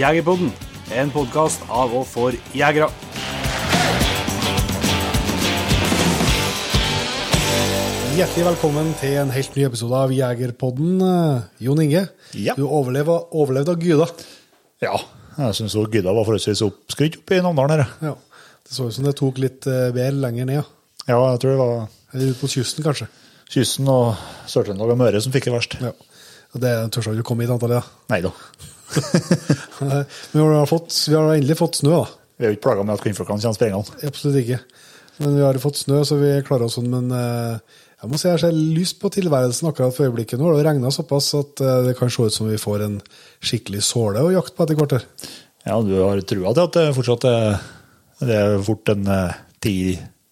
Jegerpodden, en podkast av og for jegere. Hjertelig velkommen til en helt ny episode av Jegerpodden. Eh, Jon Inge, Ja. du overlevde, overlevde av Gyda. Ja, jeg syns Gydda var forholdsvis oppskrytt oppe i Namdalen. her. Ja. Det så ut som det tok litt eh, bedre lenger ned. ja. Ja, jeg tror det var Eller ute på kysten, kanskje. kysten og Sør-Trøndelag og Møre som fikk det verst. Ja. Det tør ikke å komme hit, antallet. Nei da. Ja. Men vi har, fått, vi har endelig fått snø, da. Vi er jo ikke plaga med at kvinnfolkene kommer sprengende. Absolutt ikke. Men vi har fått snø, så vi klarer oss sånn. Men eh, jeg må si jeg ser lyst på tilværelsen akkurat for øyeblikket. Nå har det regna såpass at eh, det kan se ut som vi får en skikkelig såle å jakte på etter hvert. her. Ja, du har trua til at det fortsatt er, det er fort en eh, ti,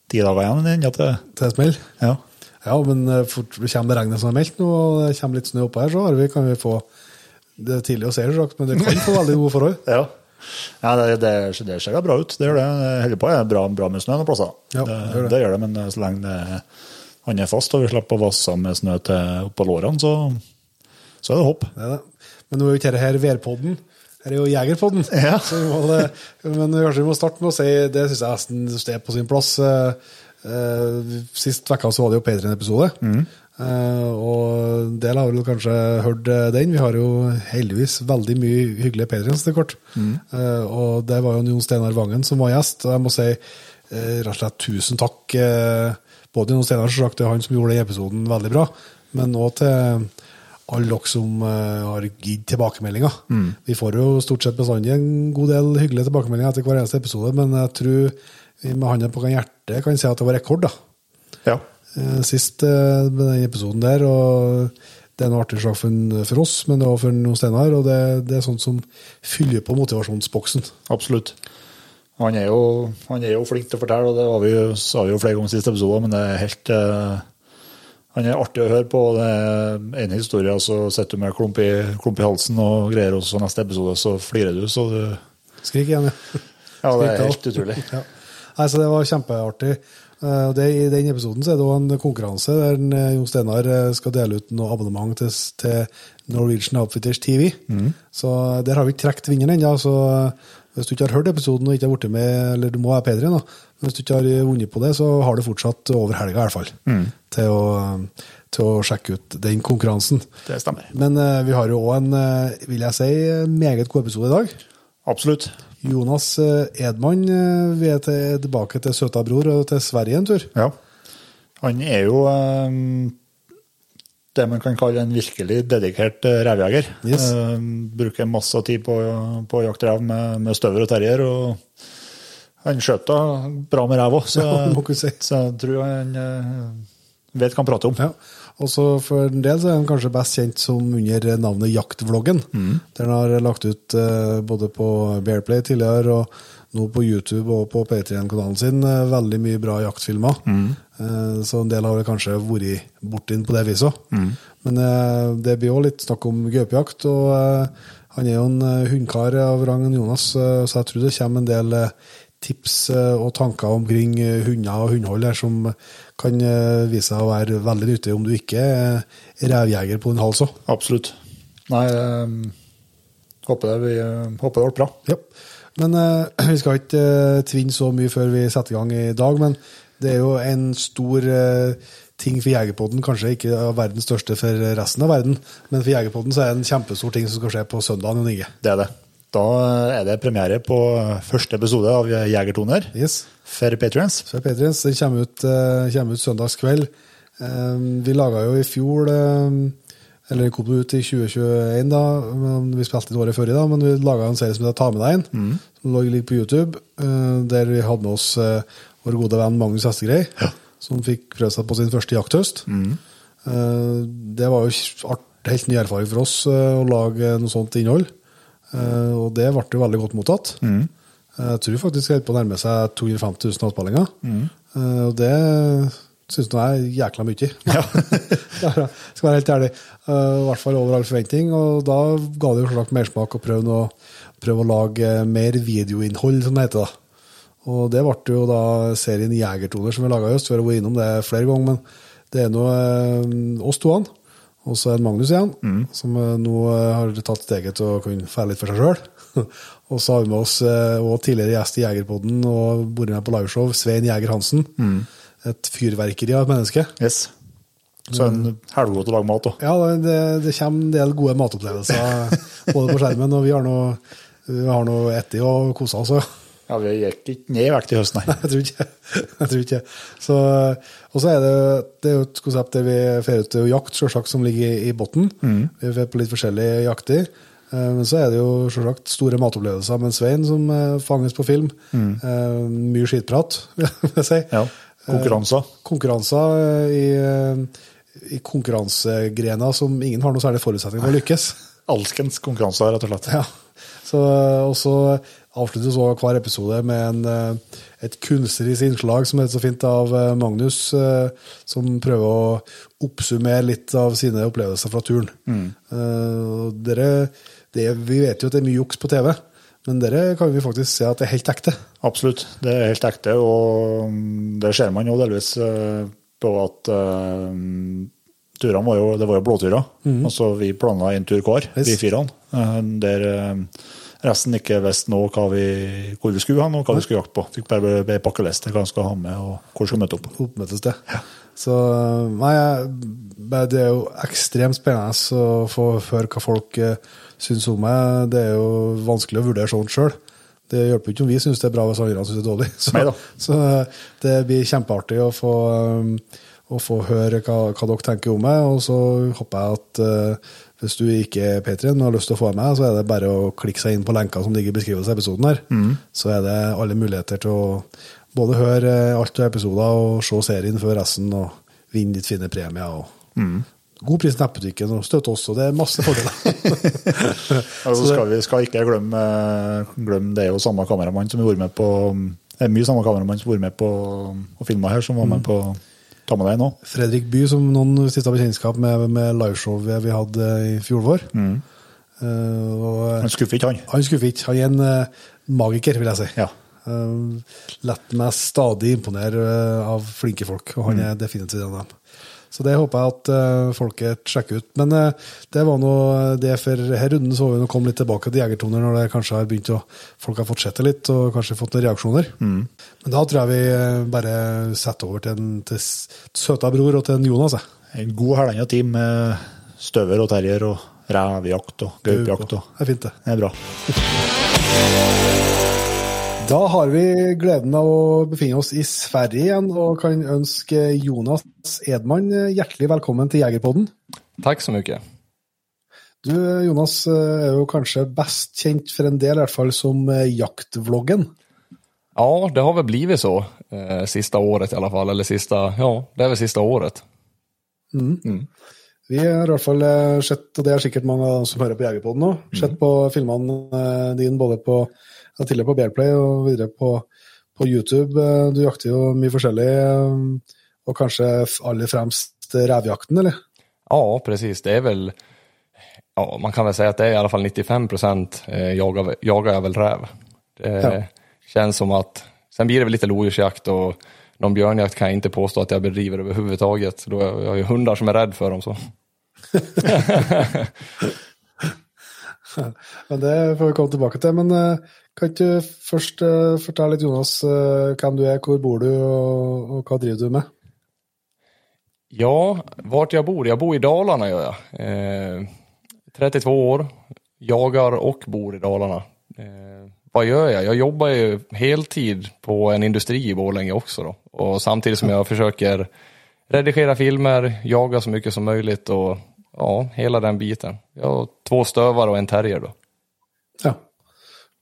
ti dager igjen innen at det Til smell. Ja. Ja, men eh, fort kommer det regnet som er meldt nå, og det kommer litt snø oppå her, så har vi, kan vi få Det er tidlig å se, selvsagt, men det kan få veldig gode forhold. ja. Ja, det, det, det ser da bra ut. Det gjør det. Holder på er bra, bra med snø noen plasser. Ja, det, det gjør det. det gjør det, men eh, så lenge det, han er fast og vi slipper å vasse med snø til oppå lårene, så, så er det håp. Det er det. Men nå er jo ikke dette her værpodden. Her er jo Jegerpodden. Ja. Så vi må, det- men kanskje vi må starte med å si Det syns jeg nesten er på sin plass. Eh, eh, Sist uke var det jo Patreon-episode. Mm. Eh, og en del har vel kanskje hørt eh, den. Vi har jo heldigvis veldig mye hyggelige patrions til kort. Mm. Eh, og det var jo Jon Steinar Vangen som var gjest. Og jeg må si eh, rett og slett tusen takk. både Jon Steinar, selvsagt, det er han som gjorde den episoden veldig bra, men òg til alle dere som har gitt tilbakemeldinger. Vi får jo stort sett bestandig en god del hyggelige tilbakemeldinger etter hver eneste episode, men jeg tror vi med hånda på hjertet kan si at det var rekord. da. Ja. Eh, Sist eh, med den episoden der, og det er noe artig sak for, for oss, men det også for Jon Steinar, og det, det er sånt som fyller på motivasjonsboksen. Absolutt. Han er, jo, han er jo flink til å fortelle, og det har vi, sa vi jo flere ganger i siste episode, men det er helt eh, Han er artig å høre på. Det er en historie, så sitter du med klump i, klump i halsen og greier, og så neste episode så flirer du, så du Skrik igjen, ja. Ja, det er helt utrolig. Ja. Nei, så det var kjempeartig. Eh, det, I den episoden så er det også en konkurranse der en, eh, Jon Steinar eh, skal dele ut noe abonnement til, til Norwegian Outfitters TV. Mm. Så der har vi ikke trukket vinneren ennå. Så hvis du ikke har hørt episoden og ikke har blitt med, eller du må være bedre nå, men hvis du ikke har vunnet på det, så har du fortsatt over helga i hvert fall Mm. til, å, til å sjekke ut den konkurransen. Det stemmer. Men vi har jo òg en, vil jeg si, meget god episode i dag. Absolutt. Jonas eh, Edman, eh, vi er til, tilbake til søta bror og til Sverige en tur. Ja. Han er jo eh, det man kan kalle en virkelig dedikert revjeger. Yes. Eh, bruker masse tid på, på å jakte rev med, med støver og terrier. og Han skjøt da bra med òg, så, Ja, si. så jeg tror han vet hva han prater om. Ja. Og så For en del så er han kanskje best kjent som under navnet Jaktvloggen. Der han har lagt ut eh, både på Bearplay tidligere og nå på YouTube og på P3-kanalen sin eh, veldig mye bra jaktfilmer. Eh, så en del har vel kanskje vært borti den på det viset. Men eh, det blir jo litt snakk om gaupejakt, og han er jo en hundkar av rang enn Jonas, så jeg tror det kommer en del tips og tanker omkring hunder og hundehold her som kan eh, vise seg å være veldig nyttig om du ikke er revjeger på din hals òg. Absolutt. Nei, eh, håper det, vi, eh, håper det ble bra. Ja. Men eh, vi skal ikke tvinne så mye før vi setter i gang i dag. Men det er jo en stor ting for Jegerpodden, kanskje ikke verdens største for resten av verden, men for Jegerpodden så er det en kjempestor ting som skal skje på søndag. Det er det. Da er det premiere på første episode av Jegertoner Yes. for Patrions. Så Petrins, den kommer ut, eh, kommer ut søndagskveld. Eh, vi laga jo i fjor eh, Eller den kom ut i 2021, da. Vi spilte litt året før i da, men vi laga en serie som heter Ta med deg inn. Som lå ligger på YouTube. der vi hadde med oss vår gode venn Magnus Hestegrei, som fikk prøve seg på sin første jakthøst. Eh, det var jo helt ny erfaring for oss å lage noe sånt innhold. Eh, og det ble jo veldig godt mottatt. Jeg tror faktisk det er på å nærme seg 250 000 avspillinger. Eh, og det syns jeg er jækla mye. Ja. Skal være helt ærlig. Eh, I hvert fall over all forventning. Og da ga det jo selvsagt mersmak å prøve, noe, prøve å lage mer videoinnhold, som det heter. da. Og det ble jo da serien Jegertoner som vi laga i høst. Vi har vært innom det flere ganger, men det er nå eh, oss toene. Og så er det Magnus igjen, som eh, nå eh, har tatt steget til å kunne fære litt for seg sjøl. og så har vi med oss eh, og tidligere gjest i Jegerpodden og vært med på liveshow, Svein Jæger Hansen. Et fyrverkeri av et menneske. Yes. Så en helgod til å lage mat òg. Ja, det, det kommer en del gode matopplevelser både på skjermen, og vi har nå etti og kosa oss. Ja, vi gikk ikke ned i vekt i høst, nei. Jeg tror ikke. Jeg tror ikke. Så, og så er det, det er jo et konsept der vi fer ut jakt, selvsagt, som ligger i, i bunnen. Vi er på litt forskjellige jakter. Eh, Men så er det jo selvsagt store matopplevelser med Svein som eh, fanges på film. Eh, Mye skitprat, vil jeg si. Ja. Konkurranser. Konkurranser eh, i, eh, i konkurransegrener som ingen har noe særlig forutsetning for å lykkes. Alskens konkurranser, rett og slett. Ja. Så, og så avsluttes også hver episode med en, eh, et kunstnerisk innslag som er så fint av eh, Magnus, eh, som prøver å oppsummere litt av sine opplevelser fra turen. Og dere, det, vi vet jo at det er mye juks på TV, men dere kan vi faktisk se at det er helt ekte. Absolutt. Det er helt ekte, og mm, det ser man jo delvis på at eh, turene var jo, det var jo blåturer. Altså, vi planla en tur hver, Yes. vi firene. Der eh, resten ikke visste nå hva vi, hvor vi skulle hen og hva vi skulle jakte på. Fikk bare be pakkeliste hva vi skal ha med og hvor vi skal møte opp. Oppmøtested. Så nei, det er jo ekstremt spennende å få høre hva folk eh, syns om meg. Det er jo vanskelig å vurdere sånt sjøl. Det hjelper ikke om vi syns det er bra hvis andre syns det er dårlig. Så, så eh, det blir kjempeartig å få, eh, å få høre hva, hva dere tenker om meg. Og så håper jeg at eh, hvis du ikke er Patrion og har lyst til å få med meg, så er det bare å klikke seg inn på lenka som ligger i beskrivelsen av episoden her. Så er det alle muligheter til å både høre alt av episoder og se serien før resten og vinne litt fine premier. og God pris i nettbutikken og støtte oss, og det er masse fordeler. Altså, skal vi skal ikke glemme, glemme det er jo samme kameramann som har vært med på Det er mye samme kameramann som har vært med på og filma her, som var med på Ta med deg nå. Fredrik By, som noen stifta bekjentskap med, med liveshowet vi hadde i fjor vår. Eh, og Han skuffer ikke, han. han skuffer ikke. Han er en eh, magiker, vil jeg si. Ja. Uh, Lett meg stadig imponere av flinke folk, og han er definitivt en av dem. Så det håper jeg at eh, folket sjekker ut. Men eh, det var nå det for her runden, så vi nå komme litt tilbake til Jegertoner når det kanskje har begynt å folk har fått sett det litt, og kanskje fått noen reaksjoner. Men da tror jeg vi eh, bare setter over til en til søta bror og til en Jonas. jeg. En god helende team med støver og terrier og revejakt og gaupejakt. Det er fint, det. Det er bra. Da har vi gleden av å befinne oss i Sverige igjen, og kan ønske Jonas Edman hjertelig velkommen til Jegerpodden. Tack så mycket. Du, Jonas, er jo kanskje best kjent for en del, i hvert fall som jaktvloggen. Ja, det har väl blivit så eh, sista året i alla fall. Eller sista, ja, det är väl sista året. Vi har i hvert fall eh, sett, og det sikkert mange av dem som hører på Jegerpodden nå, sett på filmene eh, dine både på, ja, tidligere på Bearplay og videre på, på YouTube. Eh, Du jakter jo mye forskjellig, eh, og kanskje aller fremst revjakten, eller? Ja, precis. Det är väl, ja, man kan väl säga att det är i alla fall 95 procent eh, jagar, jagar jag väl räv. Det Ja. känns som att, sen blir det väl lite lodjursjakt och någon björnjakt kan jag inte påstå att jag bedriver överhuvudtaget. Då jag, jag har ju hundar som är rädd för dem så. Men det får vi komme tilbake til. Men kan ikke du først eh, fortelle litt, Jonas, eh, hvem du er, hvor bor du, og, og hva driver du med? Ja, vart jag bor? Jag bor i Dalarna gör jag. Eh, 32 år, jagar och bor i Dalarna. Eh, vad gör jag? Jag jobbar ju heltid på en industri i Borlänge också då. Och samtidigt som jag försöker redigera filmer, jaga så mycket som möjligt och ja, hela den biten. Jag har två stövar och en terrier då. Ja.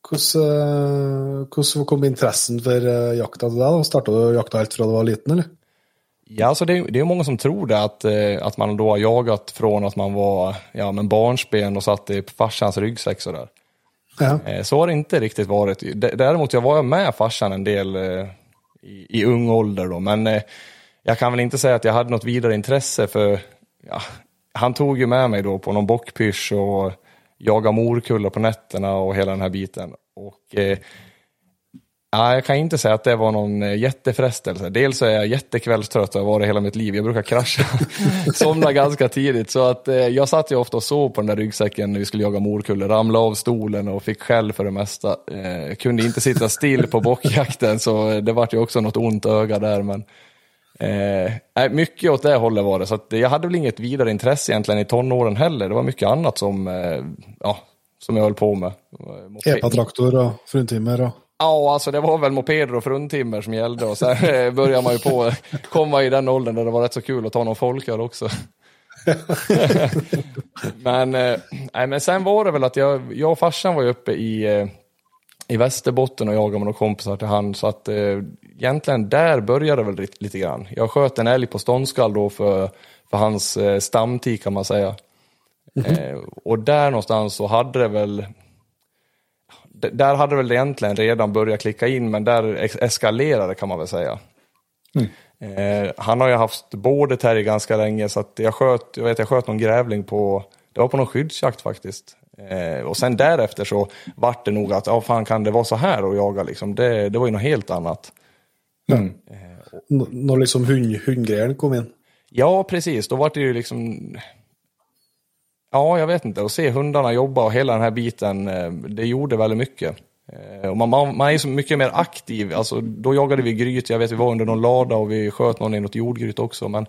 Hvordan, eh, hvordan kom interessen for eh, jakta til deg? Starta du jakta helt fra du var liten, eller? Ja, alltså det, det är många som tror det att, eh, att man då har jagat från att man var ja, men barnsben och satt i farsans ryggsäck sådär. Ja. Så har det inte riktigt varit. Däremot jag var jag med farsan en del i, i ung ålder då, men jag kan väl inte säga att jag hade något vidare intresse för ja, han tog ju med mig då på någon bockpysch och jaga morkullar på nätterna och hela den här biten. Och eh, jag kan inte säga att det var någon eh, jättefrestelse. Dels är jag jättekvällstrött och har varit hela mitt liv. Jag brukar krascha, somna ganska tidigt. Så att eh, jag satt ju ofta och sov på den där ryggsäcken när vi skulle jaga morkulle. Ramlade av stolen och fick skäll för det mesta. Eh, kunde inte sitta still på bockjakten så det vart ju också något ont öga där. Men eh, mycket åt det hållet var det. Så att jag hade väl inget vidare intresse egentligen i tonåren heller. Det var mycket annat som, eh, ja, som jag höll på med. Epatraktor och fruntimmer och... Ja, alltså det var väl mopeder och fruntimmer som gällde och sen eh, började man ju på komma i den åldern där det var rätt så kul att ta någon folköl också. men, eh, nej, men sen var det väl att jag, jag och farsan var ju uppe i, eh, i Västerbotten och jagade med några kompisar till hand så att eh, egentligen där började det väl lite, lite grann. Jag sköt en älg på ståndskall då för, för hans eh, stamtid kan man säga. Mm -hmm. eh, och där någonstans så hade det väl där hade det väl egentligen redan börjat klicka in, men där eskalerade kan man väl säga. Mm. Eh, han har ju haft både terrier ganska länge, så att jag sköt, jag vet jag sköt någon grävling på, det var på någon skyddsjakt faktiskt. Eh, och sen därefter så vart det nog att, ja fan kan det vara så här att jaga liksom, det, det var ju något helt annat. Mm. Eh, När liksom hund, hundgrejen kom in? Ja, precis, då var det ju liksom Ja, jag vet inte. Att se hundarna jobba och hela den här biten, eh, det gjorde väldigt mycket. Eh, och man, man, man är så mycket mer aktiv. Alltså, då jagade vi gryt, jag vet vi var under någon lada och vi sköt någon i något jordgryt också. Men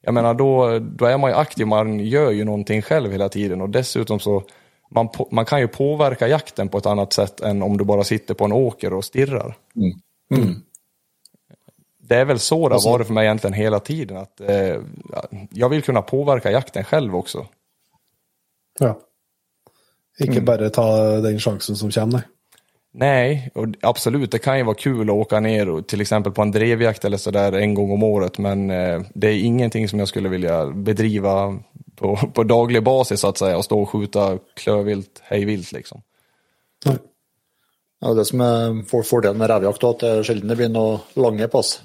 jag menar, då, då är man ju aktiv, man gör ju någonting själv hela tiden. Och dessutom så, man, man kan ju påverka jakten på ett annat sätt än om du bara sitter på en åker och stirrar. Mm. Mm. Det är väl så det har varit för mig egentligen hela tiden. Att, eh, jag vill kunna påverka jakten själv också. Ja. Ikke mm. bare ta den chansen som kommer, nej. Och absolut, det kan ju vara kul att åka ner och, till exempel på en drevjakt eller sådär en gång om året, men eh, det är ingenting som jag skulle vilja bedriva på, på daglig basis så att säga och stå och skjuta klövvilt, hejvilt liksom. Nej. Ja, det som är fördelen med rävjakt är att det sällan det blir några långa pass.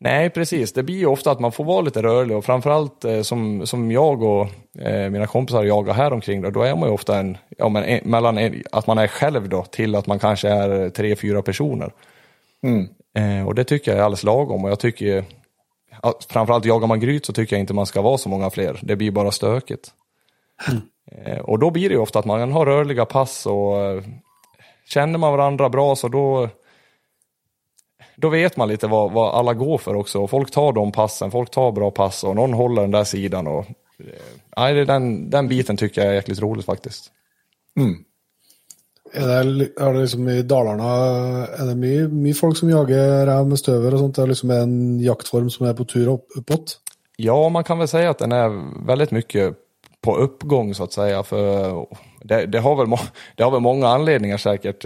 Nej, precis. Det blir ju ofta att man får vara lite rörlig och framförallt eh, som, som jag och eh, mina kompisar jagar här omkring då, då är man ju ofta en, ja, men en, mellan en, att man är själv då till att man kanske är tre, fyra personer. Mm. Eh, och det tycker jag är alldeles lagom och jag tycker framförallt jagar man gryt så tycker jag inte man ska vara så många fler. Det blir bara stökigt. Mm. Eh, och då blir det ju ofta att man har rörliga pass och eh, känner man varandra bra så då då vet man lite vad, vad alla går för också. folk tar de passen, folk tar bra pass och någon håller den där sidan. Och, nej, den, den biten tycker jag är jäkligt roligt faktiskt. Mm. Är det, är det liksom i Dalarna, är det mycket, mycket folk som jagar räv med stöver och sånt? Det är liksom en jaktform som är på tur upp, uppåt? Ja, man kan väl säga att den är väldigt mycket på uppgång så att säga. För det, det har, väl, det har väl många anledningar säkert.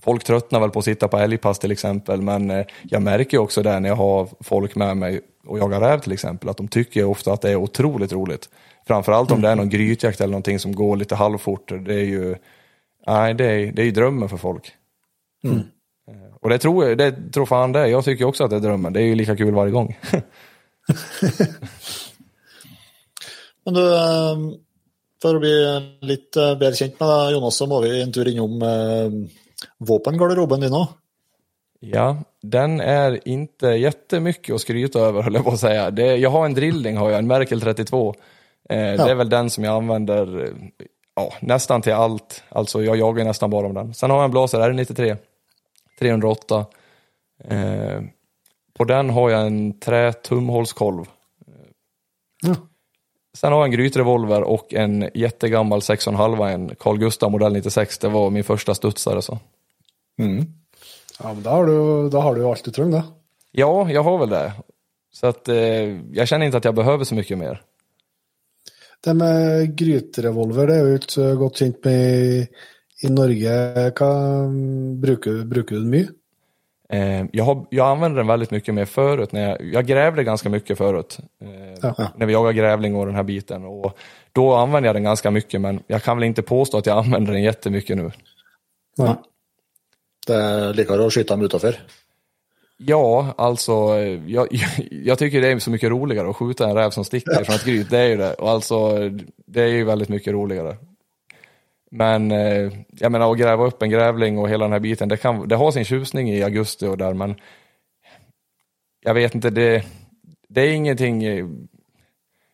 Folk tröttnar väl på att sitta på älgpass till exempel, men eh, jag märker också där när jag har folk med mig och jagar räv till exempel, att de tycker ofta att det är otroligt roligt. Framförallt om det är någon grytjakt eller någonting som går lite halvfort. Det är ju nej, det är, det är drömmen för folk. Mm. Eh, och det tror, jag, det tror fan det. Jag tycker också att det är drömmen. Det är ju lika kul varje gång. Men du, ehm, för att bli lite mer känt med Jonas så måste vi en tur inom ehm, vapengarderoben din också? Ja, den är inte jättemycket att skryta över höll jag på att säga. Det, jag har en drilling, har jag, en Merkel 32. Eh, ja. Det är väl den som jag använder ja, nästan till allt. Alltså jag jagar nästan bara om den. Sen har jag en Blaser R93 308. Eh, på den har jag en trätumhålskolv. Ja. Sen har jag en grytrevolver och en jättegammal 6,5, en Carl Gustaf modell 96. Det var min första studsare. Så. Mm. Ja, men då har du, då har du allt du tror det. Ja, jag har väl det. Så att eh, jag känner inte att jag behöver så mycket mer. Det med grytrevolver, det är ju inte gott känt med i Norge. Kan, brukar, brukar du den mycket? Eh, jag, har, jag använde den väldigt mycket mer förut. När jag, jag grävde ganska mycket förut. Eh. När vi jagade grävling och den här biten. Och då använde jag den ganska mycket, men jag kan väl inte påstå att jag använder den jättemycket nu. Ja. Det är likare att skjuta dem utanför. Ja, alltså jag, jag, tycker det är så mycket roligare att skjuta en räv som sticker från ett gryt. Det är ju det. Och alltså, det är ju väldigt mycket roligare. Men eh, jag menar att gräva upp en grävling och hela den här biten, det, kan, det har sin tjusning i augusti och där men jag vet inte, det, det är ingenting eh,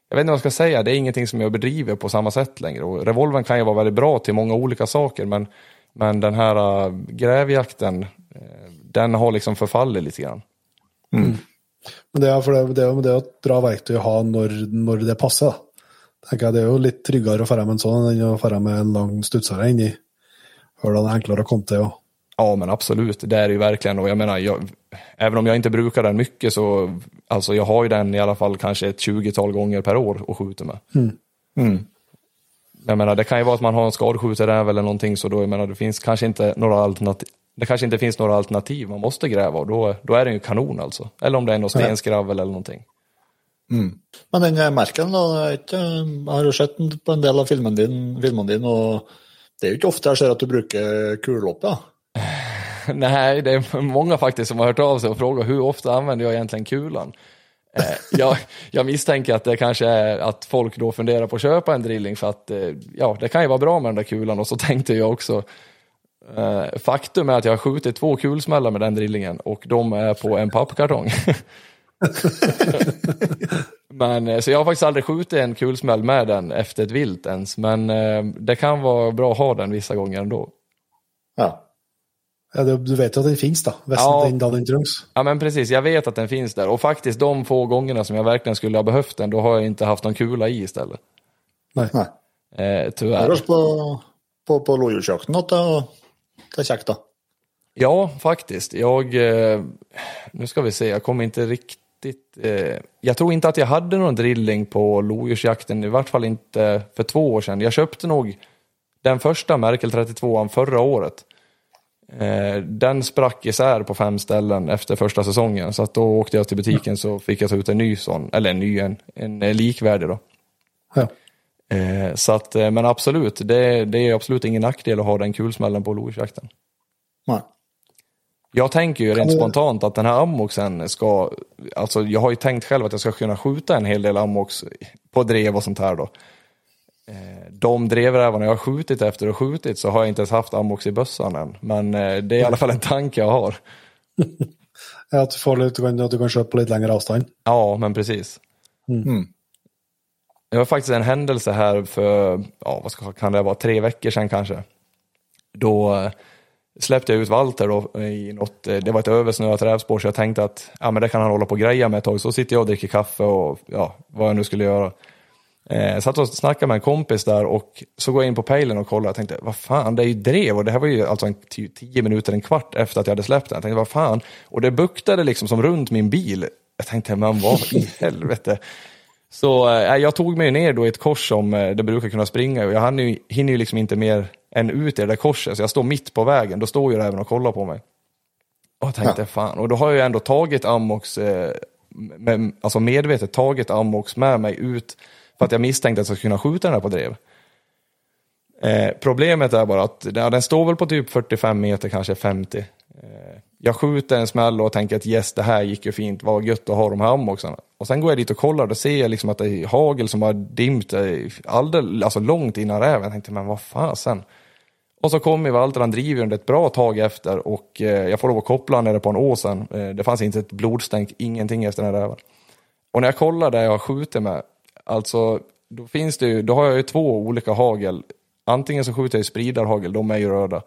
jag vet inte vad jag ska säga, det är ingenting som jag bedriver på samma sätt längre. Och revolvern kan ju vara väldigt bra till många olika saker men, men den här uh, grävjakten, uh, den har liksom förfallit lite grann. Men det er, for det, det, det å dra verktøy og ha når, når det jeg Det er jo litt tryggere å fære med en sånn enn å fære med en lang studsare inni. Hør da, det er enklere å komme til. Og. Ja men absolut, det är det ju verkligen och jag menar, jag, även om jag inte brukar den mycket så, alltså jag har ju den i alla fall kanske ett 20-tal gånger per år och skjuter med. Jag menar, det kan ju vara att man har en skadskjutarräv eller någonting så då, jag menar, det finns kanske inte några alternativ. Det kanske inte finns några alternativ man måste gräva och då, då är den ju kanon alltså. Eller om det är något stenskravel eller någonting. Men den merken, det er ikke, jeg har jo sett på en del av filmen din, filmene dine, og det er jo ikke ofte jeg ser at du bruker kulloppe. Ja. Nej, det är många faktiskt som har hört av sig och frågat hur ofta använder jag egentligen kulan? Eh, jag, jag misstänker att det kanske är att folk då funderar på att köpa en drilling för att eh, ja, det kan ju vara bra med den där kulan och så tänkte jag också. Eh, faktum är att jag har skjutit två kulsmällar med den drillingen och de är på en pappkartong. men, eh, så jag har faktiskt aldrig skjutit en kulsmäll med den efter ett vilt ens, men eh, det kan vara bra att ha den vissa gånger ändå. ja. Ja, du vet jo at den finnes, da. Hvis Ja. den. Ja men precis, jag vet att den finns där och faktiskt de få gångerna som jag verkligen skulle ha behövt den, då har jag inte haft någon kula i istället. Nei. Eh, tyvärr. kanskje på, på, på lodjursjakten at det, det er kjekt, da. Ja, faktiskt. Jag, eh, nu ska vi se, jag kommer inte riktigt... Eh, jag tror inte att jag hade någon drilling på lodjursjakten, i vart fall inte för två år sedan. Jag köpte nog den första Merkel 32 förra året. Eh, den sprack isär på fem ställen efter första säsongen, så att då åkte jag till butiken så fick jag ta ut en ny sån, eller en ny, en, en likvärdig då. Ja. Eh, så att, eh, men absolut, det, det är absolut ingen nackdel att ha den kulsmällen på lodjursjakten. Nei. Jag tänker ju rent du- spontant att den här ammoxen ska, alltså jag har ju tänkt själv att jag ska kunna skjuta en hel del ammox på drev och sånt här då. Eh, De drevrävarna jag har skjutit efter och skjutit så har jag inte ens haft ammox i bössan än. Men eh, det är i alla fall en tanke jag har. Ja, at du, får litt, at du kan kjøpe på litt lengre avstand. Ja, men precis. Mm. Det var faktiskt en händelse här för, ja vad ska, kan det vara, tre veckor sedan kanske. Då eh, släppte jag ut Walter då i något, eh, det var ett översnöat rävspår så jag tänkte att ja, men det kan han hålla på och greja med ett tag. Så sitter jag och dricker kaffe och ja, vad jag nu skulle göra. Eh, satt och snackade med en kompis där och så går jag in på pejlen och kollar och tänkte vad fan det är ju drev och det här var ju alltså en tio minuter, en kvart efter att jag hade släppt den. Jag tänkte vad fan och det buktade liksom som runt min bil. Jag tänkte men vad i helvete. Så eh, jag tog mig ner då i ett kors som eh, det brukar kunna springa och jag hann ju, hinner ju liksom inte mer än ut i det där korset så jag står mitt på vägen, då står ju även och kollar på mig. Och jag tänkte fan, och då har jag ju ändå tagit ammox, eh, med, alltså medvetet tagit ammox med mig ut för att jag misstänkte att jag skulle kunna skjuta den här på drev. Eh, problemet är bara att ja, den står väl på typ 45 meter, kanske 50. Eh, jag skjuter en smäll och tänker att yes, det här gick ju fint, vad gött att ha de här ammoxarna. Och sen går jag dit och kollar och då ser jag liksom att det är hagel som har dimmt eh, alldeles, alltså långt innan räven. Jag tänkte, men vad fasen. Och så kommer Walter, han driver under ett bra tag efter och eh, jag får lov att koppla nere på en åsen. Eh, det fanns inte ett blodstänk, ingenting efter den här räven. Och när jag kollar där jag har skjutit med, alltså då finns det ju, då har jag ju två olika hagel. Antingen så skjuter jag spridarhagel, de är ju röda.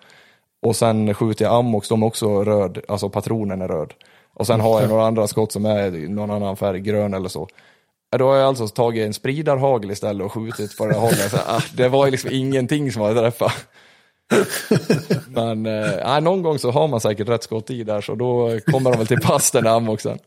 Och sen skjuter jag ammox, de är också röd, alltså patronen är röd. Och sen har jag några andra skott som är någon annan färg, grön eller så. Då har jag alltså tagit en spridarhagel istället och skjutit på det där haglet. Så, ah, det var ju liksom ingenting som hade träffat. Men eh, någon gång så har man säkert rätt skott i där så då kommer de väl till pass den där ammoxen.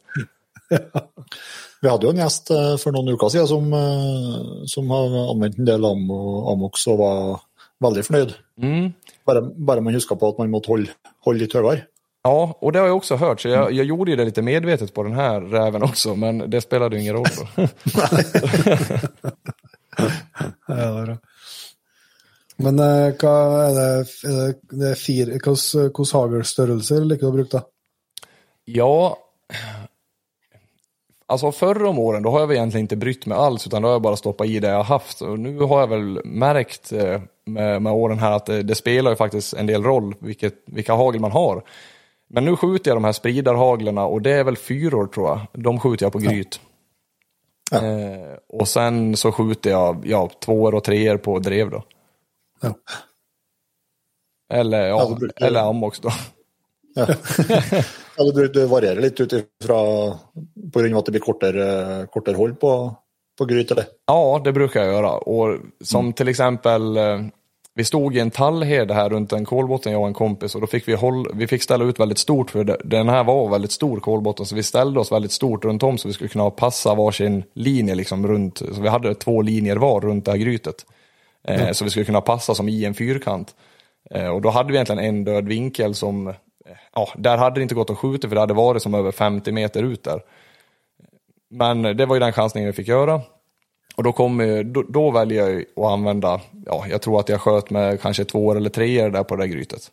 Vi hadde jo en gjest eh, for noen uker siden som, eh, som har anvendt en del Amox og var veldig fornøyd. Mm. Bare, bare man husker på at man måtte holde, holde litt høyere. Ja, och det har jag också hört, så jag, jag gjorde ju det lite medvetet på den här räven också, men det spelade ju ingen roll då. Ja. Men eh, hva er det, er det, det er fire, hvilken hagelstørrelse liker du å bruke, da? Ja, Alltså förra om åren, då har jag väl egentligen inte brytt mig alls, utan då har jag bara stoppat i det jag haft. Och nu har jag väl märkt eh, med, med åren här att det, det spelar ju faktiskt en del roll vilket, vilka hagel man har. Men nu skjuter jag de här spridarhaglarna och det är väl fyror tror jag. De skjuter jag på gryt. Ja. Eh, och sen så skjuter jag ja, tvåor och treor på drev då. Ja. Eller, ja, eller ammox då. Ja. ja, det, det varierar lite utifrån på grund av att det blir kortare, kortare håll på, på gryt eller? Ja, det brukar jag göra. Och som till exempel, eh, vi stod i en tallhed här runt en kolbotten, jag och en kompis, och då fick vi, håll, vi fick ställa ut väldigt stort, för den här var väldigt stor kolbotten, så vi ställde oss väldigt stort runt om så vi skulle kunna passa varsin linje liksom runt, så vi hade två linjer var runt det här grytet. Eh, Så vi skulle kunna passa som i en fyrkant. Eh, och då hade vi egentligen en död vinkel som, ja, där hade det inte gått att skjuta för det hade varit som över 50 meter ut där. Men det var ju den chansningen vi fick göra. Och då, kommer, då, då väljer jag att använda, ja, jag tror att jag sköt med kanske två eller tre där på det där grytet.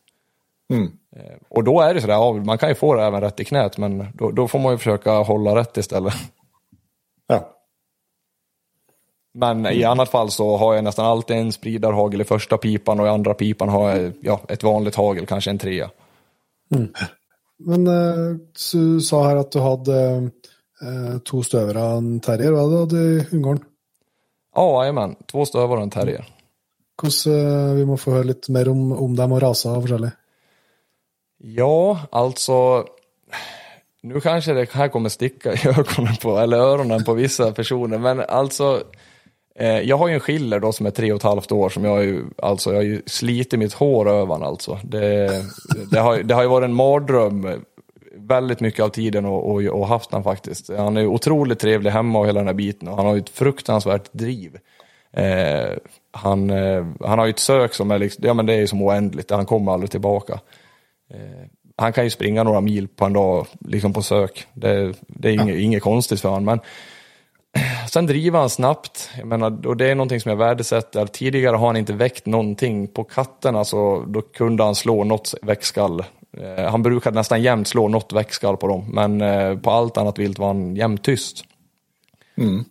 Mm. Eh, Och då är det sådär, ja, man kan ju få det även rätt i knät, men då, då får man ju försöka hålla rätt istället. Ja. Men i annat fall så har jag nästan alltid en spridarhagel i första pipan och i andra pipan har jag ja, ett vanligt hagel, kanske en trea. Men eh, du sa här att du hade eh, två stövare av en terrier. Vad hade du i Ungern? Ja, jajamän, två stövar och en terrier. Hvordan, eh, vi må få høre litt mer om, om dem og raser og forskjellig. Ja, alltså nu kanske det här kommer sticka i ögonen på, eller öronen på vissa personer, men alltså Eh, jag har ju en skiller då som är tre och ett halvt år som jag har ju, alltså jag har ju slitit mitt hår över alltså. Det, det, har, det har ju varit en mardröm väldigt mycket av tiden och, och, och haft han faktiskt. Han är ju otroligt trevlig hemma och hela den här biten och han har ju ett fruktansvärt driv. Eh, han, eh, han har ju ett sök som är, liksom, ja, men det är som oändligt, han kommer aldrig tillbaka. Eh, han kan ju springa några mil på en dag liksom på sök. Det, det är inget, inget konstigt för honom. Men sen driver han snabbt. Jag menar, och det är någonting som jag värdesätter. Tidigare har han inte väckt någonting. På katterna så då kunde han slå något väckskall. Eh, han brukade nästan jämt slå något väckskall på dem. Men eh, på allt annat vilt var han jämt tyst.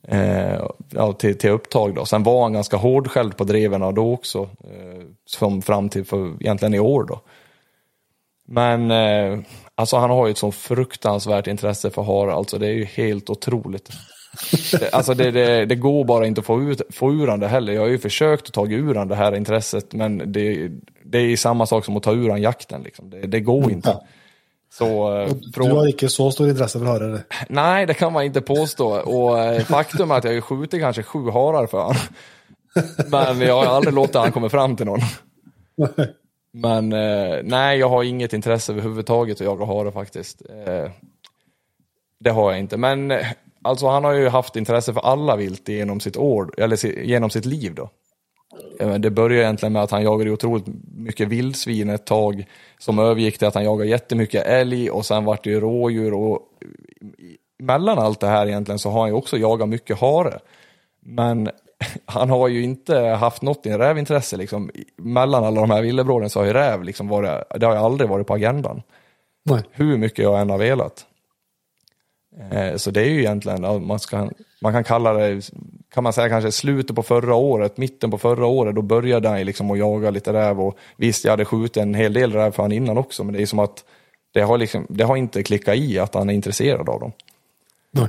Eh, ja, till, till upptag då. Sen var han ganska hårdskälld på dreven då också. Som fram till för, egentligen i år då. Men alltså han har ju ett sånt fruktansvärt intresse för hare, alltså det är ju helt otroligt. Alltså det, det, det går bara inte att få, ut, få ur han det heller. Jag har ju försökt att ta ur han det här intresset, men det, det är samma sak som att ta ur han jakten. Liksom. Det, det går inte. Ja. Så, eh, Du från, har ikke så stor interesse for harer? eller? nej, det kan man inte påstå. Och eh, faktum är att jag har ju skjutit kanske sju harar för honom. Men jag har aldrig låtit han komma fram till någon. Men eh, nej, jag har inget intresse överhuvudtaget att jaga hare faktiskt. Det har jag inte. Men alltså han har ju haft intresse för alla vilt genom sitt år, eller genom sitt liv då. Det började egentligen med att han jagade otroligt mycket vildsvin ett tag som övergick till att han jagade jättemycket älg och sen vart det ju rådjur och mellan allt det här egentligen så har han ju också jagat mycket hare. Men han har ju inte haft något i rävintresse liksom. Mellan alla de här villebråden så har ju räv liksom varit, det har ju aldrig varit på agendan. Nej. Hur mycket jag än har velat. Eh, Så det är ju egentligen, man, ska, man kan kalla det, kan man säga kanske slutet på förra året, mitten på förra året, då började han liksom att jaga lite räv och visst jag hade skjutit en hel del räv för han innan också, men det är som att det har, liksom, det har inte klickat i att han är intresserad av dem. Nej.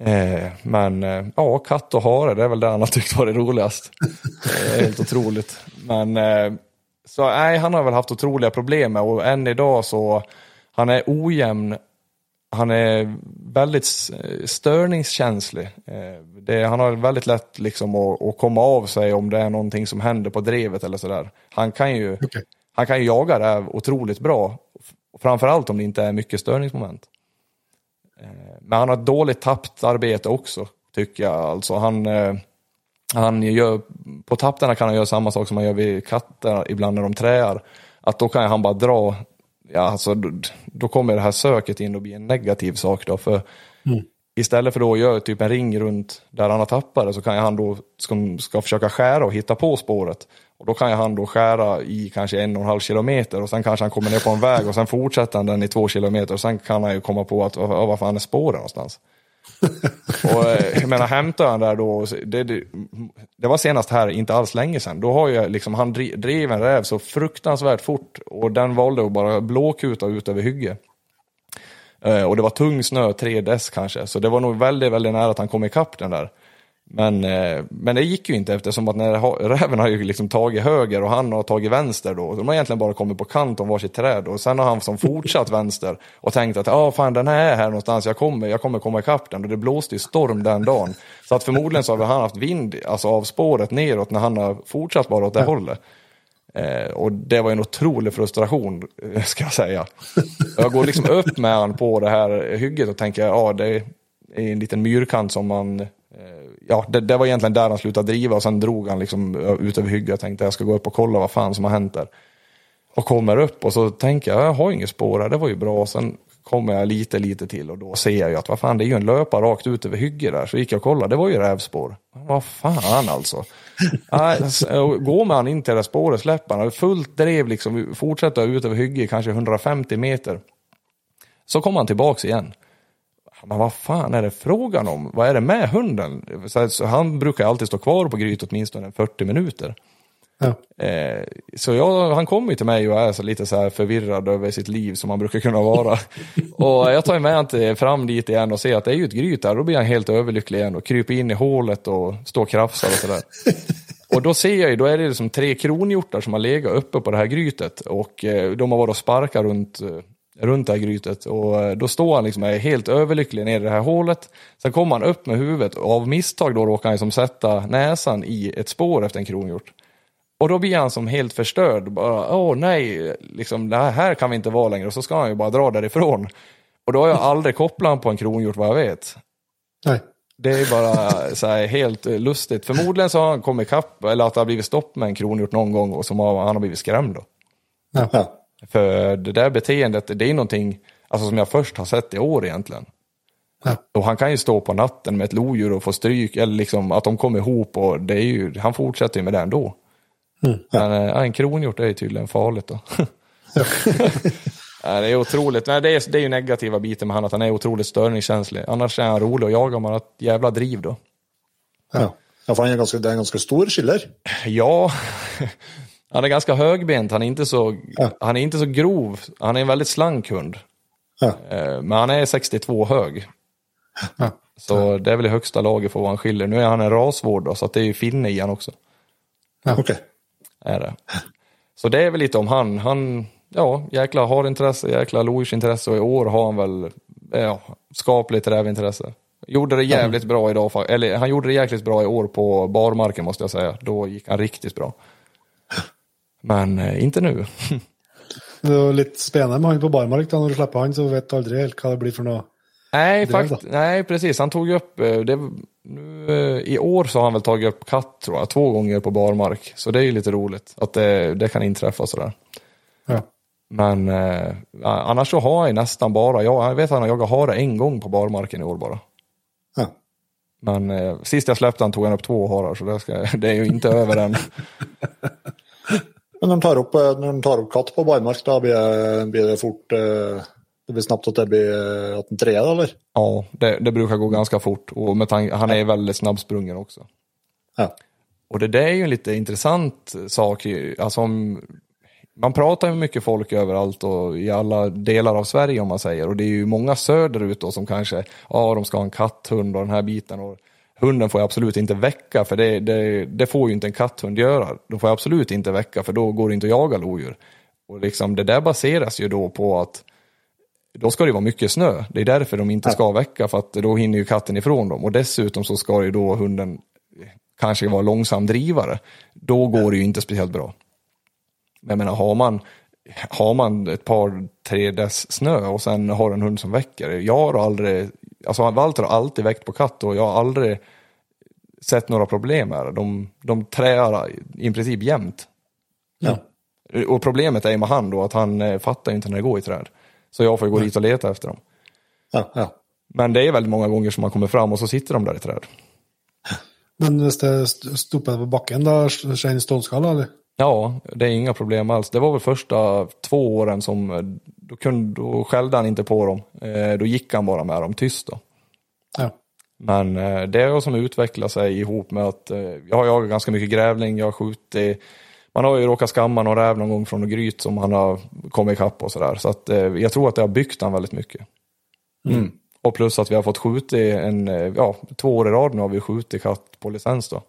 Eh, men eh, ja, katt och hare, det är väl det han har tyckt roligast. Det är helt otroligt. Men eh, så nej, han har väl haft otroliga problem med och än idag så, han är ojämn, han är väldigt s- störningskänslig. Eh, det, han har väldigt lätt liksom att, att komma av sig om det är någonting som händer på drevet eller sådär. Han kan ju, Okej. han kan ju jaga räv otroligt bra. Framförallt om det inte är mycket störningsmoment. Men han har ett dåligt tapparbete också, tycker jag. Alltså han, eh, han gör, på tapptarna kan han göra samma sak som han gör vid katter ibland när de träar. Att då kan han bara dra, ja alltså då, då kommer det här söket in och blir en negativ sak då. För istället för då att göra typ en ring runt där han har tappat det så kan han då, ska, ska försöka skära och hitta på spåret. Och då kan han då skära i kanske en och en halv kilometer och sen kanske han kommer ner på en väg och sen fortsätter han den i två kilometer och sen kan han ju komma på att, var fan är spåren någonstans? Och eh, jag menar, hämtar han där då, det, det, det, var senast här, inte alls länge sedan, då har jag liksom, han drev en räv så fruktansvärt fort och den valde att bara blåkuta ut över hygge. Eh, och det var tung snö, tre dess kanske, så det var nog väldigt, väldigt nära att han kom ikapp den där. Men, eh, men det gick ju inte eftersom att när räven har ju liksom tagit höger och han har tagit vänster då. De har egentligen bara kommit på kant om varsitt träd och sen har han som fortsatt vänster och tänkt att ja fan den här är här någonstans, jag kommer, jag kommer komma ikapp den och det blåste ju storm den dagen. Så att förmodligen så har han haft vind alltså av spåret neråt när han har fortsatt bara åt det ja. hållet. Eh, och det var en otrolig frustration, eh, ska jag säga. Jag går liksom upp med han på det här hygget och tänker, ja det är en liten myrkant som man ja, det, det, var egentligen där han slutade driva och sen drog han liksom ut över hygget. Jag tänkte jag ska gå upp och kolla vad fan som har hänt där. Och kommer upp och så tänker jag, jag har inget spår här, det var ju bra. Sen kommer jag lite, lite till och då ser jag ju att vad fan, det är ju en löpa rakt ut över hygget där. Så gick jag och kollade, det var ju rävspår. Vad fan alltså. Gå med han in till det spåret, släpper han, fullt drev liksom, fortsätta ut över hygget kanske 150 meter. Så kommer han tillbaks igen. Men vad fan är det frågan om? Vad är det med hunden? Så, så han brukar alltid stå kvar på gryt åtminstone 40 minuter. Ja. Eh, så jag, han kommer till mig och är så lite så här förvirrad över sitt liv som han brukar kunna vara. och jag tar med honom fram dit igen och ser att det är ju ett gryt där. Då blir han helt överlycklig igen och kryper in i hålet och står och krafsar och sådär. Och då ser jag ju, då är det liksom tre kronhjortar som har legat uppe på det här grytet och eh, de har varit och sparkat runt eh, runt det här grytet. Och eh, då står han liksom är helt överlycklig nere i det här hålet. Sen kommer han upp med huvudet och av misstag då råkar han liksom sätta näsan i ett spår efter en kronhjort. Och då blir han som helt förstörd. Bara, åh nej, liksom, det här kan vi inte vara längre. Och så ska han ju bara dra därifrån. Och då har jag aldrig kopplat honom på en kronhjort vad jag vet. Nej. Det är bara så här, helt lustigt. Förmodligen så har han kommit ikapp, eller att det har blivit stopp med en kronhjort någon gång och som har, han har blivit skrämd då. Ja. För det där beteendet, det är någonting alltså, som jag först har sett i år egentligen. Ja. Och han kan ju stå på natten med ett lodjur och få stryk, eller liksom att de kommer ihop och det är ju, han fortsätter ju med det ändå. Mm. Ja. Men äh, en kronhjort är tydligen farligt då. Ja. ja, det är otroligt. Nej, det, är, det är ju negativa biten med han, att han är otroligt störningskänslig. Annars är han rolig att jaga, man har ett jävla driv då. Ja, ja för han är ganska, det är en ganska stor killer. Ja, Han är ganska högbent, han är inte så, ja. han är inte så grov. Han är en väldigt slank hund. Ja. Eh, men han är 62 hög. Ja. Så det är väl i högsta laget för vad han skiljer. Nu är han en rasvård då, så att det är ju finne i han också. Okej. Okay. Är det. Så det är väl lite om han. Han, ja, jäkla har intresse, jäkla lodjursintresse och i år har han väl, ja, skapligt rävintresse. Gjorde det jävligt bra idag, eller han gjorde det jäkligt bra i år på barmarken måste jag säga. Då gick han riktigt bra. Men eh, inte nu. det var lite spännande med han på barmark då, när du släpper han så vet du aldrig helt vad det blir för något. Nej, fakt nej, precis. Han tog upp, eh, det, nu, eh, i år så har han väl tagit upp katt tror jag, två gånger på barmark. Så det är ju lite roligt att det, det kan inträffa sådär. Ja. Men eh, annars så har jag nästan bara, jag, jag vet att han har en gång på barmarken i år bara. Ja. Men eh, sist jag släppte han tog han upp två harar så det, ska, det är ju inte över än. Men när de tar upp, eh, när de tar upp katt på barmark, då blir, blir det fort eh, det blir snabbt att det blir eh, att den trear eller? Ja, det, det, brukar gå ganska fort och med tanke, han är väldigt snabbsprungen också. Ja. Och det där är ju en lite intressant sak. Alltså om, man pratar med mycket folk överallt och i alla delar av Sverige om man säger. Och det är ju många söderut då som kanske, ja de ska ha en katthund och den här biten. Och hunden får jag absolut inte väcka för det, det, det, får ju inte en katthund göra. De får jag absolut inte väcka för då går det inte att jaga lodjur. Och liksom, det där baseras ju då på att då ska det vara mycket snö. Det är därför de inte ska väcka för att då hinner ju katten ifrån dem. Och dessutom så ska ju då hunden kanske vara långsam drivare. Då går det ju inte speciellt bra. Men jag menar, har man, har man ett par, tre dess snö och sen har en hund som väcker. Jag har aldrig alltså Walter har alltid väckt på katt och jag har aldrig sett några problem det. De, de träar i princip jämt. Ja. Och problemet är med han då att han eh, fattar inte när det går i träd. Så jag får ju gå dit och leta efter dem. Ja, ja. Men det är väldigt många gånger som man kommer fram och så sitter de där i träd. Men hvis det stopper på backen, då skjer en stålskala eller? Ja, det är inga problem alls. Det var väl första två åren som då, kunde, då skällde han inte på dem. Eh, då gick han bara med dem tyst då. Ja. Men eh, det är som utvecklar sig ihop med att eh, jag har jagat ganska mycket grävling, jag har skjutit man har ju råkat skamma någon räv någon gång från något gryt som han har kommit ikapp och sådär. Så att eh, jag tror att det har byggt han väldigt mycket. Mm. Och plus att vi har fått skjuta en, eh, ja, två år i rad nu har vi skjutit katt på licens då.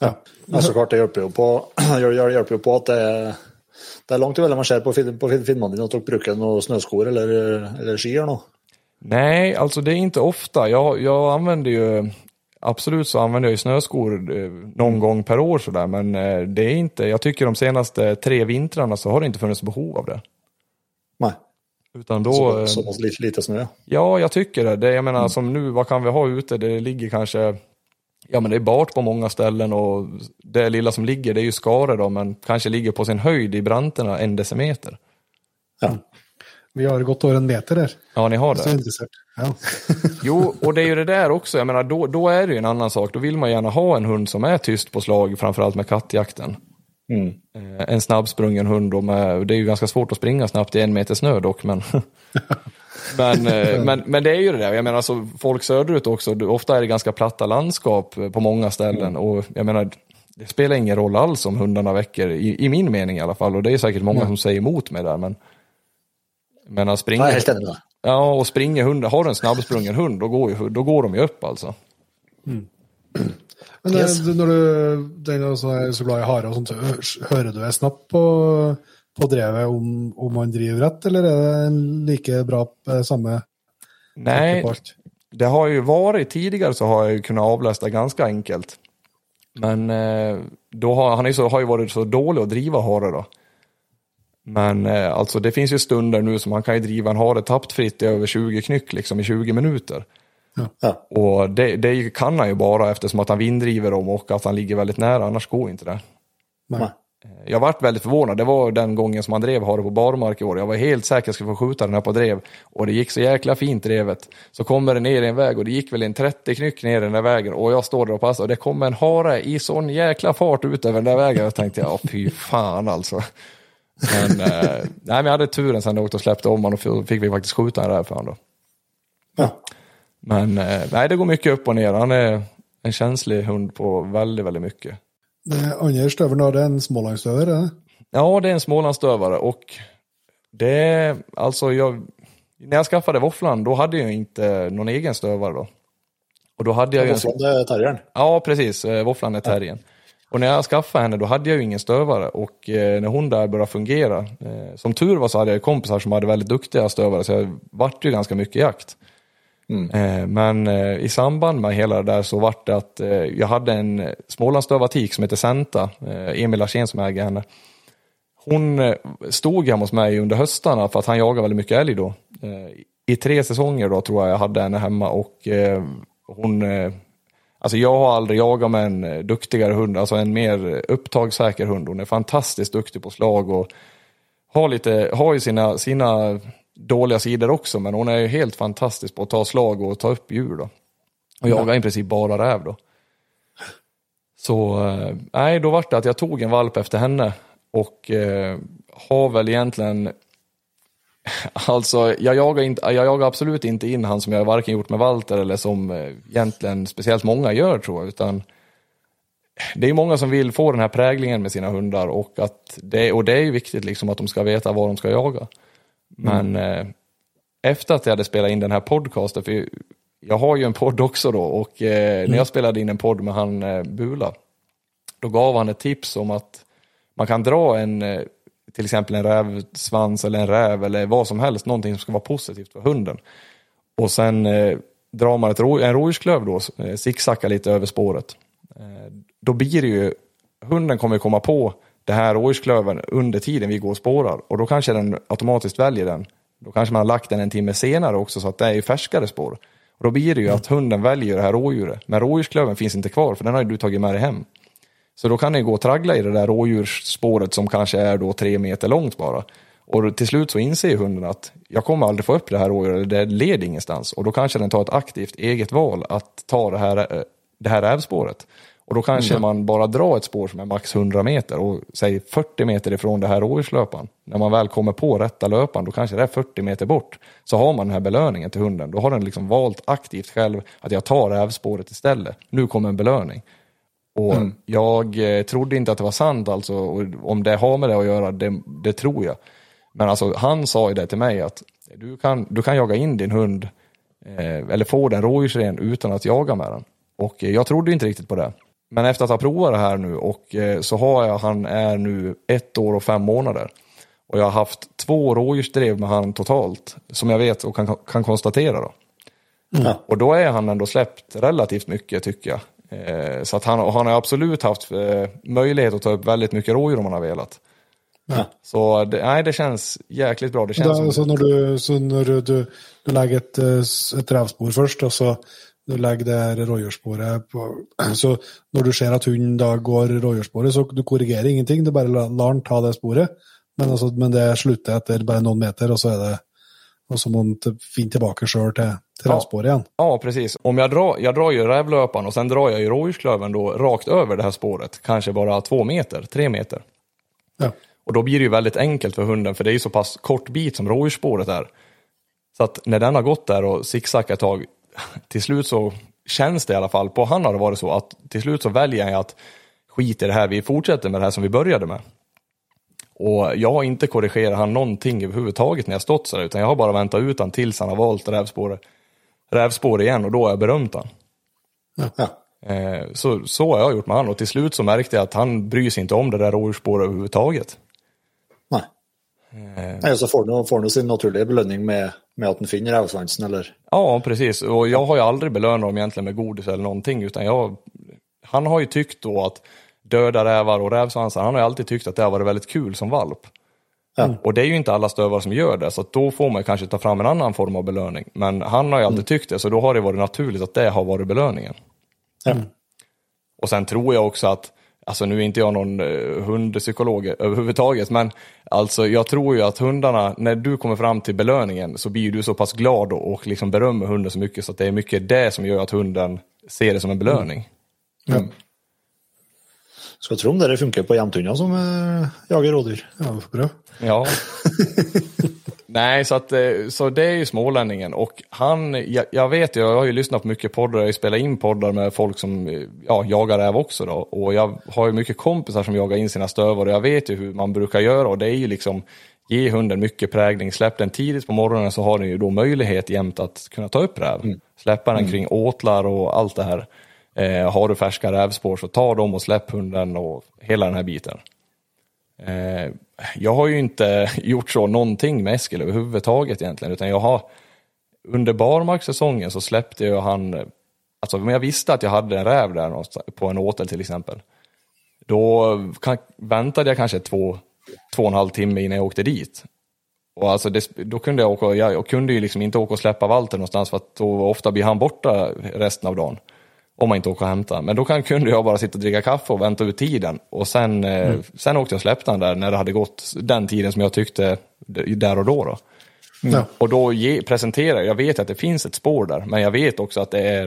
Ja, men såklart det hjälper ju på, hjälper ju på att det är, det är långt emellan man ser på, på filmen att du brukar några snöskor eller, eller ski eller. Nej, alltså det är inte ofta. Jag, jag använder ju Absolut så använder jag ju snöskor eh, någon gång per år sådär, men eh, det är inte, jag tycker de senaste tre vintrarna så har det inte funnits behov av det. Nej. Utan då, så, så måste lite, lite snö? Ja, jag tycker det. det jag menar, mm. som nu, vad kan vi ha ute? Det ligger kanske, ja men det är bart på många ställen och det lilla som ligger det är ju skare då, men kanske ligger på sin höjd i branterna en decimeter. Ja. Vi har gått över en meter där. Ja, ni har det. det ja. jo, och det är ju det där också. Jag menar, då, då är det ju en annan sak. Då vill man gärna ha en hund som är tyst på slag, framförallt med kattjakten. Mm. Eh, en snabbsprungen hund då med, det är ju ganska svårt att springa snabbt i en meter snö dock, men men, eh, men, men det är ju det där, jag menar alltså, folk söderut också, ofta är det ganska platta landskap på många ställen mm. och jag menar det spelar ingen roll alls om hundarna väcker, i, i min mening i alla fall, och det är säkert många mm. som säger emot mig där, men men att springa... helt enig Ja, och springer hundar, har du en snabbsprungen hund, då går, ju, då går de ju upp alltså. Mm. Men yes. när du, den är så, glad i hare och sånt, så hör du snabbt på, på drevet om, om man driver rätt eller är det en lika bra eh, samma? Nej, det har ju varit tidigare så har jag ju kunnat avläsa ganska enkelt. Men eh, då har, han är så, har ju varit så dålig att driva hare då. Men eh, alltså det finns ju stunder nu som man kan ju driva en hare tappfritt i över 20 knyck liksom i 20 minuter. Ja. Och det, det, kan han ju bara eftersom att han vinddriver dem och att han ligger väldigt nära, annars går inte det. Nej. Eh, jag varit väldigt förvånad, det var den gången som han drev hare på barmark i år. Jag var helt säker att jag skulle få skjuta den här på drev och det gick så jäkla fint drevet. Så kommer det ner i en väg och det gick väl en 30 knyck ner i den där vägen och jag står där och passar och det kommer en hare i sån jäkla fart ut över den där vägen. Jag tänkte, ja fy fan alltså. Men, eh, nej, men jag hade turen sen jag åkte och släppte om honom och fick vi faktiskt skjuta en räv för honom. Ja. Men eh, nej, det går mycket upp och ner. Han är en känslig hund på väldigt, väldigt mycket. Stövern då, det är en smålandsstövare? Ja, det är en smålandsstövare och det är alltså jag, när jag skaffade våfflan då hade jag inte någon egen stövare då. Och då hade jag ju Våfflan är terriern? Ja, precis. Eh, våfflan är terriern. Ja. Och när jag skaffade henne då hade jag ju ingen stövare och eh, när hon där började fungera, eh, som tur var så hade jag kompisar som hade väldigt duktiga stövare så jag vart ju ganska mycket jakt. Mm. Eh, men eh, i samband med hela det där så vart det att eh, jag hade en Smålandsdövatik som heter Senta, eh, Emil Larsén som äger henne. Hon eh, stod hemma hos mig under höstarna för att han jagade väldigt mycket älg då. Eh, I tre säsonger då tror jag jag hade henne hemma och eh, hon Alltså jag har aldrig jagat med en duktigare hund, alltså en mer upptagssäker hund. Hon är fantastiskt duktig på slag och har, lite, har ju sina, sina dåliga sidor också, men hon är ju helt fantastisk på att ta slag och ta upp djur då. Och jagar ja. i princip bara räv då. Så eh, nej, då vart det att jag tog en valp efter henne och eh, har väl egentligen Alltså, jag jagar, inte, jag jagar absolut inte in han som jag varken gjort med Walter eller som eh, egentligen speciellt många gör tror jag, utan det är många som vill få den här präglingen med sina hundar och, att det, och det är ju viktigt liksom att de ska veta vad de ska jaga. Men mm. eh, efter att jag hade spelat in den här podcasten, för jag har ju en podd också då och eh, mm. när jag spelade in en podd med han eh, Bula, då gav han ett tips om att man kan dra en eh, till exempel en rävsvans eller en räv eller vad som helst, någonting som ska vara positivt för hunden. Och sen eh, drar man ett rå, en rådjursklöv då, eh, zigzacka lite över spåret. Eh, då blir det ju, hunden kommer komma på det här rådjursklöven under tiden vi går och spårar och då kanske den automatiskt väljer den. Då kanske man har lagt den en timme senare också så att det är färskare spår. Och då blir det ju att hunden väljer det här rådjuret. Men rådjursklöven finns inte kvar för den har ju du tagit med dig hem. Så då kan den ju gå och traggla i det där rådjursspåret som kanske är då tre meter långt bara. Och till slut så inser hunden att jag kommer aldrig få upp det här rådjuret, det leder ingenstans. Och då kanske den tar ett aktivt eget val att ta det här, eh, det här rävspåret. Och då kanske man bara drar ett spår som är max 100 meter och säg 40 meter ifrån det här rådjurslöpan. När man väl kommer på rätta löpan, då kanske det är 40 meter bort. Så har man den här belöningen till hunden. Då har den liksom valt aktivt själv att jag tar rävspåret istället. Nu kommer en belöning. Och jag eh, trodde inte att det var sant alltså. Och om det har med det att göra, det, det tror jag. Men alltså han sa ju det till mig att du kan, du kan jaga in din hund eh, eller få den rådjursren utan att jaga med den. Och eh, jag trodde inte riktigt på det. Men efter att ha provat det här nu och eh, så har jag, han är nu ett år och fem månader. Och jag har haft två rådjursdrev med han totalt, som jag vet och kan, kan konstatera då. Ja. Och då är han ändå släppt relativt mycket tycker jag. Eh, så att han, och han har absolut haft eh, möjlighet att ta upp väldigt mycket rådjur om han har velat. Ja. Så det, nej, det känns jäkligt bra. Det känns Da, som, så når du, så når du, du, du legger et, eh, s- et revspor først, og så du legger det her rådyrsporet på Så når du ser at hunden da går rådyrsporet, så du korrigerer ingenting, du bare la- lar den ta det sporet. Men, altså, men det slutter etter bare noen meter, og så er det og så må den til- finne tilbake sjøl til, til Ja. revsporet igjen. Ja, precis. Om jag drar, jag drar ju rävlöpan och sen drar jag ju rådjursklöven då rakt över det här spåret. Kanske bara två meter, tre meter. Ja. Och då blir det ju väldigt enkelt för hunden, för det är ju så pass kort bit som rådjursspåret är. Så att när den har gått där och zigzackat ett tag, till slut så känns det i alla fall, på han har det varit så att till slut så väljer jag att skit i det här, vi fortsätter med det här som vi började med. Och jag har inte korrigerat han någonting överhuvudtaget när jag stått så där, utan jag har bara väntat ut han tills han har valt rävspåret, rävspår igen och då har jag berömt han. Ja. Eh, så, så har jag gjort med han och till slut så märkte jag att han bryr sig inte om det där rådjursspåret överhuvudtaget. Nei, og så får jo- får sin naturlige belønning med, med at han finner revsvansen, eller Ja, precis. Och jag har ju aldrig belönat dem egentligen med godis eller någonting, utan jag, han har ju tyckt då att döda rävar och rävsvansar, han har ju alltid tyckt att det har varit väldigt kul som valp. Ja. Och det är ju inte alla stövare som gör det, så att då får man kanske ta fram en annan form av belöning. Men han har ju alltid tyckt det, så då har det varit naturligt att det har varit belöningen. Ja. Och sen tror jag också att, alltså nu är inte jag någon eh, hundpsykolog överhuvudtaget, men alltså jag tror ju att hundarna, när du kommer fram till belöningen så blir du så pass glad och, liksom berömmer hunden så mycket så att det är mycket det som gör att hunden ser det som en belöning. Skal tro om det funker på jämthunder som eh, jager rådyr. Ja, vi får prøve. Ja. Nej, så, att, eh, så det är ju smålänningen. Och han, jag, jag vet ju, jag har ju lyssnat på mycket poddar, jag har ju spelat in poddar med folk som eh, ja, jagar räv också då. Och jag har ju mycket kompisar som jagar in sina stövare och jag vet ju hur man brukar göra. Och det är ju liksom ge hunden mycket prägling, släpp den tidigt på morgonen så har den ju då möjlighet jämt att kunna ta upp räv. Släppa den kring åtlar och allt det här. Eh, har du färska rävspår så ta dem och släpp hunden och hela den här biten. Eh, jag har ju inte gjort så någonting med Eskil överhuvudtaget egentligen, utan jag har under barmarkssäsongen så släppte jag han, alltså om jag visste att jag hade en räv där på en åtel till exempel, då kan, väntade jag kanske två, två och en halv timme innan jag åkte dit. Och alltså det, då kunde jag åka, jag, jag kunde ju liksom inte åka och släppa Walter någonstans för att då ofta blir han borta resten av dagen. Om man inte åker och hämtar. Men då kan, kunde jag bara sitta och dricka kaffe och vänta ut tiden. Och sen, eh, sen åkte jag och släppte han där när det hade gått den tiden som jag tyckte där och då. då. Ja. Och då ge, presenterar jag, jag vet att det finns ett spår där, men jag vet också att det är,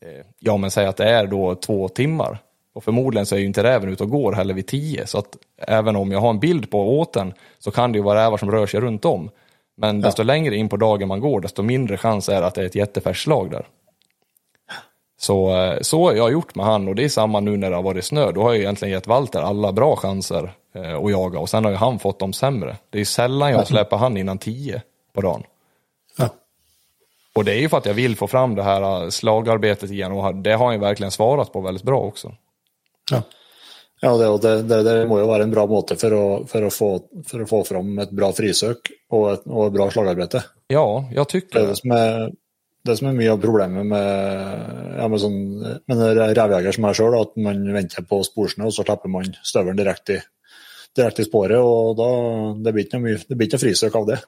eh, ja men säg att det är då två timmar. Och förmodligen så är ju inte räven ute och går heller vid tio, så att även om jag har en bild på åten så kan det ju vara rävar som rör sig runt om. Men desto längre in på dagen man går, desto mindre chans är att det är ett jättefärskt slag där. Så, eh, så har jag gjort med han och det är samma nu när det har varit snö. Då har jag egentligen gett Walter alla bra chanser eh, att jaga och sen har ju han fått dem sämre. Det är ju sällan jag släpper han innan tio på dagen. Ja. Och det är ju för att jag vill få fram det här eh, slagarbetet igen og det har han ju verkligen svarat på väldigt bra också. Ja. Ja, det, det, det, det må jo være en bra måte for å, for å, få, for å få fram et bra frisøk og et, og et bra slagarbeide. Ja, jag tycker er det. det som er, det som er mye av problemet med, ja, med, sånn, med revjeger som jeg sjøl, at man venter på sporsene, og så slipper man støvelen direkte, i- direkte i sporet. og da, Det blir noe frisøk av det.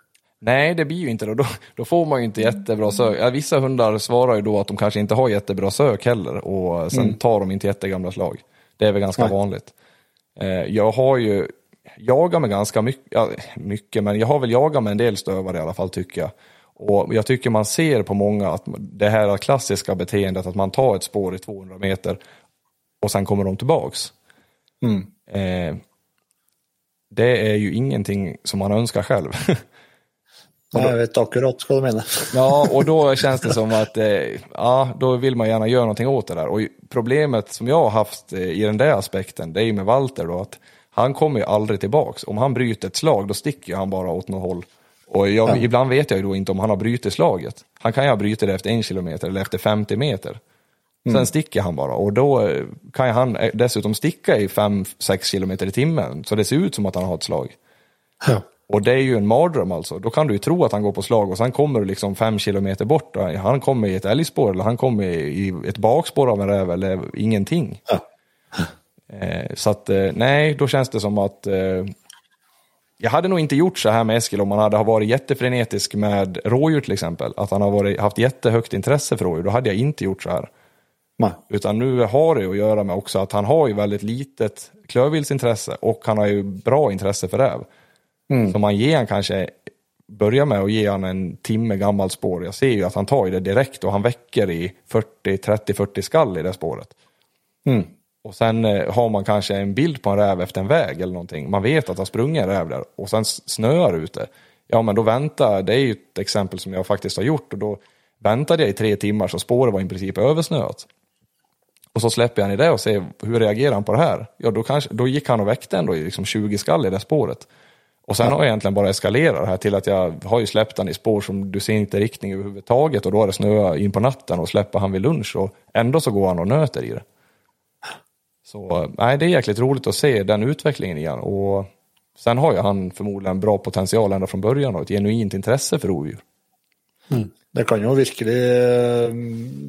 Nej, det blir ju inte det. Då, då får man ju inte jättebra sök. Ja, vissa hundar svarar ju då att de kanske inte har jättebra sök heller och sen tar de inte jättegamla slag. Det är väl ganska Nej. vanligt. Eh, jag har ju jagat med ganska mycket, ja, mycket, men jag har väl jagat med en del stövare i alla fall tycker jag. Och jag tycker man ser på många att det här klassiska beteendet att man tar ett spår i 200 meter och sen kommer de tillbaks. Mm. Eh, det är ju ingenting som man önskar själv. Ja, jag vet akkurat vad du menar. Ja, och då känns det som att eh, ja, då vill man gärna göra någonting åt det där. Och problemet som jag har haft eh, i den där aspekten, det är ju med Walter då, att han kommer ju aldrig tillbaks. Om han bryter ett slag, då sticker han bara åt något håll. Och jag, Ja. ibland vet jag ju då inte om han har brutit slaget. Han kan ju ha brutit det efter en kilometer eller efter 50 meter. Sen sticker han bara och då eh, kan han eh, dessutom sticka i 5-6 kilometer i timmen. Så det ser ut som att han har ett slag. Ja. Och det är ju en mardröm alltså. Då kan du ju tro att han går på slag och sen kommer du liksom fem kilometer bort. Han kommer i ett älgspår eller han kommer i ett bakspår av en räv eller ingenting. Ja. Eh, så att nej, då känns det som att jag hade nog inte gjort så här med Eskil om han hade varit jättefrenetisk med rådjur till exempel. Att han har varit, haft jättehögt intresse för rådjur. Då hade jag inte gjort så här. Nej. Utan nu har det att göra med också att han har ju väldigt litet klövviltsintresse och han har ju bra intresse för räv. Så man ger han kanske, börja med att ge han en timme gammalt spår. Jag ser ju att han tar ju det direkt och han väcker i 40, 30, 40 skall i det spåret. Mm. Och sen eh, har man kanske en bild på en räv efter en väg eller någonting. Man vet att det har sprungit en räv där och sen snöar ute. Ja men då vänta, det är ju ett exempel som jag faktiskt har gjort och då väntade jag i tre timmar så spåret var i princip översnöat. Och så släpper jag han i det och ser hur reagerar han på det här? Ja då, kanske, då gick han och väckte ändå i liksom 20 skall i det spåret. Och sen har jag egentligen bara eskalerat det här till att jag har ju släppt han i spår som du ser inte riktning överhuvudtaget och då har det snöat in på natten och släpper han vid lunch och ändå så går han och nöter i det. Så nej, det är jäkligt roligt att se den utvecklingen igen och sen har ju han förmodligen bra potential ända från början och ett genuint intresse för rovdjur. Det kan ju virkelig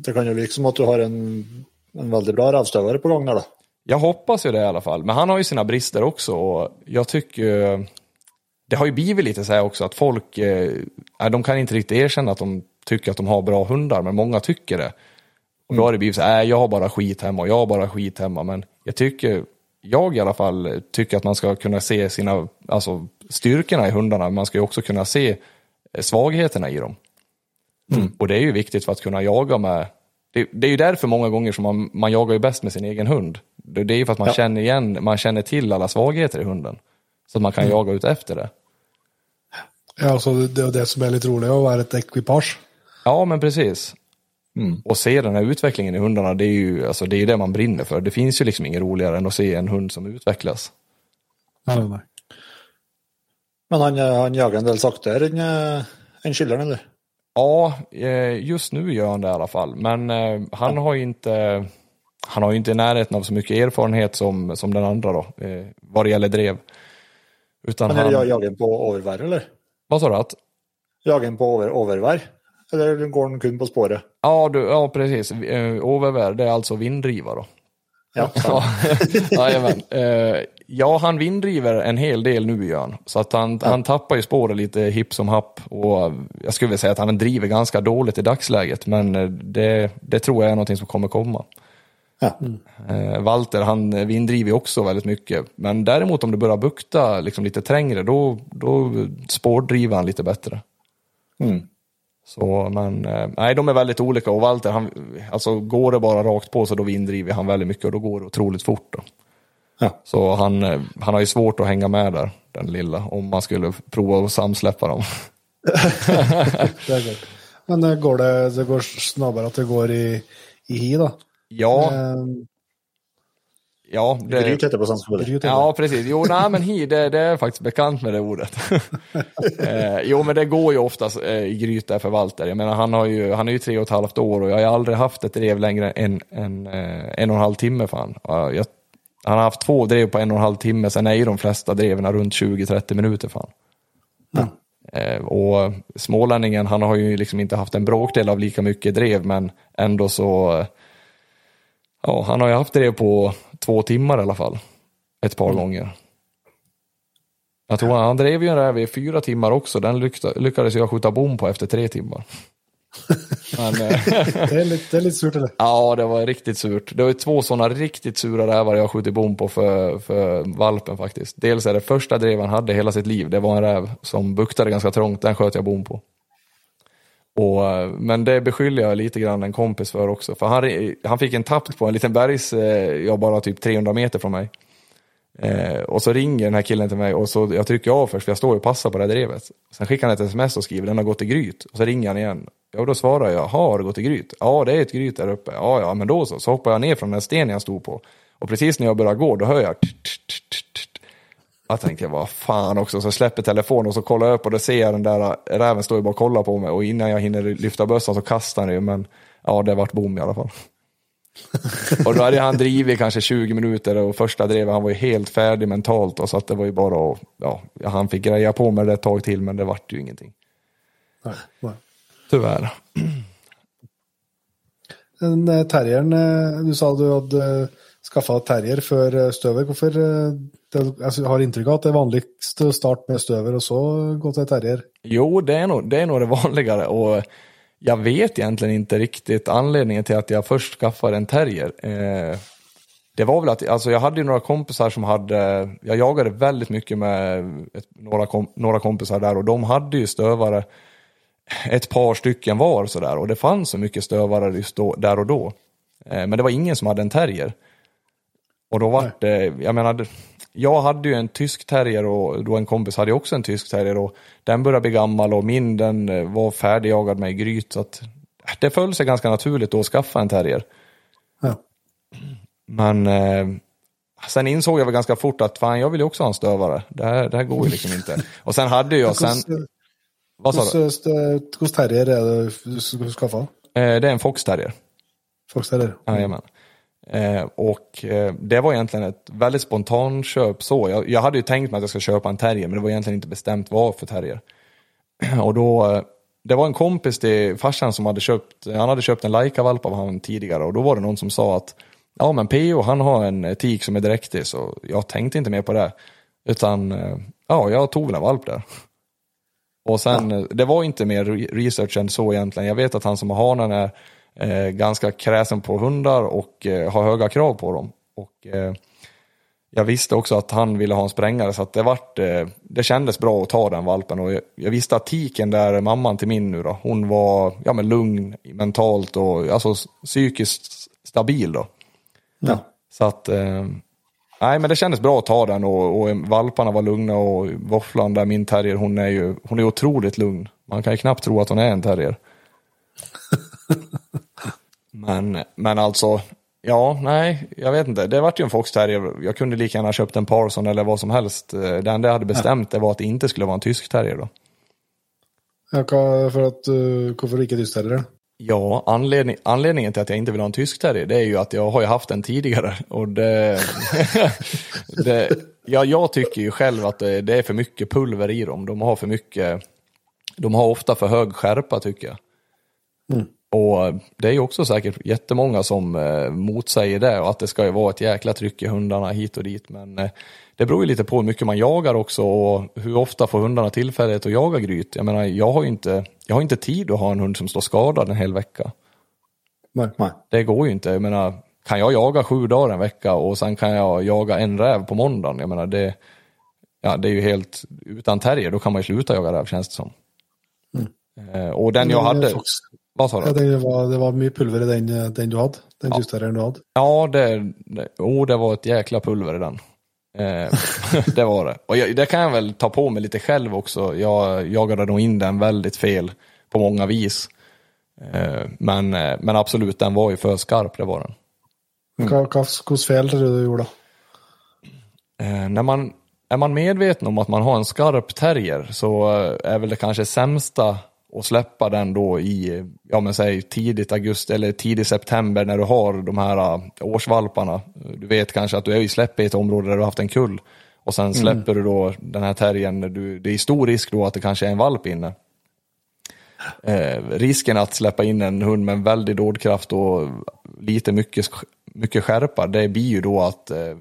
Det kan ju virke som at du har en, en veldig bra rævstøvere på der, da. Jag hoppas ju det i alla fall, men han har ju sina brister också och jag tycker det har ju blivit lite så här också att folk, eh, de kan inte riktigt erkänna att de tycker att de har bra hundar, men många tycker det. Och då har det blivit så här, nej, jag har bara skit hemma och jag har bara skit hemma, men jag tycker, jag i alla fall tycker att man ska kunna se sina, alltså styrkorna i hundarna, men man ska ju också kunna se eh, svagheterna i dem. Och det är ju viktigt för att kunna jaga med, det, det är ju därför många gånger som man, man jagar ju bäst med sin egen hund. Det, det är ju för att man Ja. känner igen, man känner till alla svagheter i hunden. Så att man kan jaga ut efter det. Ja, alltså det är det som är lite roligt att vara ett ekipage. Ja, men precis. Mm. Och se den här utvecklingen i hundarna, det är ju alltså, det, är ju det man brinner för. Det finns ju liksom inget roligare än att se en hund som utvecklas. Nej. Men han, eh, han jager en del saktere enn eh, enn skilleren, eller? Ja, eh, just nu gör han det i alla fall. Men eh, han har ju inte, han har inte i närheten av så mycket erfarenhet som, som den andra då, eh, vad det gäller drev. Utan Men er han, jager han på overvær, eller? vad sa du? Att? Jager han på over, overvær? Eller går han kun på spåret? Ja, du, ja precis. Eh, Overvär, det är alltså vinddriva då. Ja. Ja, jajamän. Eh, ja, han vinddriver en hel del nu gör han. Så att han, han tappar ju spåret lite hipp som happ. Och jag skulle vilja säga att han driver ganska dåligt i dagsläget. Men eh, det, det tror jag är någonting som kommer komma. Ja. Eh, Walter, han vinddriver också väldigt mycket. Men däremot om det börjar bukta liksom lite trängre, då, då spårdriver han lite bättre. Mm. Så, men eh, nej, de är väldigt olika och Walter, han, alltså går det bara rakt på så då vinddriver han väldigt mycket och då går det otroligt fort. Då. Ja. Så han, eh, han har ju svårt att hänga med där, den lilla, om man skulle prova att samsläppa dem. Det. Men det går det, det går snabbare att det går i, i hi då? Ja, Ehm, ja, det, väl? gryt är ja precis. Jo, nej, men hi, det, det är faktiskt bekant med det ordet. eh, jo, men det går ju oftast eh, i gryt där för Walter. Jag menar, han, har ju, han är ju tre och ett halvt år och jag har ju aldrig haft ett drev längre än en, eh, en och en halv timme. Ja, Jag, han har haft två drev på en och en halv timme, sen är ju de flesta dreven runt 20-30 minuter för han. Eh, och smålänningen, han har ju liksom inte haft en bråkdel av lika mycket drev, men ändå så, ja, han har ju haft drev på två timmar i alla fall. Ett par gånger. Jag tror han, han drev ju en räv i fyra timmar också, den lyckades jag skjuta bom på efter tre timmar. Men, eh, Det är lite, det är lite surt eller? Ja, det var riktigt surt. Det var två sådana riktigt sura rävar jag skjutit bom på för, för valpen faktiskt. Dels är det första drev han hade hela sitt liv, det var en räv som buktade ganska trångt, den sköt jag bom på. Och, men det beskyller jag lite grann en kompis för också. För han, han fick en tapp på en liten bergs, eh, jag bara typ 300 meter från mig. Eh, och så ringer den här killen till mig och så jag trycker av först för jag står och passar på det här drevet. Sen skickar han ett sms och skriver den har gått i gryt. Och så ringer han igen. Ja, då svarar jag, har det gått i gryt? Ja, det är ett gryt där uppe. Ja, ja, men då så. Så hoppar jag ner från den stenen jag stod på. Och precis när jag börjar gå, då hör jag jag tänkte, vad fan också, så släpper telefonen och så kollar jag upp och då ser jag den där räven står ju bara och kollar på mig och innan jag hinner lyfta bössan så kastar han ju, men ja, det vart bom i alla fall. och då hade han drivit kanske 20 minuter och första drevet, han var ju helt färdig mentalt och så att det var ju bara att, ja, han fick greja på med det ett tag till men det vart ju ingenting. Nej. Tyvärr. Den eh, terriern, eh, du sa du hade skaffat terrier för stöver. Varför det, alltså, jag har intryck av att det är vanligast att starta med stöver och så gå till terrier. Jo, det är, nog, det är nog det vanligare och jag vet egentligen inte riktigt anledningen till att jag först skaffade en terrier. Eh, det var väl att, alltså jag hade ju några kompisar som hade, jag jagade väldigt mycket med ett, några, kom, några kompisar där och de hade ju stövare ett par stycken var sådär och det fanns så mycket stövare just då, där och då. Eh, men det var ingen som hade en terrier. Och då var det, jag menar, jag hade ju en tysk terrier och då en kompis hade också en tysk terrier och den började bli gammal och min den eh, var färdigjagad med gryt så att det föll sig ganska naturligt då att skaffa en terrier. Ja. Men eh, sen insåg jag väl ganska fort att fan jag vill ju också ha en stövare. Det här, det här går ju liksom inte. Och sen hade jag sen... Vad sa du? Hos terrier är det du ska skaffa? Eh, det är en foxterrier. Foxterrier? Mm. Jajamän. Eh, och eh, det var egentligen ett väldigt spontant köp så. Jag, jag, hade ju tänkt mig att jag ska köpa en terrier men det var egentligen inte bestämt vad för terrier. Och då, eh, det var en kompis till farsan som hade köpt, han hade köpt en Laika-valp av honom tidigare och då var det någon som sa att ja men PO han har en tik som är dräktig så jag tänkte inte mer på det. Utan eh, ja, jag tog en valp där. Och sen, ja. det var inte mer research än så egentligen. Jag vet att han som har hanen är eh, ganska kräsen på hundar och eh, har höga krav på dem. Och, eh, jag visste också att han ville ha en sprängare så att det, vart, eh, det kändes bra att ta den valpen. Och jag, jag, visste att tiken där, mamman till min nu då, hon var ja, men lugn mentalt och alltså, psykiskt stabil då. Ja. Så att, eh, nej men det kändes bra att ta den och, och valparna var lugna och våfflan där, min terrier, hon är ju hon är otroligt lugn. Man kan ju knappt tro att hon är en terrier. Men, men alltså, ja, nej, jag vet inte. Det vart ju en Fox Terrier. Jag kunde lika gärna köpt en Parson eller vad som helst. Det enda jag hade bestämt det var att det inte skulle vara en tysk terrier då. Ja, för att, uh, varför inte tysk terrier? Ja, anledning, anledningen till att jag inte vill ha en tysk terrier det är ju att jag har ju haft en tidigare. Och det, det, ja, jag tycker ju själv att det, det, är för mycket pulver i dem. De har för mycket, de har ofta för hög skärpa tycker jag. Mm. Och det är ju också säkert jättemånga som eh, motsäger det och att det ska ju vara ett jäkla tryck i hundarna hit och dit. Men eh, det beror ju lite på hur mycket man jagar också och hur ofta får hundarna tillfället att jaga gryt. Jag menar, jag har ju inte, jag har inte tid att ha en hund som står skadad en hel vecka. Nej, nej. Det går ju inte. Jag menar, kan jag jaga sju dagar en vecka och sen kan jag jaga en räv på måndagen. Jag menar, det, ja, det är ju helt, utan terrier då kan man ju sluta jaga räv känns det som. Mm. Eh, och den jag hade... Vad sa du? Jag tänkte det var, det var mycket pulver i den, den du hade. Den ja. du hade. Ja, det, det, oh, det var ett jäkla pulver i den. Eh, det var det. Och jag, det kan jag väl ta på mig lite själv också. Jag jagade nog in den väldigt fel på många vis. Eh, men, eh, men absolut, den var ju för skarp, det var den. Mm. Vad fel du gjorde? Eh, när man, är man medveten om att man har en skarp terrier så eh, är väl det kanske sämsta och släppa den då i, ja men säg tidigt augusti eller tidig september när du har de här äh, årsvalparna. Du vet kanske att du är i släpp i ett område där du har haft en kull. Och sen mm. släpper mm. du då den här terriern, det är stor risk då att det kanske är en valp inne. Eh, risken att släppa in en hund med en väldig dådkraft och lite mycket, mycket skärpa, det blir ju då att eh,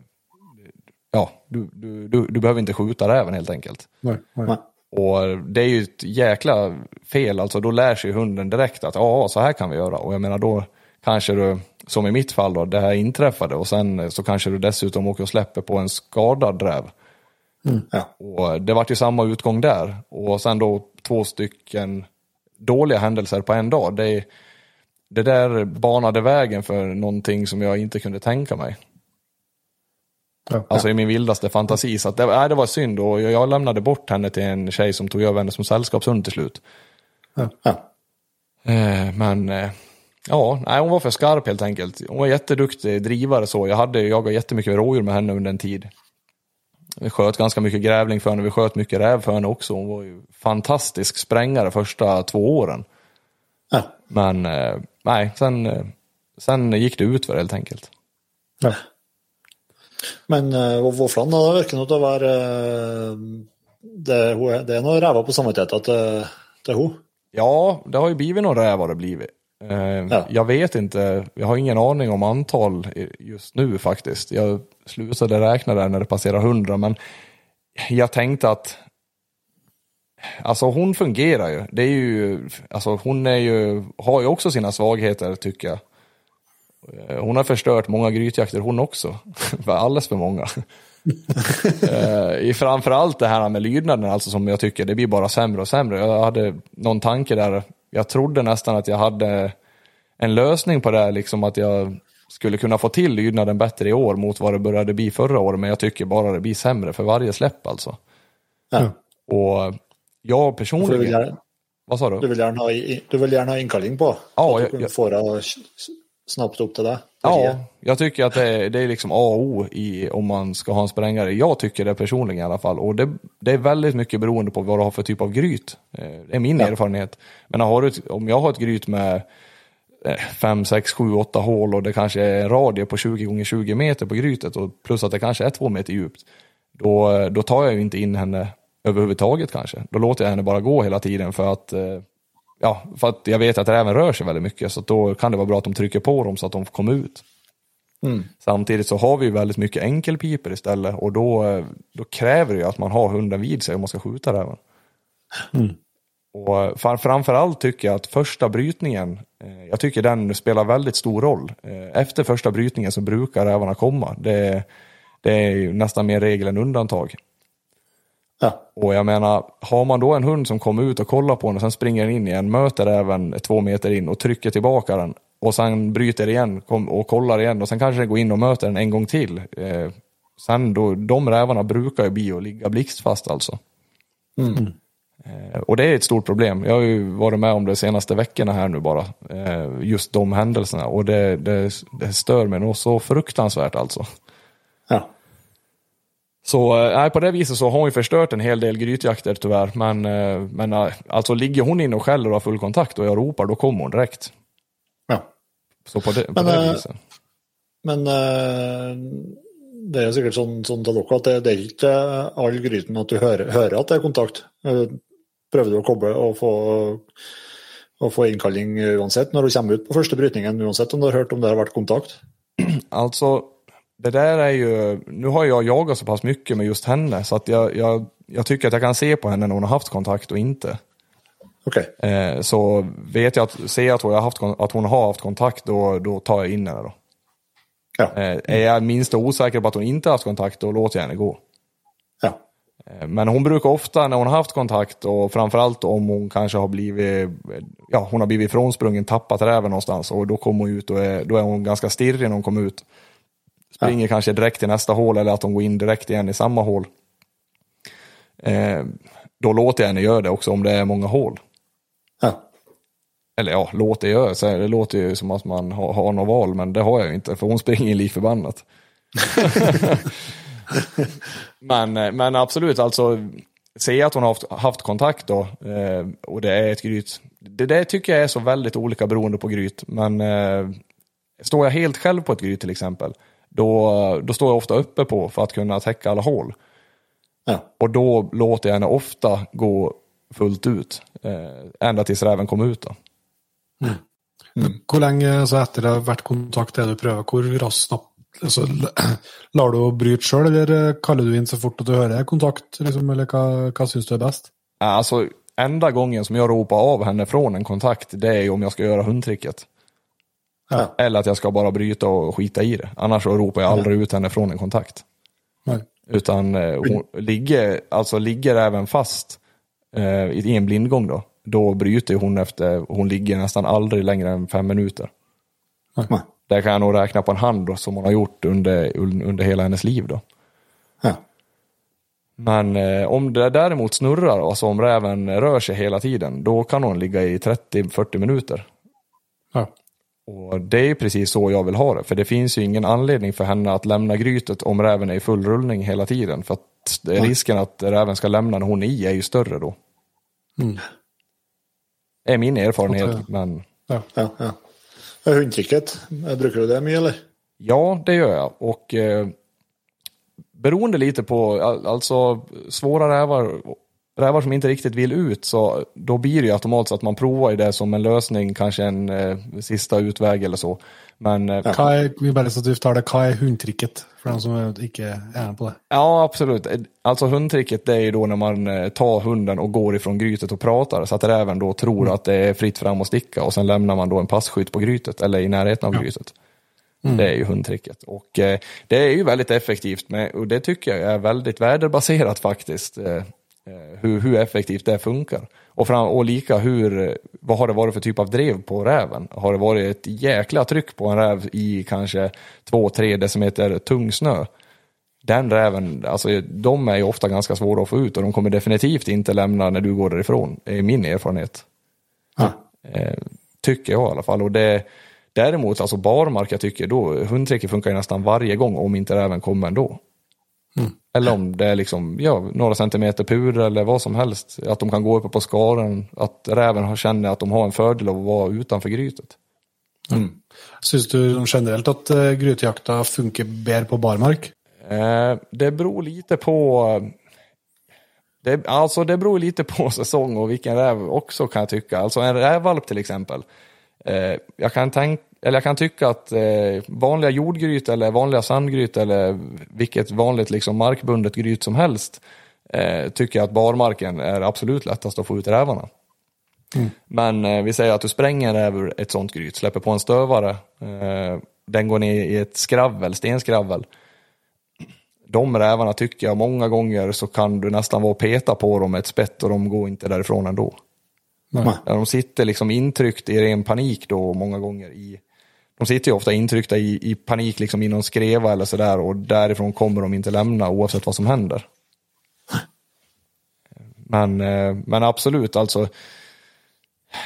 ja, du, du, du, du behöver inte skjuta räven helt enkelt. Nej, nej. Och det är ju ett jäkla fel, alltså då lär sig hunden direkt att ja, så här kan vi göra. Och jag menar då kanske du, som i mitt fall då, det här inträffade och sen så kanske du dessutom åker och släpper på en skadad räv. Mm. Ja. Och det vart ju samma utgång där. Och sen då två stycken dåliga händelser på en dag. Det, det där banade vägen för någonting som jag inte kunde tänka mig. Ja. Alltså i min vildaste fantasi. Så att det, nej, det var synd och jag, lämnade bort henne till en tjej som tog över henne som sällskapshund till slut. Ja. Eh, men eh, ja, nej, hon var för skarp helt enkelt. Hon var jätteduktig drivare så. Jag hade jagat jättemycket rådjur med henne under en tid. Vi sköt ganska mycket grävling för henne, vi sköt mycket räv för henne också. Hon var ju fantastisk sprängare första två åren. Ja. Men eh, nej, sen, sen gick det ut för helt enkelt. Ja. Men uh, Våfland det virker nok til å være eh, det, er- det noe ræva på samvittigheten til, til hun. Ja, det har ju blivit någon räv har det blivit. Eh, Ja. Jag vet inte, jag har ingen aning om antal just nu faktiskt. Jag slutade räkna där när det passerade hundra, men jag tänkte att Alltså hon fungerar ju. Det är ju, alltså hon är ju, har ju också sina svagheter tycker jag. Eh, Hon har förstört många grytjakter hon också. Alldeles för många. Eh, i Framförallt det här med lydnaden alltså som jag tycker det blir bara sämre och sämre. Jag hade någon tanke där, jag trodde nästan att jag hade en lösning på det, liksom att jag skulle kunna få till lydnaden bättre i år mot vad det började bli förra året, men jag tycker bara det blir sämre för varje släpp alltså. Ja. Och jag For du vil, personligen, gjerne, vad sa du du? vil gjerne ha, du vil gjerne ha innkalling på. Ja, jeg- kan få henne snabbt opp til deg. Ja, jag tycker att det är, det är liksom A och O i, om man ska ha en sprängare. Jag tycker det personligen i alla fall. Och det, det är väldigt mycket beroende på vad du har för typ av gryt. Eh, Det är min erfarenhet. Men har du, om jag har ett gryt med 5, 6, 7, 8 hål och det kanske är en radie på 20 gånger 20 meter på grytet och plus att det kanske är 2 meter djupt. Då, då tar jag ju inte in henne överhuvudtaget kanske. Då låter jag henne bara gå hela tiden för att eh, Ja, för att jag vet att räven rör sig väldigt mycket så då kan det vara bra att de trycker på dem så att de kommer ut. Samtidigt så har vi ju väldigt mycket enkelpiper istället och då, då kräver det ju att man har hunden vid sig om man ska skjuta räven. Och eh, fram- framförallt tycker jag att första brytningen, eh, jag tycker den spelar väldigt stor roll. Eh, Efter första brytningen så brukar rävarna komma. Det, det är nästan mer regel än undantag. Ja. Och jag menar, har man då en hund som kommer ut och kollar på den och sen springer den in igen, möter även två meter in och trycker tillbaka den och sen bryter igen och kollar igen och sen kanske den går in och möter den en gång till. Eh, sen då, de rävarna brukar ju bli och ligga blixtfast alltså. Eh, och det är ett stort problem. Jag har ju varit med om det de senaste veckorna här nu bara. Eh, just de händelserna och det, det, det stör mig nog så fruktansvärt alltså. Så eh, nej, på det viset så har hon ju förstört en hel del grytjakter tyvärr. Men, eh, men eh, alltså ligger hon inne och skäller och har full kontakt och jag ropar, då kommer hon direkt. ja. Så på det, på Men, det viset. Men det er jo sikkert sånn, sånn til dere at det, det er ikke all gryten at du hører, hører at det er kontakt. Prøver du å koble og få, å få innkalling uansett når du kommer ut på første brytningen, uansett om du har hørt om det har vært kontakt? Alltså, det där är ju, nu har jag jagat så pass mycket med just henne så att jag, jag, jag tycker att jag kan se på henne när hon har haft kontakt och inte. Ok. Eh, så vet jag att, ser jag att hon har haft, att hon har haft kontakt, då, då tar jag in henne då. Ja. Eh, är jag minst osäker på att hon inte har haft kontakt, då låter jag henne gå. ja. Eh, Men hon brukar ofta när hon har haft kontakt och framförallt om hon kanske har blivit, ja hon har blivit ifrånsprungen, tappat räven någonstans och då kommer hon ut och är, då är hon ganska stirrig när hon kommer ut. Springer kanske direkt till nästa hål eller att hon går in direkt igen i samma hål. Eh, då låter jag henne göra det också om det är många hål. ja. Eller ja, låter jag göra, så det låter ju som att man har, har något val men det har jag ju inte för hon springer lik förbannat. men, eh, men absolut, alltså jag att hon har haft, haft kontakt då eh, och det är ett gryt. Det där tycker jag är så väldigt olika beroende på gryt. Men eh, står jag helt själv på ett gryt till exempel, då, då står jag ofta uppe på för att kunna täcka alla hål. ja. Och då låter jag henne ofta gå fullt ut. Eh, ända tills räven kommer ut då. Hvor lenge altså etter det har vært kontakt er du prøver? Hvor raskt snabbt altså, Lar du bryte sjøl, eller kaller du inn så fort at du hører kontakt? Liksom, eller hva syns du er best? Alltså, enda gången som jag ropar av henne från en kontakt, det är om jag ska göra hundtricket. Ja. Eller att jag ska bara bryta och skita i det. Annars så ropar jag aldrig ut henne från en kontakt. Nei. Utan eh, hon ligger, alltså ligger även fast eh, i en blindgång då. då bryter hon efter, hon ligger nästan aldrig längre än fem minuter. Nej. Det kan jag nog räkna på en hand då, som hon har gjort under, under hela hennes liv. Då. Ja. Men eh, om det däremot snurrar, alltså om räven rör sig hela tiden, då kan hon ligga i 30-40 minuter. Ja. Och det är ju precis så jag vill ha det, för det finns ju ingen anledning för henne att lämna grytet om räven är i full rullning hela tiden. För att det är risken att räven ska lämna när hon är i är ju större då. Mm. Det är min erfarenhet, Okej. men Ja, ja. Ja, Hundtricket, brukar du det mycket eller? Ja, det gör jag. Och eh, beroende lite på, all- alltså svåra rävar, rävar som inte riktigt vill ut, så då blir det ju automatiskt att man provar det som en lösning, kanske en eh, sista utväg eller så. Men eh, vi bare så at vi tar det, hva er hundtrikket? For de som er med på det. Ja, absolut. Alltså hundtricket det är ju då när man eh, tar hunden och går ifrån grytet och pratar så att räven då tror att det är fritt fram att sticka och sen lämnar man då en passkytt på grytet eller i närheten av grytet. Det är ju hundtricket. Och eh, det är ju väldigt effektivt med, och det tycker jag är väldigt väderbaserat faktiskt. Eh, hur, hur effektivt det funkar. Och, fram, och lika hur, eh, vad har det varit för typ av drev på räven? Har det varit ett jäkla tryck på en räv i kanske 2-3 decimeter tung snö? Den räven, alltså de är ju ofta ganska svåra att få ut och de kommer definitivt inte lämna när du går därifrån. Det är min erfarenhet. Ja. Eh, tycker jag i alla fall. Och det, däremot, alltså barmark, jag tycker då, hundtricket funkar ju nästan varje gång om inte räven kommer ändå. Eller om det är liksom, ja, några centimeter pur eller vad som helst. Att de kan gå uppe på skaren, att räven känner att de har en fördel av att vara utanför grytet. Syns du generelt at uh, grytejakta funker bedre på barmark? Eh, det beror lite på det, alltså det beror lite på säsong och vilken räv också kan jag tycka. Alltså en rävvalp till exempel. Eh, jag, kan tänk, eller jag kan tycka att eh, vanliga jordgryt eller vanliga sandgryt eller vilket vanligt liksom markbundet gryt som helst eh, tycker jag att barmarken är absolut lättast att få ut rävarna. Men eh, vi säger att du spränger ur ett sånt gryt, släpper på en stövare, eh, den går ner i ett skravel, stenskravel de rävarna tycker jag många gånger så kan du nästan vara och peta på dem med ett spett och de går inte därifrån ändå. Nej. De sitter liksom intryckt i ren panik då många gånger i de sitter ju ofta intryckta i, i panik liksom i någon skreva eller sådär och därifrån kommer de inte lämna oavsett vad som händer. Men, eh, men absolut, alltså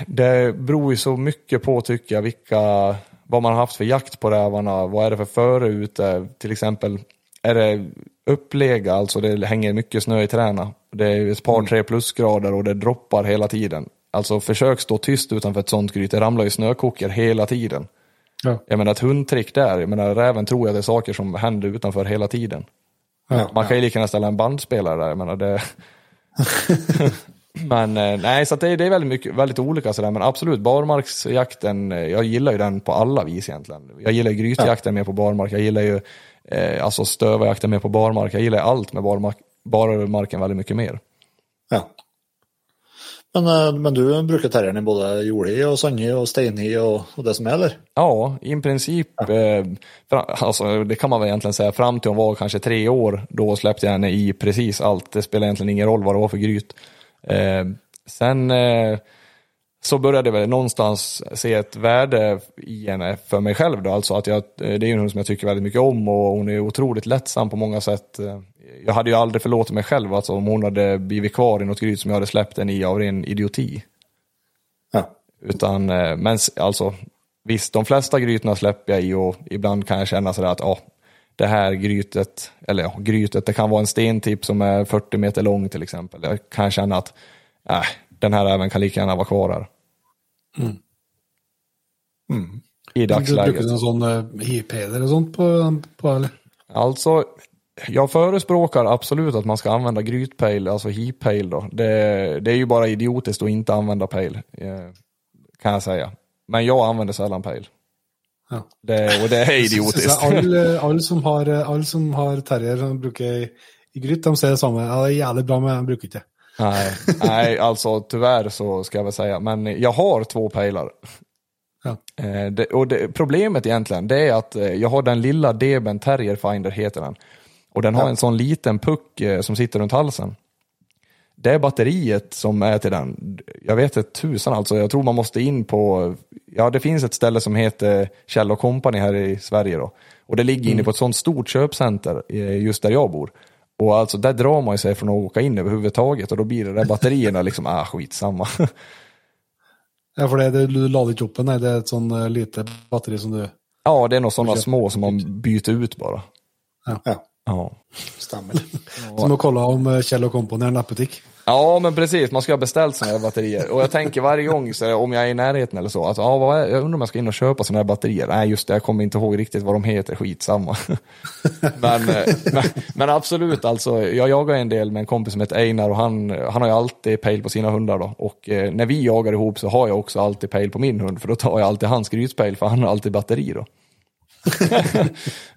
det beror ju så mycket på tycker jag vilka, vad man har haft för jakt på rävarna, vad är det för före ute, till exempel är det upplega, alltså det hänger mycket snö i träna. Det är ett par tre plusgrader och det droppar hela tiden. Alltså försök stå tyst utanför ett sånt gryt, det ramlar ju snökoker hela tiden. Ja. Jag menar ett hundtrick där, jag menar räven tror jag det är saker som händer utanför hela tiden. Ja. Man kan ju lika gärna ställa en bandspelare där, jag menar det... men eh, nej, så det, det är väldigt, mycket, väldigt olika sådär, men absolut barmarksjakten, jag gillar ju den på alla vis egentligen. Jag gillar ju grytjakten mer på barmark, jag gillar ju eh, alltså stövarjakten mer på barmark, jag gillar allt med barmark, barmarken väldigt mycket mer. Ja. Men, eh, men du brukar terriern i både jordhi och sandhi och stenhi och, och det som är eller? Ja, i princip, eh, fra, alltså, det kan man väl egentligen säga, fram till hon var kanske tre år, då släppte jag henne i precis allt. Det spelar egentligen ingen roll vad det var för gryt. Eh, sen eh, så började jag väl någonstans se ett värde i henne för mig själv. Då. Alltså att jag, det är en hund som jag tycker väldigt mycket om och hon är otroligt lättsam på många sätt. Eh, Jag hade ju aldrig förlåtit mig själv alltså, om hon hade blivit kvar i något gryt som jag hade släppt den i av ren idioti. Ja. Utan, eh, men alltså, visst, de flesta grytorna släpper jag i och ibland kan jag känna sådär att ja, det här grytet, eller ja, grytet, det kan vara en stentipp som är 40 meter lång till exempel. Jag kan känna att äh, den här även kan lika gärna vara kvar här. I Du dagsläget. bruker du noen sånn uh, hipheder og sånt på, på eller? Alltså, jag förespråkar absolut att man ska använda grytpejl, alltså heap-pejl då. Det, det är ju bara idiotiskt att inte använda pejl, eh, kan jag säga. Men jag använder sällan pejl. Ja. Det, och det är idiotiskt. jeg Alle all som har, all som har terrier som bruker i, gryt, de ser det samme. Ja, det er jævlig bra, men jeg bruker ikke det. nej, nej, alltså tyvärr så ska jag väl säga. Men jag har två pejlar. Ja. Eh, det, och det, problemet egentligen, det är att eh, jag har den lilla Deben Terrier Finder heter den. Och den har en sån liten puck eh, som sitter runt halsen. det batteriet som är till den, jag vet inte tusan alltså, jag tror man måste in på, ja det finns ett ställe som heter Kjell Company här i Sverige då. Och det ligger inne på ett sånt stort köpcenter eh, just där jag bor. Och alltså där drar man sig från att åka in överhuvudtaget och då blir det där batterierna liksom, ah skitsamma. Ja, for det, det, du lader ikke opp en, nei, det er et sånn eh, lite batteri som du Ja, det är nog sådana små som man byter ut bara. Ja, Ja. Stemmer. Som å kolla om eh, Kjell og Company er nettbutikk. Ja, men precis. Man ska ha beställt sådana här batterier. Och jag tänker varje gång, så om jag är i närheten eller så, att ja, vad är, jag undrar om jag ska in och köpa sådana här batterier. Nej, just det, jag kommer inte ihåg riktigt vad de heter, skitsamma. men, eh, men, men absolut, alltså, jag jagar en del med en kompis som heter Einar och han, han har ju alltid pejl på sina hundar då. Och eh, när vi jagar ihop så har jag också alltid pejl på min hund, för då tar jag alltid hans grytspejl, för han har alltid batteri då.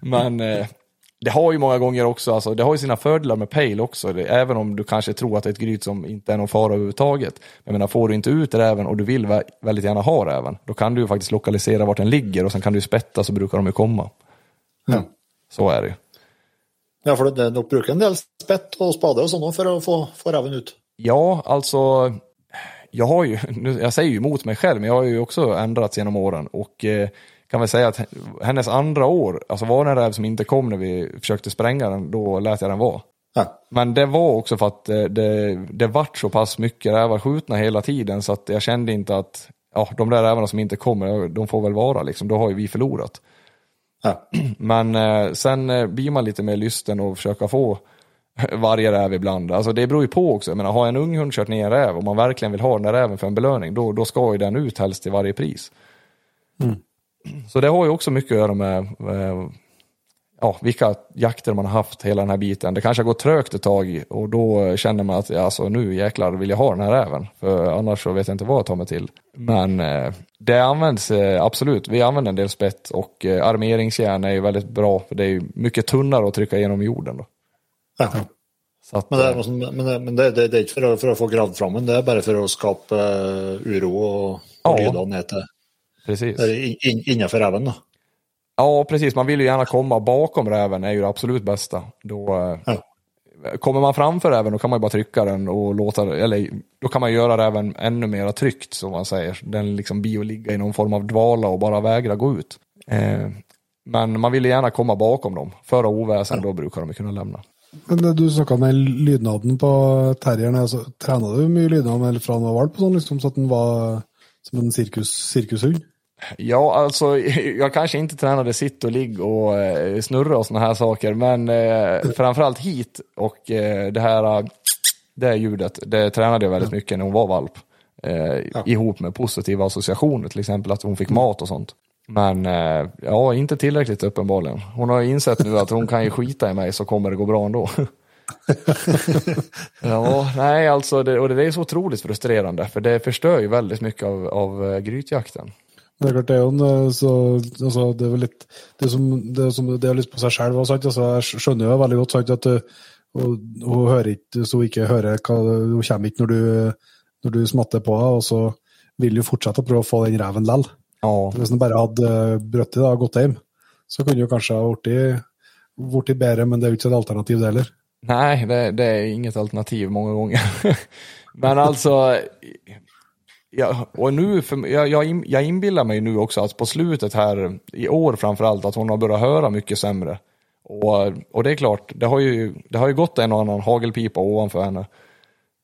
men eh, det har ju många gånger också, alltså, det har ju sina fördelar med pejl också, det, även om du kanske tror att det är ett gryt som inte är någon fara överhuvudtaget. Jag menar, får du inte ut räven och du vill vä- väldigt gärna ha räven, då kan du ju faktiskt lokalisera vart den ligger och sen kan du ju spätta så brukar de ju komma. Ja. Så är det ju. Ja, for det, dere bruker en del spett spade og sånn også for å få, få reven ut. Ja, alltså, jag har ju, jag säger ju emot mig själv, men jag har ju också ändrats genom åren och eh, kan väl säga att hennes andra år, alltså var det en räv som inte kom när vi försökte spränga den, då lät jag den vara. Ja. Men det var också för att eh, det, det vart så pass mycket rävar skjutna hela tiden så att jag kände inte att ja, de där rävarna som inte kommer, de får väl vara liksom, då har ju vi förlorat. Ja. Men eh, sen eh, blir man lite mer lysten och försöka få varje räv ibland. Alltså det beror ju på också. Jag menar, har en ung hund kört ner en räv och man verkligen vill ha den där räven för en belöning, då, då ska ju den ut helst till varje pris. Så det har ju också mycket att göra med eh, ja, vilka jakter man har haft hela den här biten. Det kanske har gått trögt ett tag och då känner man att alltså, nu jäklar vill jag ha den här räven. För annars så vet jag inte vad jag tar mig till. Men eh, det används eh, absolut. Vi använder en del spett och eh, armeringsjärn är ju väldigt bra för det är ju mycket tunnare att trycka igenom jorden. Då. Ja. Så att, Men, det, som, men, det, men det, det, det er ikke for å, for å få gravd fram det bare for å skape eh, uro og, og Ja. ned til precis. eller in, in, innenfor reven. da. Ja, precis. Man vill ju gärna komma bakom räven är ju det absolut bästa. Då, eh, Ja. Kommer man framför räven då kan man ju bara trycka den och låta, eller då kan man göra räven ännu mer tryckt som man säger. Den liksom blir att ligga i någon form av dvala och bara vägra gå ut. Eh, men man vill gärna komma bakom dem. Föra oväsen, då brukar de kunna lämna. Men eh, du snakka med lydnaden på terrieren. Altså, Trena du mye lydnad var valp, og sånn, liksom, så at den var som en sirkus, sirkushund? Ja, alltså jag kanske inte tränade sitt och ligg och eh, snurra och såna här saker, men eh, framförallt hit och eh, det här eh, det här ljudet, det tränade jag väldigt mycket när hon var valp. Eh, Ihop med positiva associationer, till exempel att hon fick mat och sånt. Men eh, ja, inte tillräckligt uppenbarligen. Hon har insett nu att hon kan ju skita i mig så kommer det gå bra ändå. ja, nej alltså, det, och det är så otroligt frustrerande för det förstör ju väldigt mycket av, av eh, grytjakten. Det er klart, det er jo en, eh, så, altså, det er vel litt Det som det, som, det har lyst på seg sjøl, altså, jeg skjønner jo veldig godt sant, at hun, hun hører ikke, så hun ikke hører hva Hun kommer ikke når du, når du smatter på henne, og så vil du fortsette å prøve å få den reven lell. Ja, Hvis han bare hadde brøtt i det og gått hjem, så kunne jo kanskje ha blitt bedre, men det er jo ikke et alternativ, det heller. Nej, det, det är inget alternativ många gånger. Men alltså, ja, och nu, för, jag, jag, jag inbillar mig nu också att på slutet här, i år framförallt, att hon har börjat höra mycket sämre. Och, och det är klart, det har, ju, det har ju gått en och annan hagelpipa ovanför henne.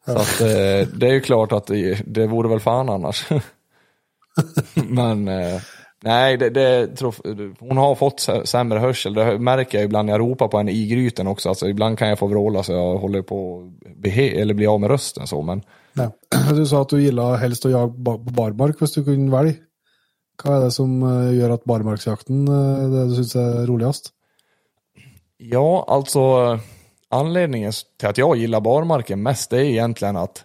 Så att, eh, det är ju klart att det, det vore väl fan annars. Men eh, nej, det, det, hon har fått sä- sämre hörsel. Det märker jag ibland när jag ropar på henne i gryten också. Alltså, ibland kan jag få vråla så jag håller på att eller bli av med rösten. Så, men Ja. Du sa att du gillar helst att jaga på barmark om du kunde välja. Vad är det som eh, gör att barmarksjakten eh, det du syns är roligast? ja, alltså anledningen till att jag gillar barmarken mest det är egentligen att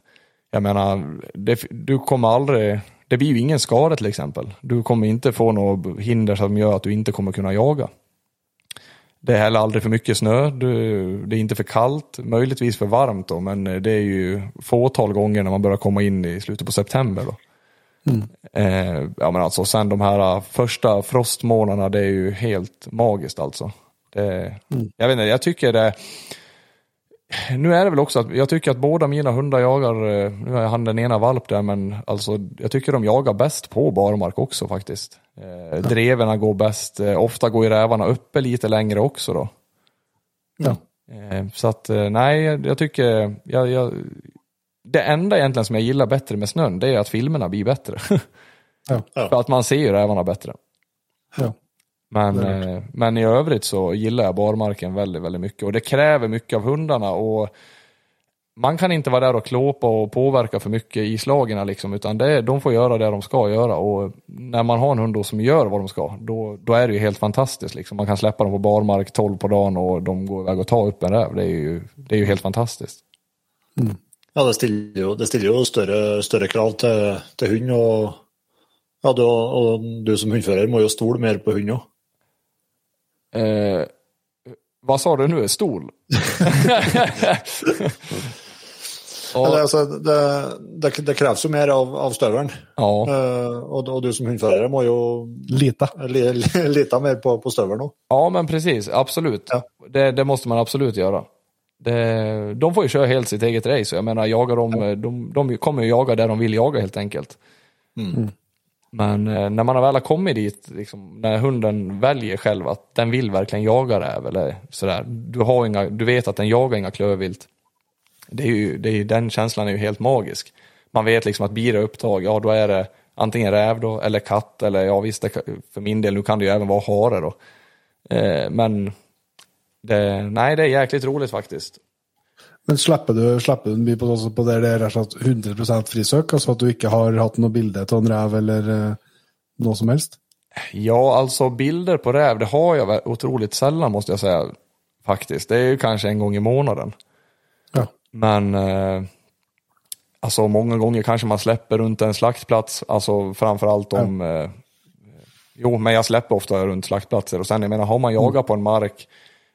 jag menar, det, du kommer aldrig, det blir ju ingen skada till exempel. Du kommer inte få något hinder som gör att du inte kommer kunna jaga. Det är heller aldrig för mycket snö, det är inte för kallt, möjligtvis för varmt då, men det är ju fåtal gånger när man börjar komma in i slutet på september. Då. Eh, ja, men alltså, sen de här första frostmånaderna, det är ju helt magiskt alltså. Det, Jag vet inte, jag tycker det, nu är det väl också att jag tycker att båda mina hundar jagar, eh, nu har jag han den ena valp där, men alltså jag tycker de jagar bäst på barmark också faktiskt. Eh, dreverna går bäst, eh, ofta går ju rävarna uppe lite längre också då. Ja. Eh, så att nej, jag tycker, jag, jag, det enda egentligen som jag gillar bättre med snön, det är att filmerna blir bättre. Ja. För att man ser ju rävarna bättre. Ja. Men, men i övrigt så gillar jag barmarken väldigt, väldigt mycket. Och det kräver mycket av hundarna. Och man kan inte vara där och klåpa och påverka för mycket i slagen liksom, utan det, de får göra det de ska göra. Och när man har en hund då som gör vad de ska, då, då är det ju helt fantastiskt. Liksom. Man kan släppa dem på barmark 12 på dagen och de går iväg och tar upp en räv. Det är ju, det är ju helt fantastiskt. Ja, det stiller jo, det stiller jo større, større krav til, til hund. Og, ja, du, og du som hundfører må jo stole mer på hund òg. Eh, vad sa du nu? Stol? Eller, ja, altså, det, det, det kreves jo mer av, av støvelen. ja, Eh, og, og du som hundfører må jo Lita. li, li, lite mer på, på støvelen òg. ja, men precis. Absolut. Ja. Det, det måste man absolut göra. Det, de får ju köra helt sitt eget race. Jag menar, jagar de, de, de kommer ju jaga där de vill jaga helt enkelt. Men eh, när man har väl har kommit dit, liksom, när hunden väljer själv att den vill verkligen jaga räv eller sådär. Du, har inga, du vet att den jagar inga klövvilt. Det är ju, det är ju, den känslan är ju helt magisk. Man vet liksom att blir det upptag, ja då är det antingen räv då, eller katt, eller ja visst, det, för min del, nu kan det ju även vara hare då. Eh, men det, nej, det är jäkligt roligt faktiskt. Men slipper du, slipper du mye på, altså på det er rett og slett 100 frisøk? Altså at du ikke har hatt noe bilde av en rev eller eh, noe som helst? Ja, alltså bilder på räv, det har jag otroligt sällan måste jag säga. Faktiskt. Det är ju kanske en gång i månaden. Ja. Men eh, alltså många gånger kanske man släpper runt en slaktplats. Alltså framförallt om... Eh, jo, men jag släpper ofta runt slaktplatser. Och sen jag menar, har man jagat på en mark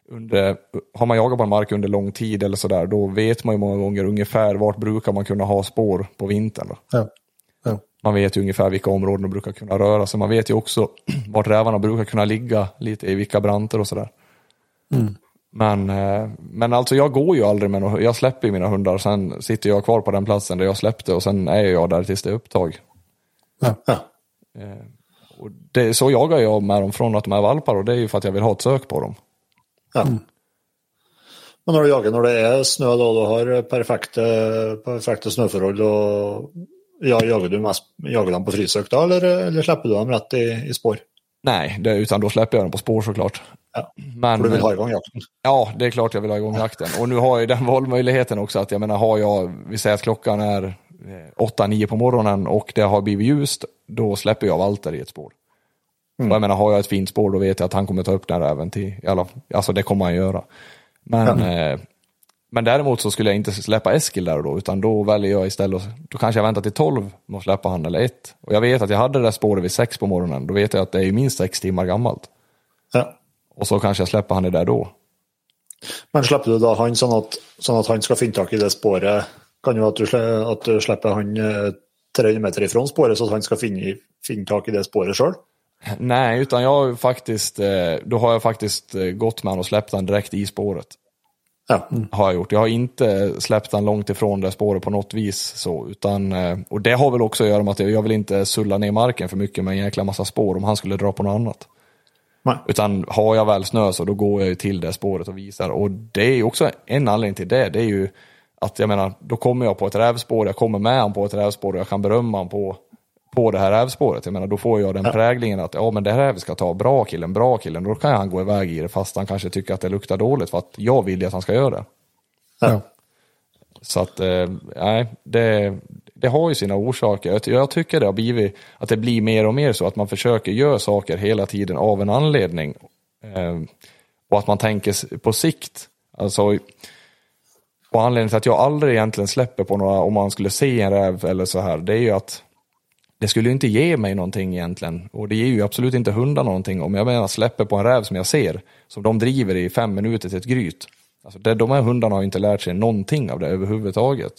under, har man jagat på en mark under lång tid eller sådär, då vet man ju många gånger ungefär vart brukar man kunna ha spår på vintern. Ja. ja. Man vet ju ungefär vilka områden de brukar kunna röra sig. Man vet ju också vart rävarna brukar kunna ligga lite i vilka branter och sådär. Men, eh, men alltså jag går ju aldrig med några, jag släpper ju mina hundar. Sen sitter jag kvar på den platsen där jag släppte och sen är jag där tills det är upptag. Ja. Ja. Och det, så jagar jag med dem från att de är valpar och det är ju för att jag vill ha ett sök på dem. Ja. Men når du jager når det er snø, da du har perfekte, perfekte snøforhold, og ja, jager du mest, jager dem på frisøk da, eller, eller slipper du dem rett i, i spår? Nej, det, utan då släpper jag dem på spår såklart. Ja. Men, du vil ha igång jakten? Ja, det är klart jag vill ha igång jakten. Och nu har jag den valmöjligheten också att jag menar, har jag, vi säger att klockan är 8-9 på morgonen och det har blivit ljust, då släpper jag Walter i ett spår. Och jag menar, har jag ett fint spår då vet jag att han kommer ta upp den räven till, alla, alltså det kommer han göra. Men, eh, men däremot så skulle jag inte släppa Eskil där och då, utan då väljer jag istället, då kanske jag väntar till 12 med att släppa han eller ett. Och jag vet att jag hade det där spåret vid 6 på morgonen, då vet jag att det är minst 6 timmar gammalt. Och så kanske jag släpper han det där då. Men slipper du da han sånn at, sånn at han skal finne tak i det sporet? Kan jo at du, sle- at du slipper han eh, 300 meter ifrån sporet, så at han skal finne, finne tak i det sporet sjøl? Nej, utan jag har ju faktiskt, eh, då har jag faktiskt eh, gått med han och släppt han direkt i spåret. Ja. Har jag gjort. Jag har inte släppt han långt ifrån det spåret på något vis. Så, utan, eh, och det har väl också att göra med att jag jag vill inte sulla ner marken för mycket med en jäkla massa spår om han skulle dra på något annat. Nej. Utan har jag väl snö så då går jag ju till det spåret och visar. Och det är ju också en anledning till det. Det är ju att jag menar, då kommer jag på ett rävspår, jag kommer med han på ett rävspår och jag kan berömma han på, på det här rävspåret. Jag menar, då får jag den präglingen att ja men det här vi ska ta, bra killen, bra killen. Då kan han gå iväg i det fast han kanske tycker att det luktar dåligt för att jag vill ju att han ska göra det. Ja. Så att, eh, nej, det, det har ju sina orsaker. Jag, tycker det har blivit, att det blir mer och mer så att man försöker göra saker hela tiden av en anledning. Ehm, och att man tänker på sikt. Alltså, och anledningen till att jag aldrig egentligen släpper på några, om man skulle se en räv eller så här, det är ju att det skulle ju inte ge mig någonting egentligen. Och det ger ju absolut inte hundar någonting om jag menar släpper på en räv som jag ser, som de driver i fem minuter till ett gryt. Alltså det, de här hundarna har ju inte lärt sig någonting av det överhuvudtaget.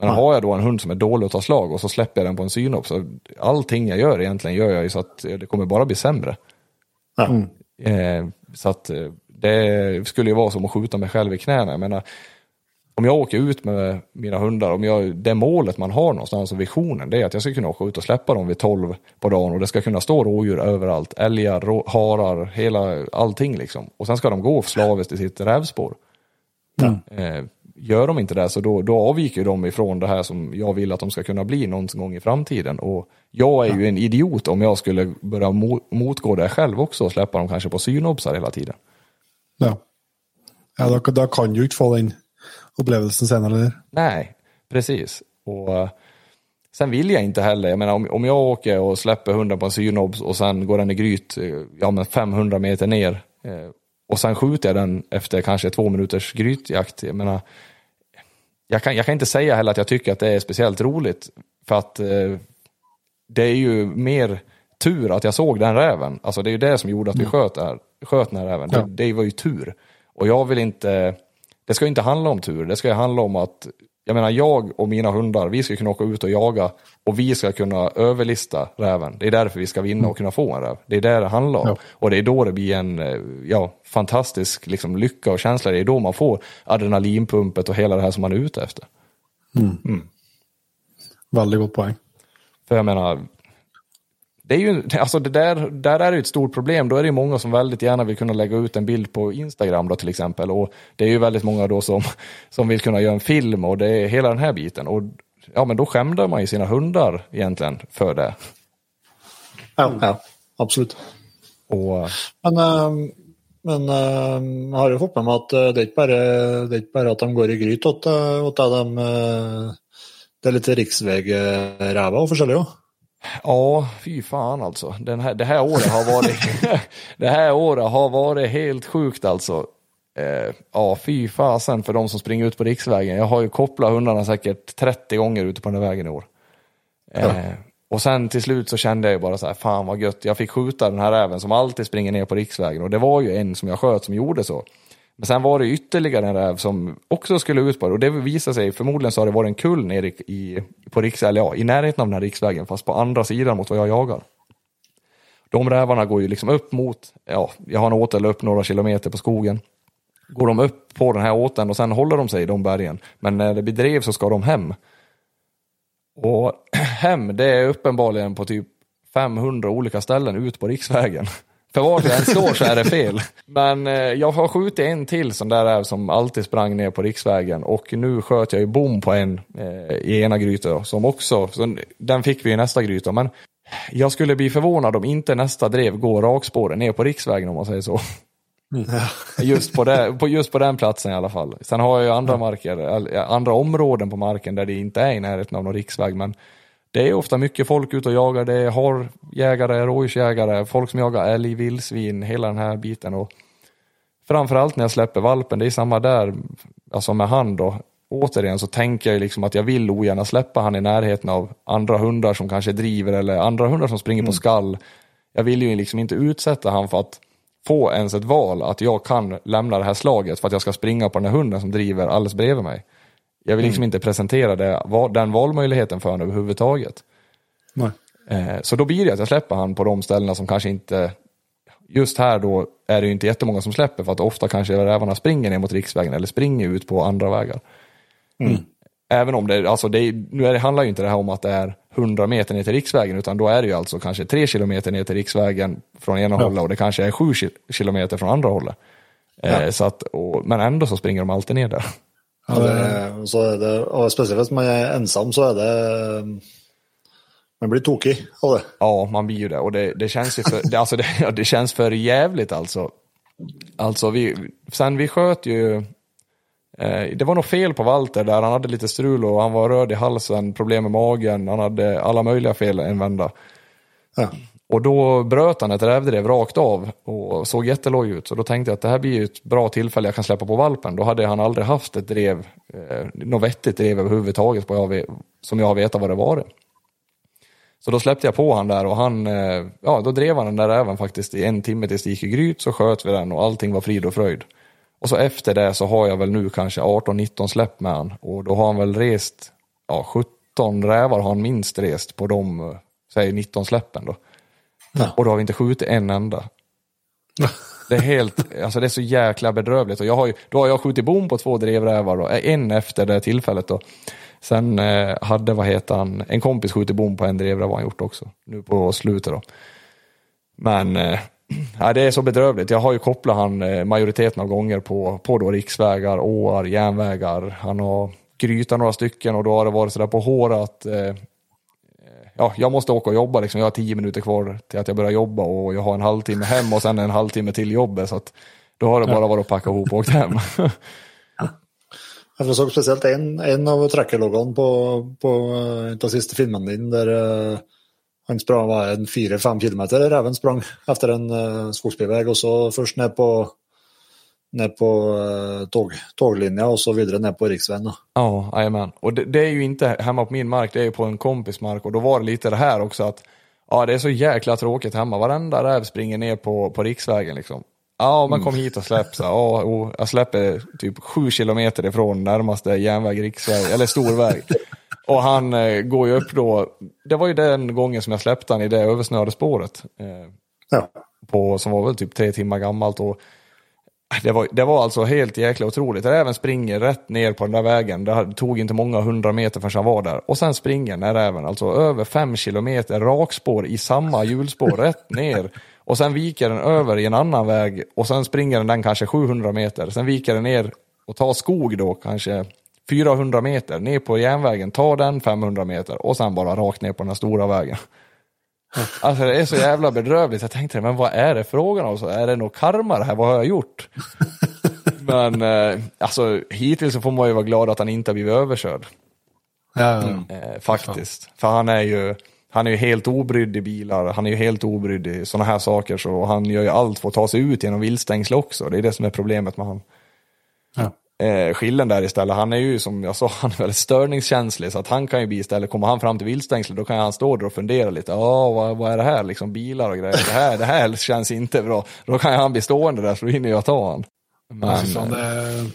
Men har jag då en hund som är dålig att ta slag och så släpper jag den på en synop, så allting jag gör egentligen gör jag ju så att det kommer bara bli sämre. Ja. Eh, så att eh, det skulle ju vara som att skjuta mig själv i knäna. Jag menar, om jag åker ut med mina hundar, om jag, det målet man har någonstans och visionen, det är att jag ska kunna åka ut och släppa dem vid 12 på dagen och det ska kunna stå rådjur överallt, älgar, rå, harar, hela, allting liksom. Och sen ska de gå slaviskt i sitt rävspår. Eh, gör de inte det så då, då avviker de ifrån det här som jag vill att de ska kunna bli någon gång i framtiden. Och jag är ju en idiot om jag skulle börja mo motgå det själv också och släppa dem kanske på synobsar hela tiden. Ja. ja da, da kan du ikke få den opplevelsen senere. Eller? Nej, precis. Och eh, Sen vill jag inte heller, jag menar om, om jag åker och släpper hunden på en synobs och sen går den i gryt eh, ja, men 500 meter ner eh, och sen skjuter jag den efter kanske två minuters grytjakt. Jag menar, jag kan, jag kan inte säga heller att jag tycker att det är speciellt roligt för att eh, det är ju mer tur att jag såg den räven. Alltså det är ju det som gjorde att vi sköt, där, sköt den här räven. Ja. Det, det var ju tur. Och jag vill inte, det ska ju inte handla om tur, det ska ju handla om att jag menar jag och mina hundar, vi ska kunna åka ut och jaga och vi ska kunna överlista räven. Det är därför vi ska vinna och kunna få en räv. Det är det det handlar om. Ja. Och det är då det blir en eh, ja, fantastisk liksom, lycka och känsla. Det är då man får adrenalinpumpet och hela det här som man är ute efter. Veldig godt poeng. För jag menar, det är ju, alltså det där, där är det ett stort problem. Då är det många som väldigt gärna vill kunna lägga ut en bild på Instagram då till exempel. Och det är ju väldigt många då som, som vill kunna göra en film och det är hela den här biten. Och ja, men då skämde man ju sina hundar egentligen för det. Ja, ja absolutt. Och Men, eh, men eh, jeg har jo fått med meg at eh, det er ikke bare, det er ikke bare at de går i gryt åt, eh, åt det. De, eh, det er litt riksvegrävar og forskjellig òg. Ja, fy fan alltså. Den här, det här året har varit Det här året har varit helt sjukt alltså. Eh, ja, fy fasen för de som springer ut på riksvägen. Jag har ju kopplat hundarna säkert 30 gånger ute på den här vägen i år. Eh, och sen till slut så kände jag ju bara så här, fan vad gött. Jag fick skjuta den här räven som alltid springer ner på riksvägen. Och det var ju en som jag sköt som gjorde så. Men sen var det ytterligare en räv som också skulle ut på det. Och det visade sig, förmodligen så har det varit en kull nere i, i, på riks, eller ja, i närheten av den här riksvägen, fast på andra sidan mot vad jag jagar. De rävarna går ju liksom upp mot, ja, jag har en åtel upp några kilometer på skogen. Går de upp på den här åten och sen håller de sig i de bergen. Men när det blir drev så ska de hem. Och hem, det är uppenbarligen på typ 500 olika ställen ut på riksvägen. För vart jag än står så är det fel. Men eh, jag har skjutit en till som där är som alltid sprang ner på riksvägen och nu sköt jag ju bom på en eh, i ena grytan som också, så den fick vi i nästa gryta. Men jag skulle bli förvånad om inte nästa drev går rakspåren ner på riksvägen om man säger så. Just, på det, på, just på den platsen i alla fall. Sen har jag ju andra marker, andra områden på marken där det inte är i närheten av någon riksväg. Men det är ofta mycket folk ute och jagar. Det är harjägare, rådjursjägare, folk som jagar älg, vildsvin, hela den här biten. Och framförallt när jag släpper valpen, det är samma där, alltså med han då. Återigen så tänker jag liksom att jag vill ogärna släppa han i närheten av andra hundar som kanske driver eller andra hundar som springer på skall. Jag vill ju liksom inte utsätta han för att få ens ett val att jag kan lämna det här slaget för att jag ska springa på den här hunden som driver alldeles bredvid mig. Jag vill liksom inte presentera det, den valmöjligheten för honom överhuvudtaget. Nei. Eh, Så då blir det att jag släpper han på de ställena som kanske inte, just här då är det ju inte jättemånga som släpper för att ofta kanske rävarna springer ner mot riksvägen eller springer ut på andra vägar. Även om det, alltså det, nu är det, handlar ju inte det här om att det är 100 meter ner till riksvägen utan då är det ju alltså kanske 3 kilometer ner till riksvägen från ena hållet och det kanske är 7 ki- kilometer från andra hållet. Eh, så att, och, men ändå så springer de alltid ner där. Ja, det, så er det, og spesielt hvis man er ensom, så er det Man blir tokig av det. Ja, man blir ju det. Och det, det känns ju för, det, alltså det, det känns för jävligt alltså. Alltså vi, sen vi sköt ju, eh, det var nog fel på Walter där, han hade lite strul och han var röd i halsen, problem med magen, han hade alla möjliga fel en vända. Ja. Och då bröt han ett rävdrev rakt av och såg jätteloj ut. Så då tänkte jag att det här blir ju ett bra tillfälle jag kan släppa på valpen. Då hade han aldrig haft ett drev, eh, något vettigt drev överhuvudtaget på jag, ve- som jag vetat vad det var. Så då släppte jag på han där och han, eh, ja då drev han den där räven faktiskt i en timme tills det gick i gryt så sköt vi den och allting var frid och fröjd. Och så efter det så har jag väl nu kanske 18-19 släpp med han och då har han väl rest, ja 17 rävar har han minst rest på de, eh, säg 19 släppen då. Och då har vi inte skjutit en enda. Det är helt, alltså det är så jäkla bedrövligt. Och jag har ju, då har jag skjutit bom på två drevrävar, då, en efter det tillfället. Då. Sen eh, hade, vad heter han, en kompis skjutit bom på en drevräv han gjort också, nu på slutet. Då. Men eh, ja, det är så bedrövligt. Jag har ju kopplat han eh, majoriteten av gånger på, på då riksvägar, åar, järnvägar. Han har grytat några stycken och då har det varit sådär på håret. Eh, ja, jag måste åka och jobba, liksom. jag har tio minuter kvar till att jag börjar jobba och jag har en halvtimme hem och sen en halvtimme till jobbet. Så att, då har det bara varit att packa ihop och åkt hem. Jeg såg spesielt en, en av trackerloggene på, på en av siste filmene dine der uh, han sprang var en fire-fem kilometer, reven sprang efter en uh, skogsbilvei, og så først ned på, ned på uh, tåg, tåglinja och så vidare ner på riksvägen. Ja, jajamän. Och det, det, är ju inte hemma på min mark, det är ju på en kompis mark och då var det lite det här också att ja, det är så jäkla tråkigt hemma. Varenda räv springer ner på, på riksvägen liksom. Ja, man kom hit och släpp så. Ja, och jag släpper typ sju kilometer ifrån närmaste järnväg, riksväg eller storväg. Och han eh, går ju upp då, det var ju den gången som jag släppte han i det översnöade spåret. Eh, ja. på, som var väl typ tre timmar gammalt. Och, Äh, det var, det var alltså helt jäkla otroligt. Räven springer rätt ner på den där vägen. Det tog inte många hundra meter förrän han var där. Och sen springer den räven alltså över fem kilometer rakspår i samma hjulspår rätt ner. Och sen viker den över i en annan väg och sen springer den den kanske 700 meter. Sen viker den ner och tar skog då kanske 400 meter ner på järnvägen, tar den 500 meter och sen bara rakt ner på den här stora vägen. Alltså det är så jävla bedrövligt. Jag tänkte, men vad är det frågan om? Är det något karma det här? Vad har jag gjort? Men eh, alltså hittills så får man ju vara glad att han inte har blivit överkörd. Ja, ja. Eh, faktiskt. För han är ju han är ju helt obrydd i bilar, han är ju helt obrydd i sådana här saker. Så han gör ju allt för att ta sig ut genom viltstängsel också. Det är det som är problemet med han. Ja. Eh, skillen där istället, han är ju som jag sa, han är väldigt störningskänslig. Så att han kan ju bli istället, kommer han fram till viltstängslet då kan han stå där och fundera lite. Ja, vad, vad är det här? Liksom bilar och grejer. Det här, det här känns inte bra. Då kan han bli stående där så då hinner jag ta han. Men, fan, det, är,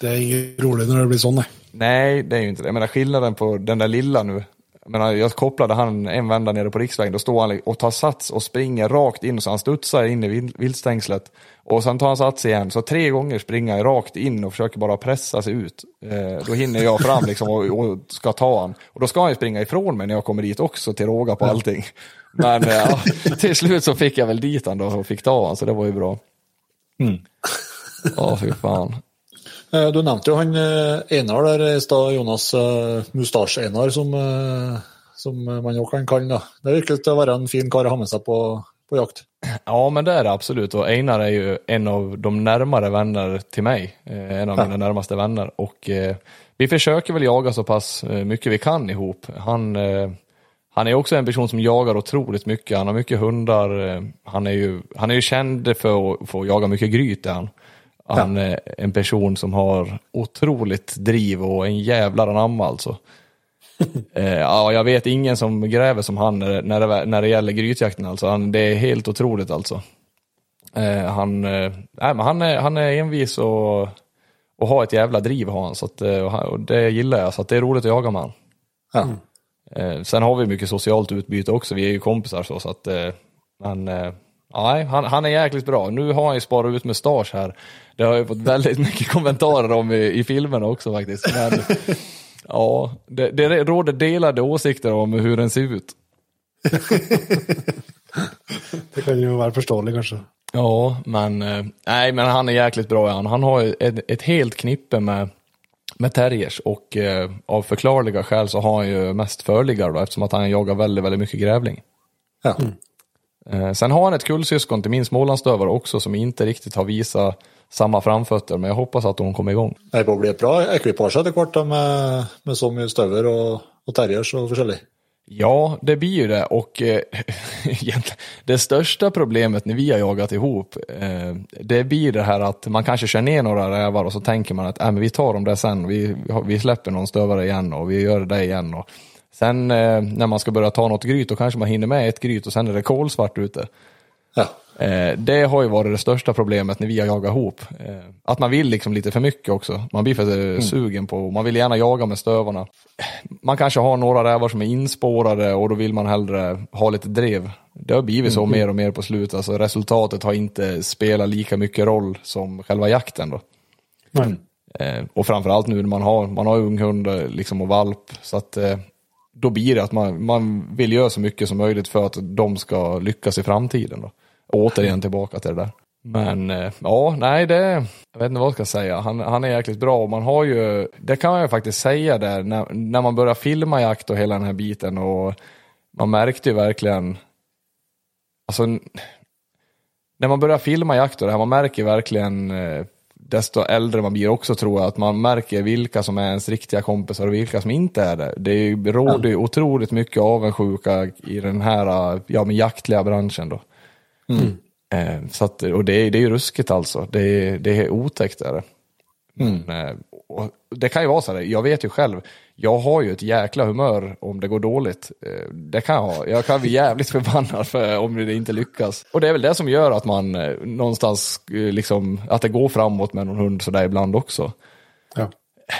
det är inget roligt när det blir sån. Nej, det är ju inte det. Jag menar skillnaden på den där lilla nu, men jag kopplade han en vända nere på riksvägen, då står han och tar sats och springer rakt in så han studsar in i viltstängslet. Och sen tar han sats igen, så tre gånger springer han rakt in och försöker bara pressa sig ut. Eh, då hinner jag fram liksom och, och, ska ta han. Och då ska han ju springa ifrån mig när jag kommer dit också till råga på allting. Men eh, till slut så fick jag väl dit han då och fick ta han, så det var ju bra. Mm. Ja, fy fan. Eh, du nevnte jo han eh, Einar der i stad, Jonas uh, Mustasj-Einar, som, som man jo kan kalle det. Det virker til å være en fin kar å ha med seg på, på jakt. Ja, men det är det absolut. Och Einar är ju en av de närmare vänner till mig. En av ja. mina närmaste vänner. Och eh, vi försöker väl jaga så pass mycket vi kan ihop. Han, eh, han är också en person som jagar otroligt mycket. Han har mycket hundar. Han är ju, han är ju känd för att få jaga mycket gryt. Han. Han är en person som har otroligt driv och en jävlar anamma alltså. eh, ja, jag vet ingen som gräver som han när, när, det, när det gäller grytjakten alltså. Han, det är helt otroligt alltså. Eh, han, eh, men han, är, han är envis och, och har ett jävla driv har han. Så att, eh, och det gillar jag, så att det är roligt att jaga med han. Ja. Eh, sen har vi mycket socialt utbyte också, vi är ju kompisar så, så att eh, men Nej, han, han är jäkligt bra. Nu har han ju sparat ut mustasch här. Det har jag fått väldigt mycket kommentarer om i, i filmerna också faktiskt. Men, ja, det, det råder delade åsikter om hur den ser ut. det kan ju vara förståeligt kanske. Ja, men, eh, nej, men han är jäkligt bra. Han, han har ett, ett helt knippe med, med terriers och eh, av förklarliga skäl så har han ju mest förliggar då, eftersom att han jagar väldigt, väldigt mycket grävling. Ja. Mm. Eh, sen har han ett kullsyskon till min smålandsdövare också som inte riktigt har visat samma framfötter, men jag hoppas att hon kommer igång. Det blir ett bra ekipage etter hvert med, med så mycket støver och og terriers och forskjellig. Ja, det blir ju det och eh, det största problemet när vi har jagat ihop, eh, det blir det här att man kanske kör ner några rävar och så tänker man att äh, men vi tar dem där sen, vi, vi släpper någon stövare igen och vi gör det där igen. Och, Sen eh, när man ska börja ta något gryt då kanske man hinner med ett gryt och sen är det kolsvart ute. Ja. Eh, det har ju varit det största problemet när vi har jagat ihop. Eh, att man vill liksom lite för mycket också. Man blir för sugen på, man vill gärna jaga med stövarna. Man kanske har några rävar som är inspårade och då vill man hellre ha lite drev. Det har blivit så mer och mer på slutet. Alltså resultatet har inte spelat lika mycket roll som själva jakten då. Nej. Eh, och framförallt nu när man har, man har unghund eh, liksom och valp. Så att eh, då blir det att man, man vill göra så mycket som möjligt för att de ska lyckas i framtiden. Då. Återigen tillbaka till det där. Men eh, ja, nej det, jag vet inte vad jag ska säga. Han, han är jäkligt bra och man har ju, det kan jag faktiskt säga där, när, när man börjar filma jakt och hela den här biten och man märkte ju verkligen, alltså när man börjar filma jakt och det här, man märker verkligen eh, desto äldre man blir också tror jag, att man märker vilka som är ens riktiga kompisar och vilka som inte är det. Det ju- råder ju otroligt mycket avundsjuka i den här ja, men jaktliga branschen då. Eh, så att, och det, är- det är ju ruskigt alltså. Det är, det är otäckt är det. Men, eh, och det kan ju vara så här, jag vet ju själv, jag har ju ett jäkla humör om det går dåligt. Eh, Det kan jag ha. Jag kan bli jävligt förbannad för om det inte lyckas. Och det är väl det som gör att man eh, någonstans, eh, liksom, att det går framåt med någon hund sådär ibland också. Ja.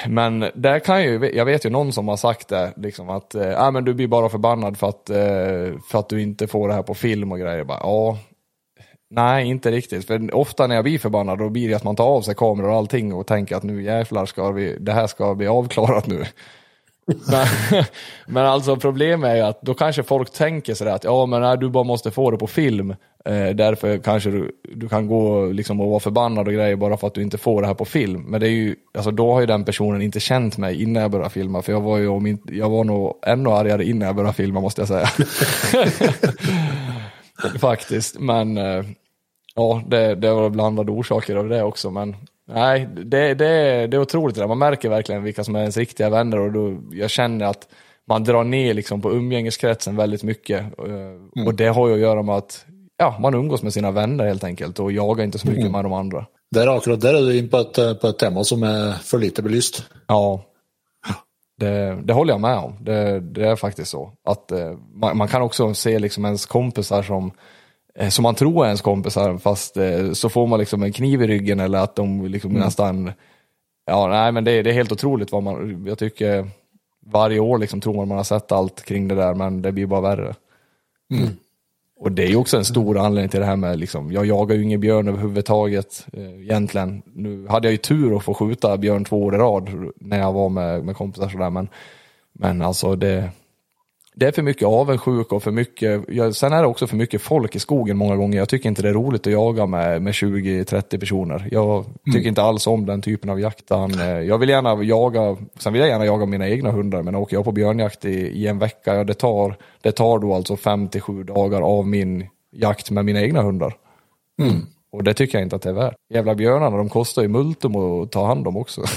Men där kan ju, jag vet ju någon som har sagt det, liksom att äh, men du blir bara förbannad för att, för att du inte får det här på film och grejer. Bara, ja, nej, inte riktigt. För ofta när jag blir förbannad då blir det att man tar av sig kameror och allting och tänker att nu jävlar ska vi, det här ska bli avklarat nu men, men alltså problemet är ju att då kanske folk tänker sådär att ja men nej, du bara måste få det på film. Eh, därför kanske du, du kan gå liksom och vara förbannad och grejer bara för att du inte får det här på film. Men det är ju, alltså då har ju den personen inte känt mig innan jag började filma. För jag var ju om inte, jag var nog ännu argare innan jag började filma måste jag säga. Faktiskt, men eh, ja, det, det var blandade orsaker av det också. Men nej, det, det, det är otroligt det där. Man märker verkligen vilka som är ens riktiga vänner och då, jag känner att man drar ner liksom på umgängeskretsen väldigt mycket. eh, Och det har ju att göra med att ja, man umgås med sina vänner helt enkelt och jagar inte så mycket med de andra. Där, akkurat där är du in på ett, på ett tema som är för lite belyst. Ja, det, det håller jag med om. Det, det är faktiskt så. Att eh, man, man kan också se liksom ens kompisar som, som man tror är ens kompisar, fast eh, så får man liksom en kniv i ryggen eller att de liksom nästan, ja nej men det, det är helt otroligt vad man, jag tycker varje år liksom tror man man har sett allt kring det där, men det blir bara värre. Och det är ju också en stor anledning till det här med, liksom, jag jagar ju ingen björn överhuvudtaget eh, egentligen. Nu hade jag ju tur att få skjuta björn två år i rad när jag var med, med kompisar sådär, men, men alltså det, det är för mycket avundsjuka och för mycket, ja, sen är det också för mycket folk i skogen många gånger. Jag tycker inte det är roligt att jaga med, med 20-30 personer. Jag tycker inte alls om den typen av jakt. eh, Jag vill gärna jaga, sen vill jag gärna jaga mina egna hundar, men åker jag på björnjakt i, i en vecka, ja, det, tar, det tar då alltså 5-7 dagar av min jakt med mina egna hundar. Och det tycker jag inte att det är värt. Jävla björnarna, de kostar ju multum att ta hand om också.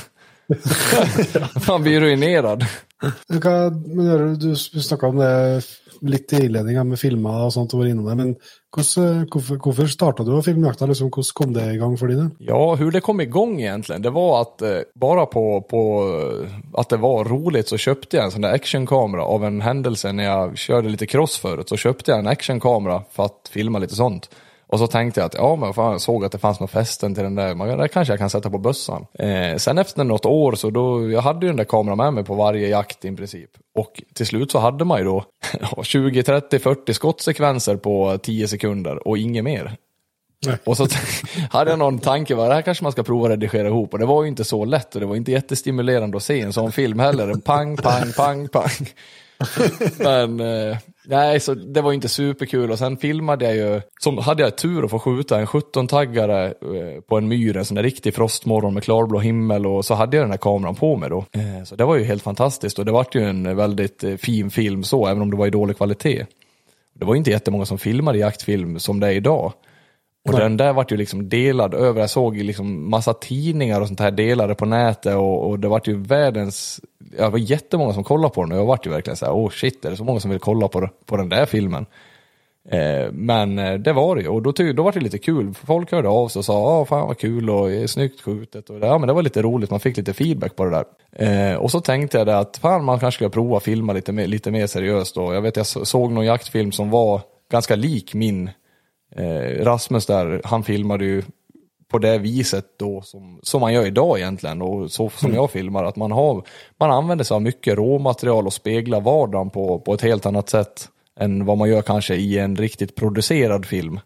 Man blir ruinerad. Hva, men du, du snakka om det litt i innledninga med filmer og sånt, og var innom det, men hvordan, hvorfor, hvorfor starta du å filme jakta? Liksom, hvordan kom det i gang for dine? Ja, hur det kom igång egentligen, det var att eh, bara på, på eh, att det var roligt så köpte jag en sån där actionkamera av en händelse när jag körde lite cross förut. Så köpte jag en actionkamera för att filma lite sånt. Och så tänkte jag att ja, men fan, jag såg att det fanns någon fästen till den där, men det kanske jag kan sätta på bössan. Eh, sen efter något år så då, jag hade ju den där kameran med mig på varje jakt i princip. Och till slut så hade man ju då 20, 30, 40 skottsekvenser på 10 sekunder och inget mer. Och så hade jag någon tanke, va, det här kanske man ska prova att redigera ihop. Och det var ju inte så lätt och det var inte jättestimulerande att se en sån film heller. Pang, pang, pang, pang. Men eh, nej, så det var inte superkul. Och sen filmade jag ju, som hade jag tur att få skjuta en 17-taggare eh, på en myr, en sån där riktig frostmorgon med klarblå himmel. Och så hade jag den här kameran på mig då. Eh, så det var ju helt fantastiskt. Och det vart ju en väldigt eh, fin film så, även om det var i dålig kvalitet. Det var inte jättemånga som filmade jaktfilm som det är idag. Och den där vart ju liksom delad över, jag såg ju liksom massa tidningar och sånt här delade på nätet och, och det vart ju världens, ja, det var jättemånga som kollade på den och jag vart ju verkligen så här, oh shit, är det så många som vill kolla på, på den där filmen? Eh, men eh, det var det ju. Och då, ty- då var det lite kul, folk hörde av sig och sa, ja fan vad kul och snyggt skjutet. Och ja men det var lite roligt, man fick lite feedback på det där. Eh, och så tänkte jag det att fan man kanske ska prova filma lite mer, lite mer seriöst och jag vet jag så- såg någon jaktfilm som var ganska lik min Rasmus där, han filmade ju på det viset då som, som man gör idag egentligen och så som jag filmar att man har man använder sig av mycket råmaterial och speglar vardagen på, på ett helt annat sätt än vad man gör kanske i en riktigt producerad film.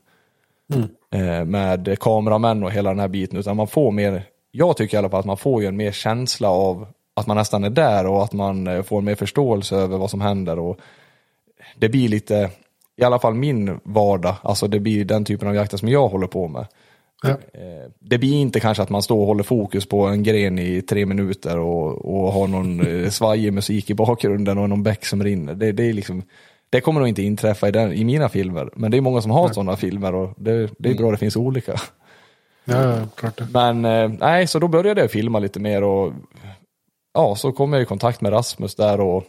Eh, med kameramän och hela den här biten utan man får mer, jag tycker i alla fall att man får ju en mer känsla av att man nästan är där och att man eh, får mer förståelse över vad som händer och det blir lite, i alla fall min vardag, alltså det blir den typen av jakter som jag håller på med. Ja. Eh, Det blir inte kanske att man står och håller fokus på en gren i tre minuter och, och har någon eh, svajig musik i bakgrunden och någon bäck som rinner. Det, det, är liksom, det kommer nog inte inträffa i, den, i mina filmer, men det är många som har sådana filmer och det, det är bra det finns olika. Ja, ja, klart det. Men eh, nej, så då började jag filma lite mer och ja, så kom jag i kontakt med Rasmus där och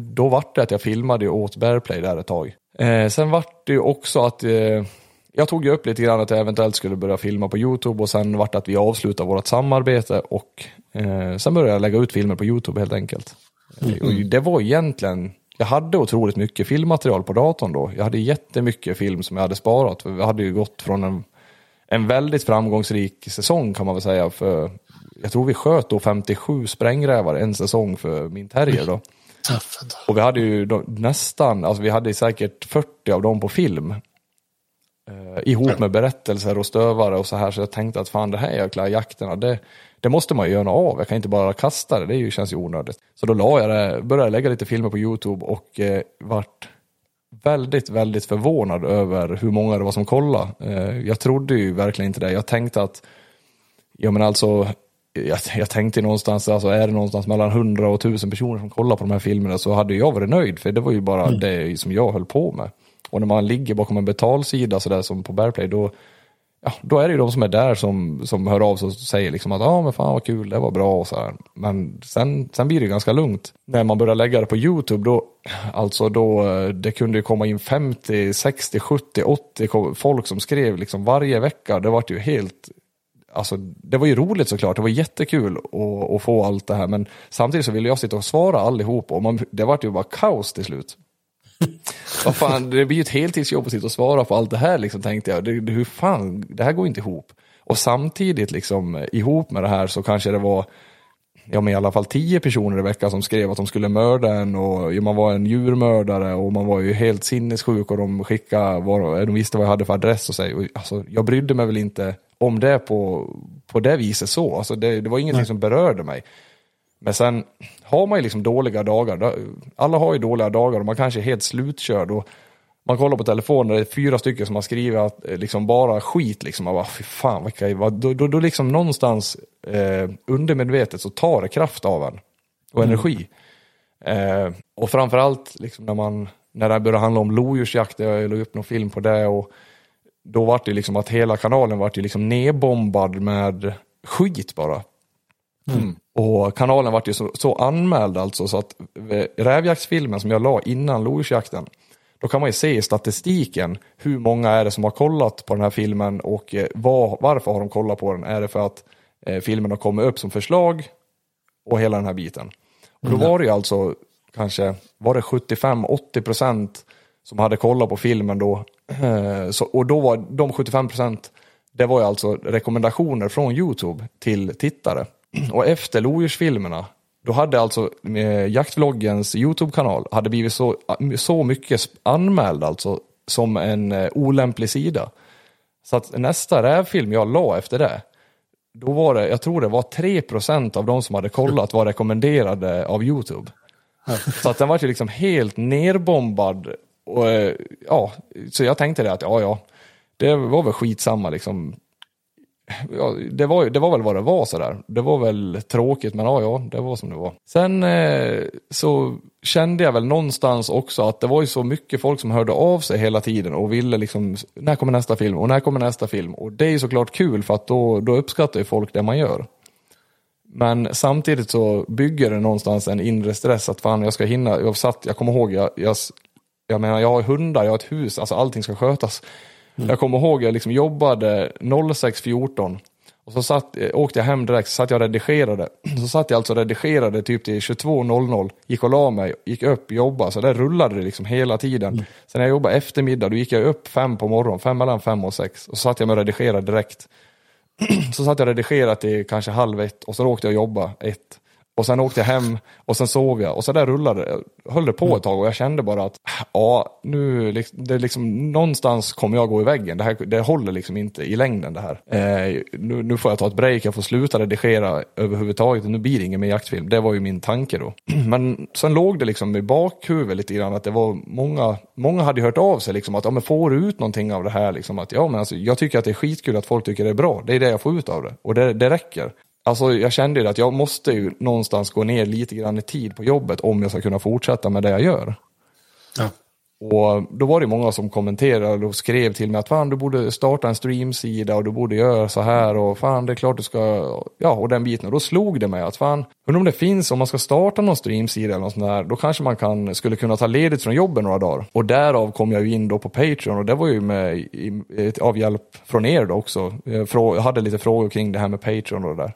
då vart det att jag filmade åt Bearplay där ett tag. Eh, sen vart det ju också att eh, jag tog ju upp lite grann att jag eventuellt skulle börja filma på Youtube och sen vart det att vi avslutade vårt samarbete och eh, sen började jag lägga ut filmer på Youtube helt enkelt. Eh, Och det var egentligen, jag hade otroligt mycket filmmaterial på datorn då. Jag hade jättemycket film som jag hade sparat. För vi hade ju gått från en, en väldigt framgångsrik säsong kan man väl säga. För jag tror vi sköt då 57 sprängrävar en säsong för min terrier då. Och vi hade ju då, nästan, alltså vi hade säkert 40 av dem på film. Eh, ihop med berättelser och stövare och så här. Så jag tänkte att fan det här jäkla jakterna, det, det måste man ju göra av. Jag kan inte bara kasta det, det ju, känns ju onödigt. Så då la jag det, började lägga lite filmer på YouTube och eh, vart väldigt, väldigt förvånad över hur många det var som kollade. Eh, jag trodde ju verkligen inte det. Jag tänkte att, ja men alltså, jag, jag tänkte någonstans, alltså är det någonstans mellan 100 och 1000 personer som kollar på de här filmerna så hade jag varit nöjd, för det var ju bara det som jag höll på med. Och när man ligger bakom en betalsida sådär som på Bearplay, då, ja, då är det ju de som är där som, som hör av sig och säger liksom att ja ah, men fan vad kul, det var bra och så här. Men sen, sen blir det ganska lugnt. När man börjar lägga det på YouTube då, alltså då, eh, det kunde ju komma in 50, 60, 70, 80 ko- folk som skrev liksom varje vecka. Det var ju helt, alltså det var ju roligt såklart, det var jättekul att, att få allt det här. Men samtidigt så ville jag sitta och svara allihop och man, det var ju bara kaos till slut. Vad fan, det blir ju ett heltidsjobb att sitta och svara på allt det här liksom, tänkte jag. Det, det, hur fan, det här går inte ihop. Och samtidigt liksom ihop med det här så kanske det var ja, men i alla fall tio personer i veckan som skrev att de skulle mörda en och man var en djurmördare och man var ju helt sinnessjuk och de skickade, vad, de visste vad jag hade för adress och. Och, alltså, jag brydde mig väl inte om det på, på det viset så. Alltså, det, det var ingenting som berörde mig. Men sen har man ju liksom dåliga dagar. Alla har ju dåliga dagar och man kanske är helt slutkörd. Och man kollar på telefonen och det är fyra stycken som har skrivit att, eh, liksom bara skit. Liksom. Man bara, fy fan, vilka, då, då, då liksom någonstans eh, undermedvetet så tar det kraft av en. Och energi. Eh, och framförallt liksom när, man, när det började handla om lodjursjakt, jag la upp någon film på det. och Då var det liksom att hela kanalen var ju liksom nedbombad med skit bara. Och kanalen vart ju så, så anmäld alltså så att eh, rävjaktsfilmen som jag la innan lodjursjakten, då kan man ju se i statistiken hur många är det som har kollat på den här filmen och eh, vad, varför har de kollat på den? Är det för att eh, filmen har kommit upp som förslag och hela den här biten. Och då var det ju alltså kanske, var det 75-80 procent som hade kollat på filmen då. Eh, Så, och då var de 75 procent, det var ju alltså rekommendationer från YouTube till tittare. Och efter lodjursfilmerna, då hade alltså eh, jaktvloggens YouTube-kanal hade blivit så, så mycket anmäld alltså som en eh, olämplig sida. Så att nästa rävfilm jag la efter det, då var det, jag tror det var 3% av de som hade kollat var rekommenderade av YouTube. Så att den var ju liksom helt nerbombad. Och, eh, ja, så jag tänkte det att ja, ja, det var väl skitsamma liksom. Ja, det, var, det var väl vad det var sådär. Det var väl tråkigt men ja, ja, det var som det var. Sen eh, så kände jag väl någonstans också att det var ju så mycket folk som hörde av sig hela tiden och ville liksom, när kommer nästa film och när kommer nästa film? Och det är ju såklart kul för att då, då uppskattar ju folk det man gör. Men samtidigt så bygger det någonstans en inre stress att fan jag ska hinna, jag satt, jag kommer ihåg, jag, jag, jag menar jag har hundar, jag har ett hus, alltså allting ska skötas. Jag kommer ihåg jag liksom jobbade 06.14 Och så satt, eh, åkte jag hem direkt, så satt jag och redigerade. Så satt jag alltså och redigerade typ till 22.00, gick och la mig, gick upp, jobbade, så där rullade det liksom hela tiden. Mm. Sen när jag jobbade eftermiddag, då gick jag upp fem på morgonen, fem mellan fem och sex. Och så satt jag med och redigerade direkt. så satt jag och redigerade till kanske halv ett och så åkte jag och jobbade ett. Och sen åkte jag hem och sen sov jag och så där rullade. Höll det på ett tag och jag kände bara att ja, nu det är liksom, någonstans kommer jag gå i väggen. Det, här, det håller liksom inte i längden det här. Eh, nu, nu får jag ta ett break, jag får sluta redigera överhuvudtaget. Nu blir det ingen mer jaktfilm. Det var ju min tanke då. Men sen låg det liksom i bakhuvudet lite grann att det var många, många hade hört av sig liksom att ja men får du ut någonting av det här liksom att ja men alltså jag tycker att det är skitkul att folk tycker det är bra. Det är det jag får ut av det och det, det räcker. Alltså jag kände ju att jag måste ju någonstans gå ner lite grann i tid på jobbet om jag ska kunna fortsätta med det jag gör. Ja. Och då var det många som kommenterade och skrev till mig att fan du borde starta en streamsida och du borde göra så här och fan det är klart du ska, ja och den biten. Och då slog det mig att fan, undrar om det finns, om man ska starta någon streamsida eller något sånt där, då kanske man kan, skulle kunna ta ledigt från jobbet några dagar. Och därav kom jag ju in då på Patreon och det var ju med, i, i, av hjälp från er då också. Jag, frå, jag hade lite frågor kring det här med Patreon och det där.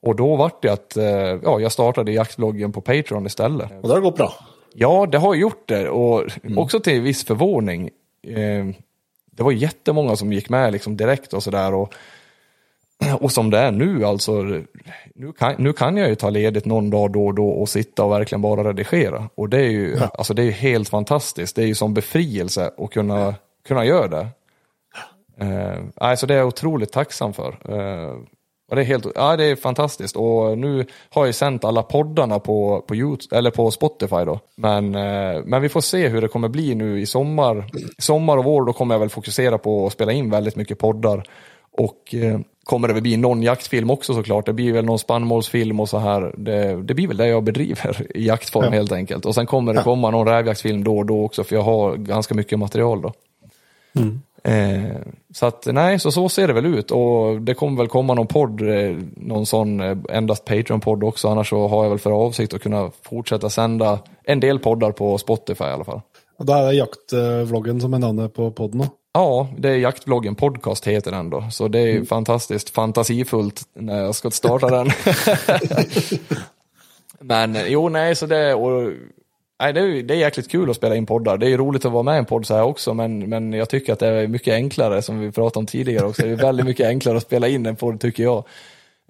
Och då vart det att eh, ja, jag startade jaktbloggen på Patreon istället. Och det har gått bra. Ja, det har gjort det och också till viss förvåning. Eh, det var jättemånga som gick med liksom direkt och sådär. Och, och som det är nu alltså, nu kan, nu kan jag ju ta ledigt någon dag då och då och sitta och verkligen bara redigera. Och det är ju alltså det är helt fantastiskt. Det är ju som befrielse att kunna, kunna göra det. Eh, alltså det är jag otroligt tacksam för. Eh, och det är helt, ja det är fantastiskt och nu har jag sänt alla poddarna på, på, YouTube, eller på Spotify då. Men, eh, men vi får se hur det kommer bli nu i sommar. Sommar och vår då kommer jag väl fokusera på att spela in väldigt mycket poddar. Och eh, kommer det väl bli någon jaktfilm också såklart. Det blir väl någon spannmålsfilm och så här. Det, det blir väl det jag bedriver i jaktform helt enkelt. Och sen kommer det komma någon rävjaktsfilm då och då också för jag har ganska mycket material då. Eh, så att nej, så så ser det väl ut och det kommer väl komma någon podd, eh, någon sån eh, endast Patreon-podd också, annars så har jag väl för avsikt att kunna fortsätta sända en del poddar på Spotify i alla fall. Og da er det jaktvloggen som er navnet på podden. Ja, det är jaktvloggen podcast heter den då, så det är ju fantastiskt fantasifullt när jag ska starta den. Men eh, jo, nej, så det, och, nej, det, är, det är jäkligt kul att spela in poddar. Det är roligt att vara med i en podd så här också, men, men jag tycker att det är mycket enklare, som vi pratade om tidigare också, det är väldigt mycket enklare att spela in en podd tycker jag.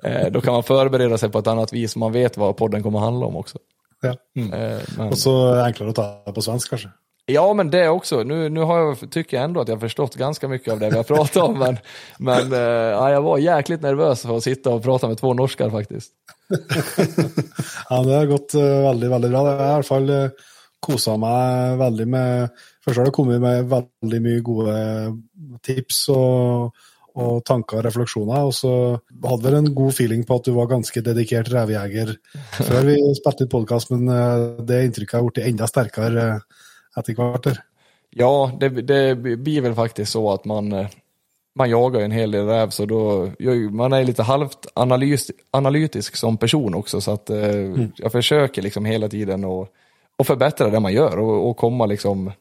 Eh, då kan man förbereda sig på ett annat vis, man vet vad podden kommer att handla om också. Ja. Eh, men... Og så enklere å ta på svensk, kanskje. Ja, men det också. Nu, nu har jag, tycker jag ändå att jag har förstått ganska mycket av det vi har pratat om. Men, men eh, ja, jag var jäkligt nervös för att sitta och prata med två norskar faktiskt. Ja, det har gått eh, veldig, veldig bra. Jeg har i hvert fall uh, kosa meg veldig med Først har det kommet med veldig mye gode tips og, og tanker og refleksjoner. Og så hadde vel en god feeling på at du var ganske dedikert revejeger før vi spilte inn podkast, men eh, det inntrykket har blitt enda sterkere her. Ja, det, det blir väl faktiskt så att man, eh, man jagar en hel del räv så då, man är lite halvt analys, analytisk som person också så att eh, jag försöker liksom hela tiden att och förbättra det man gör och, och komma liksom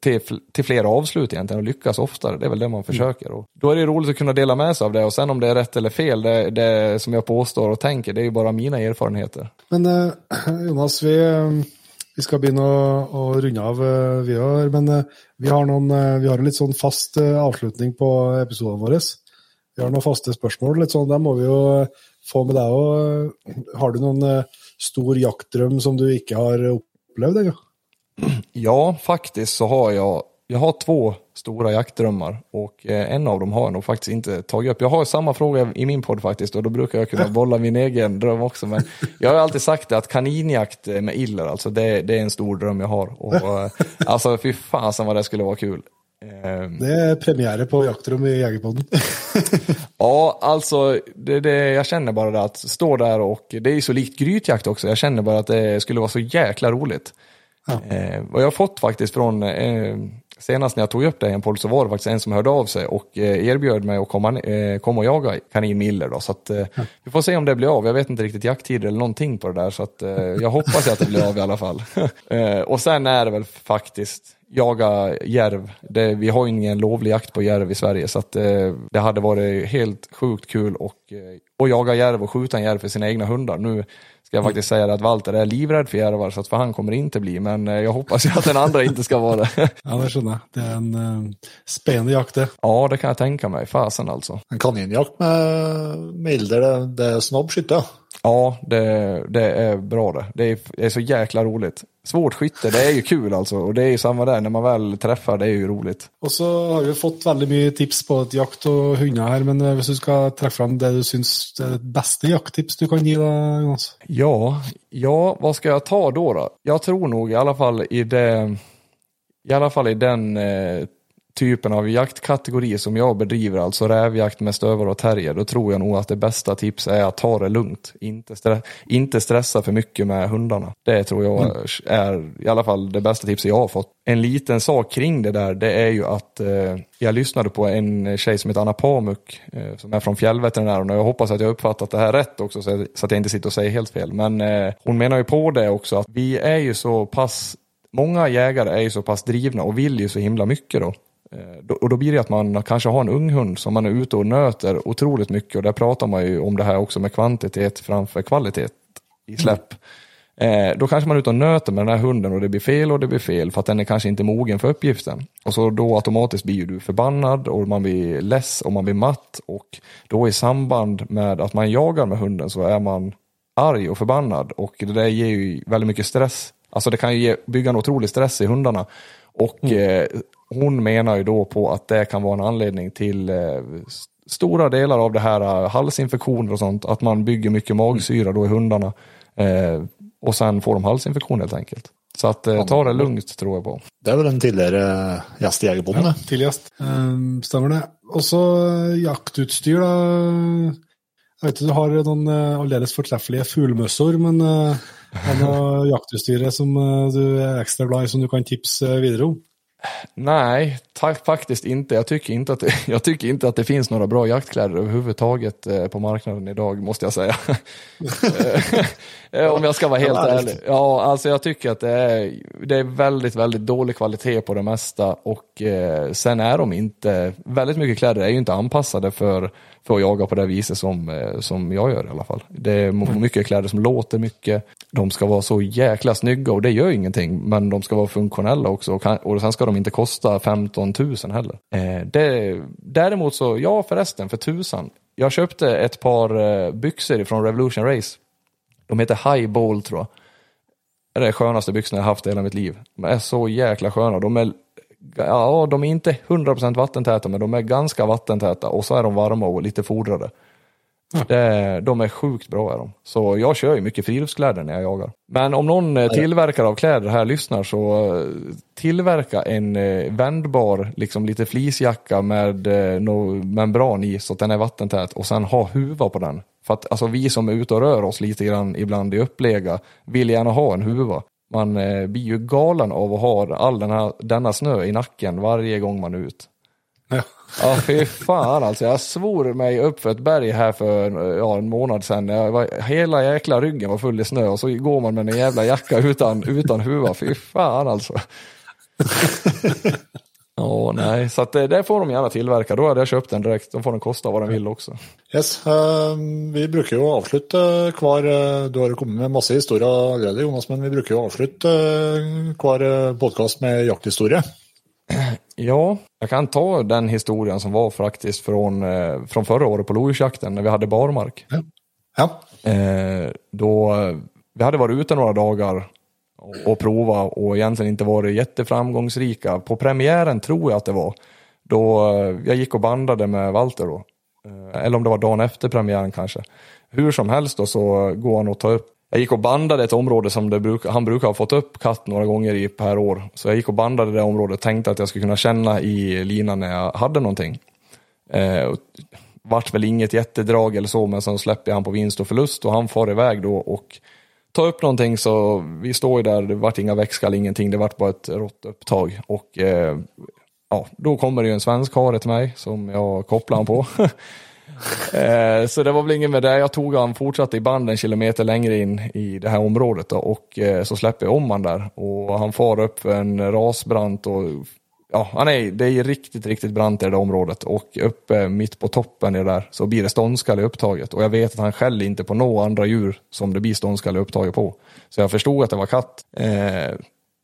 till, till fler avslut egentligen och lyckas oftare. Det är väl det man försöker. Och då är det roligt att kunna dela med sig av det och sen om det är rätt eller fel, det, det som jag påstår och tänker, det är ju bara mina erfarenheter. Men eh, Jonas, vi, eh, vi skal begynne å, å runde av, eh, vi òg. Men eh, vi har, noen, eh, vi har en litt sånn fast avslutning på episodene våre. Vi har noen faste spørsmål. litt sånn, Der må vi jo få med deg òg. Har du noen stor jaktdrøm som du ikke har opplevd ennå? Ja, faktiskt så har jag, jag har två stora jaktdrömmar och eh, en av dem har jag nog faktiskt inte tagit upp. Jag har samma fråga i min podd faktiskt och då brukar jag kunna bolla min egen dröm också. Men jag har alltid sagt det att kaninjakt eh, med iller, alltså det, det är en stor dröm jag har. Och, eh, alltså fy fasen vad det skulle vara kul. Eh, Det er premiere på Jaktrom i Jegerpodden. Ja, alltså det, det, jag känner bara det att stå där och det är så likt grytjakt också. Jag känner bara att det skulle vara så jäkla roligt. Eh, och jag har fått faktiskt från, eh, senast när jag tog upp det i en podd så var det faktiskt en som hörde av sig och eh, erbjöd mig att komma, eh, komma och jaga kanin Miller. Då, så att, eh, Vi får se om det blir av. Jag vet inte riktigt jakttider eller någonting på det där så att, jag hoppas att det blir av i alla fall. och sen är det väl faktiskt jaga järv. Det, vi har ju ingen lovlig jakt på järv i Sverige så att, eh, det hade varit helt sjukt kul och, att jaga järv och skjuta en järv för sina egna hundar. Nu ska jag faktiskt säga att Walter är livrädd för järvar så att för han kommer inte bli men eh, jag hoppas ju att den andra inte ska vara det. Ja, det skjønner jeg. Det är en uh, spännande jakt, det. ja, det kan jag tänka mig. Fasen alltså. En kaninjakt med milder, det, det är snabb skytte. Ja, det, det är bra det. Det är, det är så jäkla roligt. Svårt skytte, det är ju kul alltså. Och det är ju samma där, när man väl träffar, det är ju roligt. Og så har vi fått veldig mye tips på et jakt og hunder her, men eh, hvis du skal trekke fram det du syns er det beste jakttips du kan da, Jonas? Ja, ja, vad ska jag ta då? då? Jag tror nog i alla fall i det, i alla fall i den eh, typen av jaktkategori som jag bedriver, alltså rävjakt med stövar och terrier, då tror jag nog att det bästa tipset är att ta det lugnt. Inte, stre- inte stressa för mycket med hundarna. Det tror jag är i alla fall det bästa tipset jag har fått. En liten sak kring det där, det är ju att eh, jag lyssnade på en tjej som heter Anna Pamuk, eh, som är från Fjällveterinären, och jag hoppas att jag uppfattat det här rätt också, så, så att jag inte sitter och säger helt fel. Men eh, hon menar ju på det också, att vi är ju så pass Många jägare är ju så pass drivna och vill ju så himla mycket då. Eh, Och då blir det att man kanske har en ung hund som man är ute och nöter otroligt mycket och där pratar man ju om det här också med kvantitet framför kvalitet i släpp. Eh, då kanske man är ute och nöter med den här hunden och det blir fel och det blir fel för att den är kanske inte mogen för uppgiften. Och så då automatiskt blir du förbannad och man blir less och man blir matt och då i samband med att man jagar med hunden så är man arg och förbannad och det där ger ju väldigt mycket stress. Alltså det kan ju ge, bygga en otrolig stress i hundarna. Och eh, hon menar ju då på att det kan vara en anledning till eh, stora delar av det här eh, halsinfektioner och sånt. Att man bygger mycket magsyra då i hundarna. Eh, och sen får de halsinfektion helt enkelt. Så att eh, ta det lugnt tror jag på. Det är väl en tidigare gäst i Jägerbonden? det? Til gjest. Um, stemmer det. Og så jaktutstyr, da. Jeg vet ikke, du har noen uh, aldeles fortreffelige fuglmøsser, men uh, jaktutstyret som du er ekstra glad i, som du kan tipse videre om? Nej, tack, faktiskt inte. Jag tycker inte, att det, jag tycker inte att det finns några bra jaktkläder överhuvudtaget eh, på marknaden idag, måste jag säga. Eh, Om jag ska vara helt ärlig. Ja, alltså jag tycker att det är, det är väldigt, väldigt dålig kvalitet på det mesta och eh, sen är de inte, väldigt mycket kläder är ju inte anpassade för, för att jaga på det viset som, eh, som jag gör i alla fall. Det är mo- mycket kläder som låter mycket, de ska vara så jäkla snygga och det gör ingenting, men de ska vara funktionella också och, kan, och sen ska de inte kosta 15 000 heller. Eh, det, däremot så, ja förresten, för tusan. Jag köpte ett par eh, byxor från Revolution Race. De heter High Ball tror jag. Det är de skönaste byxorna jag haft i hela mitt liv. De är så jäkla sköna. De är, ja, de är inte 100% vattentäta, men de är ganska vattentäta och så är de varma och lite fodrade. Det, de är sjukt bra är de. Så jag kör ju mycket friluftskläder när jag jagar. Men om någon eh, tillverkare av kläder här lyssnar så eh, tillverka en eh, vändbar, liksom lite fleecejacka med membran i så att den är vattentät och sen ha huva på den. För att alltså, vi som är ute och rör oss lite grann ibland i upplega vill gärna ha en huva. Man eh, blir ju galen av att ha all den här, denna snö i nacken varje gång man är ute. Ja. Fy fan alltså. Jag svor mig upp för ett berg här för ja, en månad sedan. Jag var, hela jäkla ryggen var full i snö och så går man med en jävla jacka utan, utan huva. Fy fan alltså. Ja, nej, så att det, det får de gärna tillverka. Då hade jag köpt den direkt. De får den kosta vad den vill också. Yes, eh, vi brukar ju avslutte hver eh, Du har jo kommet med masse historier allerede, Jonas, men vi brukar ju avslutte eh, hver podkast med jakthistorie. Ja, jag kan ta den historien som var faktiskt från, eh, från förra året på lodjursjakten när vi hade barmark. Ja. Eh, då, vi hade varit ute några dagar och, och prova och egentligen inte varit jätteframgångsrika. På premiären tror jag att det var. Då eh, jag gick och bandade med Walter då. Eh, eller om det var dagen efter premiären kanske. Hur som helst då så går han och tar upp jag gick och bandade ett område som det bruk, han brukar ha fått upp katt några gånger i per år. Så jag gick och bandade det området och tänkte att jag skulle kunna känna i linan när jag hade någonting. Eh, vart väl inget jättedrag eller så, men sen släpper jag han på vinst och förlust och han far iväg då och tar upp någonting så vi står ju där, det vart inga växkall, ingenting, det vart bara ett rått upptag. Och eh, ja, då kommer det ju en svensk hare till mig som jag kopplar han på. Eh, så det var väl inget med det. Jag tog han, fortsatte i band en kilometer längre in i det här området då, och eh, så släpper jag om han där. Och han far upp för en rasbrant och ja, han är, det är riktigt, riktigt brant i det där området och uppe mitt på toppen i det där så blir det ståndskalle upptaget och jag vet att han skäller inte på några andra djur som det blir ståndskalle upptaget på. Så jag förstod att det var katt. Eh,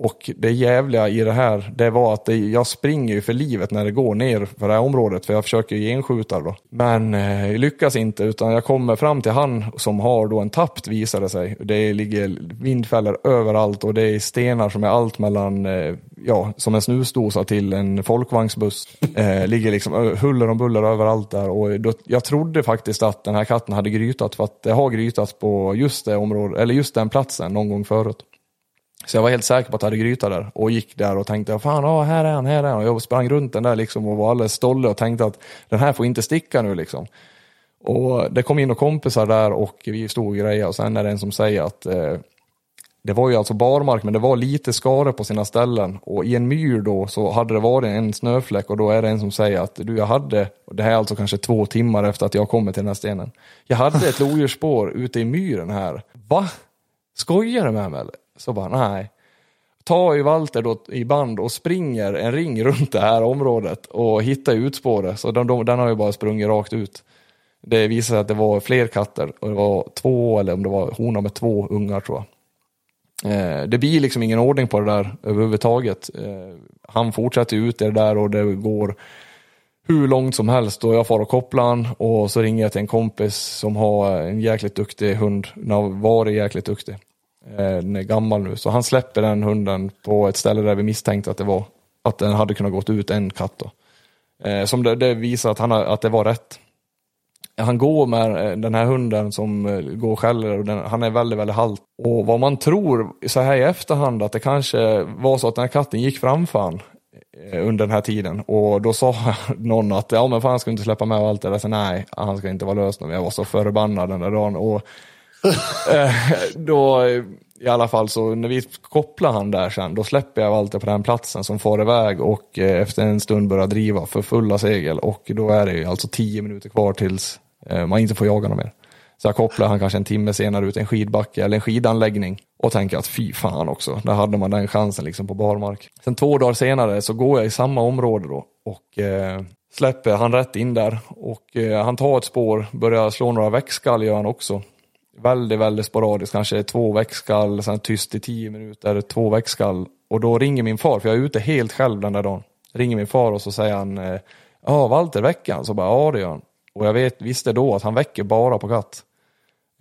och det jävliga i det här, det var att det, jag springer ju för livet när det går ner för det här området, för jag försöker ju genskjuta då. Men eh, lyckas inte, utan jag kommer fram till han som har då en tappt visar det sig. Det ligger vindfällor överallt och det är stenar som är allt mellan, eh, ja, som en snusdosa till en folkvagnsbuss. Eh, ligger liksom huller om buller överallt där och då, jag trodde faktiskt att den här katten hade grytat, för att det har grytats på just det området, eller just den platsen någon gång förut. Så jag var helt säker på att jag hade gryta där och gick där och tänkte, fan, åh, här är han, här är han. Och jag sprang runt den där liksom och var alldeles stolle och tänkte att den här får inte sticka nu liksom. Och det kom in och kompisar där och vi stod och grejade och sen är det en som säger att eh, det var ju alltså barmark men det var lite skare på sina ställen och i en myr då så hade det varit en snöfläck och då är det en som säger att du jag hade, och det här är alltså kanske två timmar efter att jag kommit till den här stenen. Jag hade ett lodjursspår ute i myren här. Va? Skojar du med mig eller? Så bara, nej. tar ju Walter då i band och springer en ring runt det här området och hittar utspåret. Så den, den har ju bara sprungit rakt ut. Det visade sig att det var fler katter och det var två, eller om det var hona med två ungar tror jag. Eh, det blir liksom ingen ordning på det där överhuvudtaget. Eh, han fortsätter ut i det där och det går hur långt som helst och jag far och kopplar han och så ringer jag till en kompis som har en jäkligt duktig hund, den har varit jäkligt duktig. Eh, den är gammal nu, så han släpper den hunden på ett ställe där vi misstänkte att det var att den hade kunnat gått ut en katt. Då. Eh, som det, det visar att, han, att det var rätt. Han går med eh, den här hunden som eh, går och skäller och den, han är väldigt, väldigt halt. Och vad man tror så här i efterhand att det kanske var så att den här katten gick framför han eh, under den här tiden och då sa någon att ja men fan ska inte släppa med och allt det där. Så, nej, han ska inte vara lös nu. Jag var så förbannad den där dagen. Och Eh, då, i alla fall så när vi kopplar han där sen, då släpper jag Walter på den platsen som far iväg och eh, efter en stund börjar driva för fulla segel och då är det ju alltså tio minuter kvar tills eh, man inte får jaga något mer. Så jag kopplar han kanske en timme senare ut en skidbacke eller en skidanläggning och tänker att fy fan också, där hade man den chansen liksom på barmark. Sen två dagar senare så går jag i samma område då och eh, släpper han rätt in där och eh, han tar ett spår, börjar slå några växtskall gör han också väldigt, väldigt sporadiskt, kanske två väckskall, sen tyst i tio minuter, två väckskall. Och då ringer min far, för jag är ute helt själv den där dagen. Ringer min far och så säger han, eh, ja Walter väcker han? Så bara, ja det gör han. Och jag vet, visste då att han väcker bara på katt.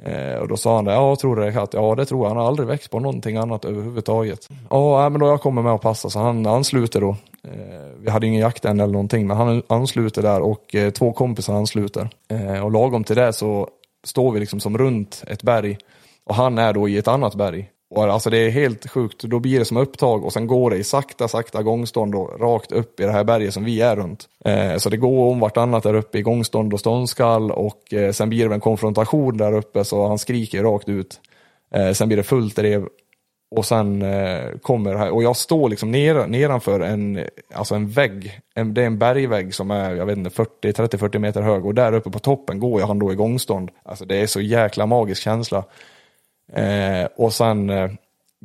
Eh, och då sa han det, ja tror du det är katt? Ja det tror jag, han har aldrig väckt på någonting annat överhuvudtaget. Ja men då jag kommer med och passar så han ansluter då. Eh, vi hade ingen jakt än eller någonting men han ansluter där och eh, två kompisar ansluter. Eh, och lagom till det så står vi liksom som runt ett berg och han är då i ett annat berg. Och alltså det är helt sjukt, då blir det som upptag och sen går det i sakta, sakta gångstånd då, rakt upp i det här berget som vi är runt. Eh, så det går om vartannat där uppe i gångstånd och ståndskall och eh, sen blir det en konfrontation där uppe så han skriker rakt ut. Eh, sen blir det fullt rev och sen eh, kommer det här, och jag står liksom ner, nedanför en, alltså en vägg. En, det är en bergvägg som är, jag vet inte, 30-40 meter hög. Och där uppe på toppen går jag han då i gångstånd. Alltså det är så jäkla magisk känsla. Eh, och sen eh,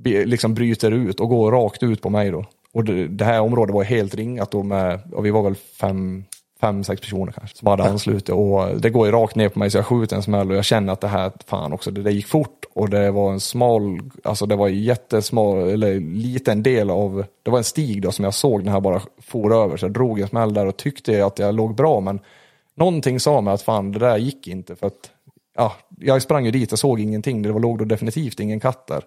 liksom bryter ut och går rakt ut på mig då. Och det, det här området var helt ringat då med, och vi var väl fem, fem, sex personer kanske. Som hade anslutit och det går ju rakt ner på mig så jag skjuter en smäll och jag känner att det här, fan också, det där gick fort. Och det var en smal, alltså det var en jättesmal, eller liten del av, det var en stig då som jag såg när jag bara for över. Så jag drog en smäll där och tyckte att jag låg bra men någonting sa mig att fan det där gick inte. För att ja, jag sprang ju dit och såg ingenting, det var, låg då definitivt ingen katt där.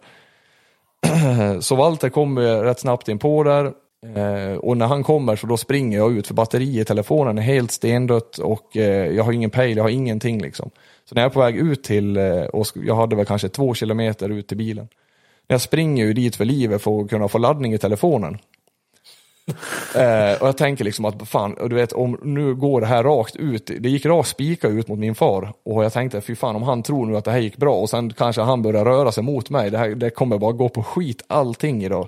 Så Walter kom rätt snabbt in på där, och när han kommer så då springer jag ut för batteriet i telefonen är helt stendött och eh, jag har ingen pejl, jag har ingenting liksom. Så när jag är på väg ut till, eh, och jag hade väl kanske två kilometer ut till bilen. Jag springer ju dit för livet för att kunna få laddning i telefonen. eh, och jag tänker liksom att fan, och du vet om nu går det här rakt ut, det gick rakt spika ut mot min far och jag tänkte fy fan om han tror nu att det här gick bra och sen kanske han börjar röra sig mot mig, det, här, det kommer bara gå på skit allting idag.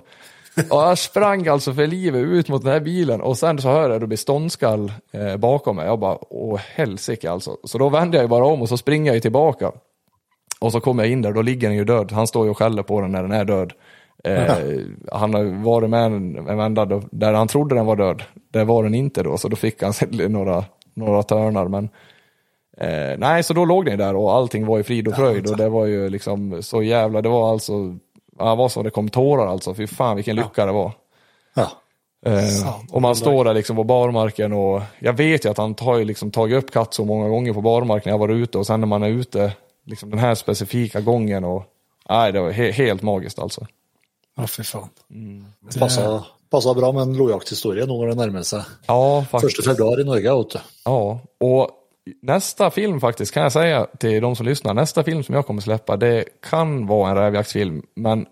Och jag sprang alltså för livet ut mot den här bilen och sen så hör jag det blir ståndskall eh, bakom mig. Jag bara, åh helsike alltså. Så då vände jag ju bara om och så springer jag ju tillbaka. Och så kommer jag in där, då ligger den ju död. Han står ju och skäller på den när den är död. Eh, han har varit med en, en vända då, där han trodde den var död. Det var den inte då, så då fick han några, några törnar. Men, eh, nej, så då låg den där och allting var i frid och fröjd. Och det var ju liksom så jävla, det var alltså, ja, var så det kom tårar alltså. Fy fan vilken lycka det var. Ja. Eh, och man står där liksom på barmarken och jag vet ju att han har ju liksom tagit upp katt så många gånger på barmarken när jag var ute och sen när man är ute liksom den här specifika gången och nej, det var he helt magiskt alltså. Ja, fy fan. Det passar, passar bra med en lojakthistoria nu när det närmar sig. Ja, faktiskt. Första februari i Norge. Vet du. Ja, och nästa film faktiskt kan jag säga till de som lyssnar, nästa film som jag kommer släppa, det kan vara en rävjaktsfilm, men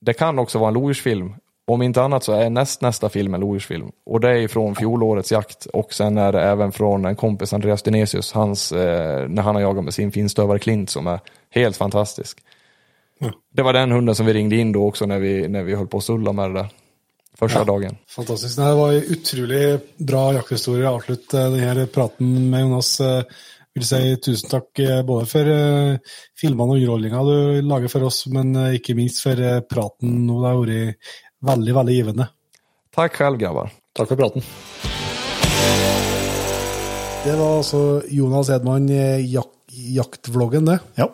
det kan också vara en lodjursfilm. Om inte annat så är näst nästa film en lodjursfilm. Och det är från fjolårets jakt och sen är det även från en kompis, Andreas Dynesius, hans, eh, när han har jagat med sin finstövare Klint som är helt fantastisk. Det var den hunden som vi ringde in då också när vi, när vi höll på att sulla med det där. Första dagen. Fantastisk. Nei, det var en utrolig bra jakthistorie å avslutte denne praten med Jonas. Eh, vil si tusen takk eh, både for eh, filmene og underholdninga du lager for oss, men eh, ikke minst for eh, praten nå. Det har vært veldig, veldig givende. Tack själv grabbar. Takk for praten. Det var altså Jonas Edman jak jaktvloggen, det. Ja.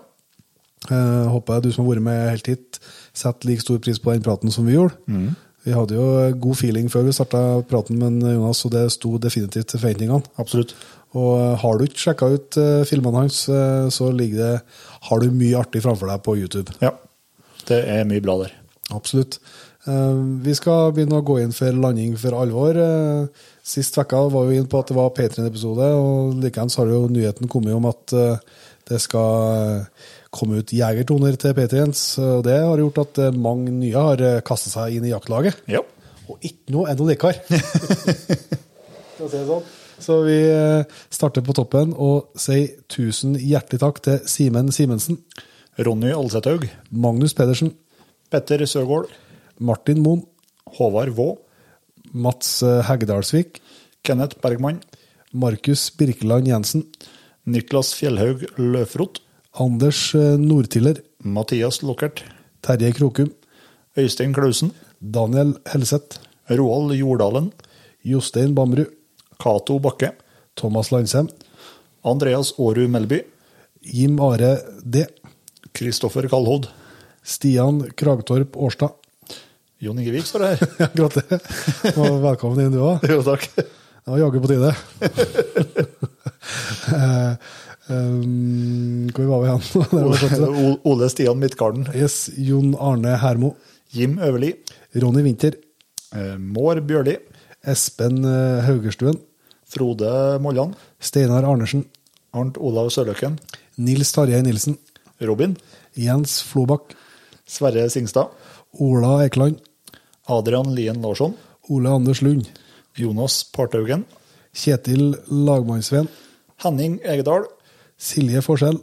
Eh, håper du som har vært med helt hit, setter like stor pris på den praten som vi gjorde. Vi hadde jo god feeling før vi starta praten med Jonas, og det sto definitivt til forventningene. Absolutt. Og eh, har du ikke sjekka ut eh, filmene hans, eh, så ligger det, har du mye artig framfor deg på YouTube. Ja. Det er mye bra der. Absolutt. Vi skal begynne å gå inn for landing for alvor. Sist vekka var vi inne på at det var Patrion-episode, og likeens har jo nyheten kommet om at det skal eh, komme ut jegertoner til Patriens. Og det har gjort at eh, mange nye har kasta seg inn i jaktlaget. Ja. Og ikke noe noe likere. Å si det sånn. Så vi eh, starter på toppen og sier tusen hjertelig takk til Simen Simensen, Ronny Alsethaug. Magnus Pedersen, Petter Søgaard. Martin Moen, Håvard Vaa. Mats eh, Hegdalsvik, Kenneth Bergman. Markus Birkeland Jensen, Niklas Fjellhaug Løfrot. Anders eh, Nordtiller, Mathias Lockert. Terje Krokum, Øystein Klausen. Daniel Helseth, Roald Jordalen. Jostein Bamrud, Cato Bakke. Thomas Landsem, Andreas Aarud Melby. Jim Are D, Kristoffer Kalhod. Stian Kragtorp Årstad. Jon Ingevik står det her. Gratulerer. Og velkommen inn, du òg. Jo, takk. Det var jaggu på tide. Um, var vi O- Ole Stian Midtgarden. yes, Jon Arne Hermo, Jim Øverli. Ronny Winther, eh, Mår Bjørli. Espen eh, Haugerstuen, Frode Mollan. Steinar Arnesen, Arnt Olav Sørløkken. Nils Tarjei Nilsen, Robin. Jens Flobakk, Sverre Singstad. Ola Ekeland, Adrian Lien Larsson. Ole Anders Lund, Jonas Parthaugen. Kjetil Lagmannsveen, Henning Egedal. Silje Forskjell.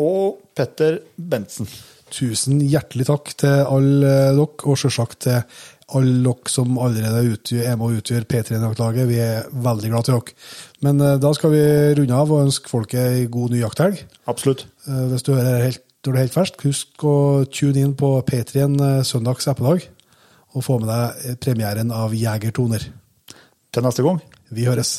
Og Petter Bentsen. Tusen hjertelig takk til alle eh, dere, og selvsagt til alle dere som allerede utgjør, er med og utgjør P3-jaktlaget. Vi er veldig glad til dere. Men eh, da skal vi runde av og ønske folket ei god ny jakthelg. Absolutt. Eh, Hvis du hører helt, når det er helt ferskt, husk å tune inn på P3 en søndags ettermiddag og få med deg premieren av Jegertoner. Til neste gang. Vi høres.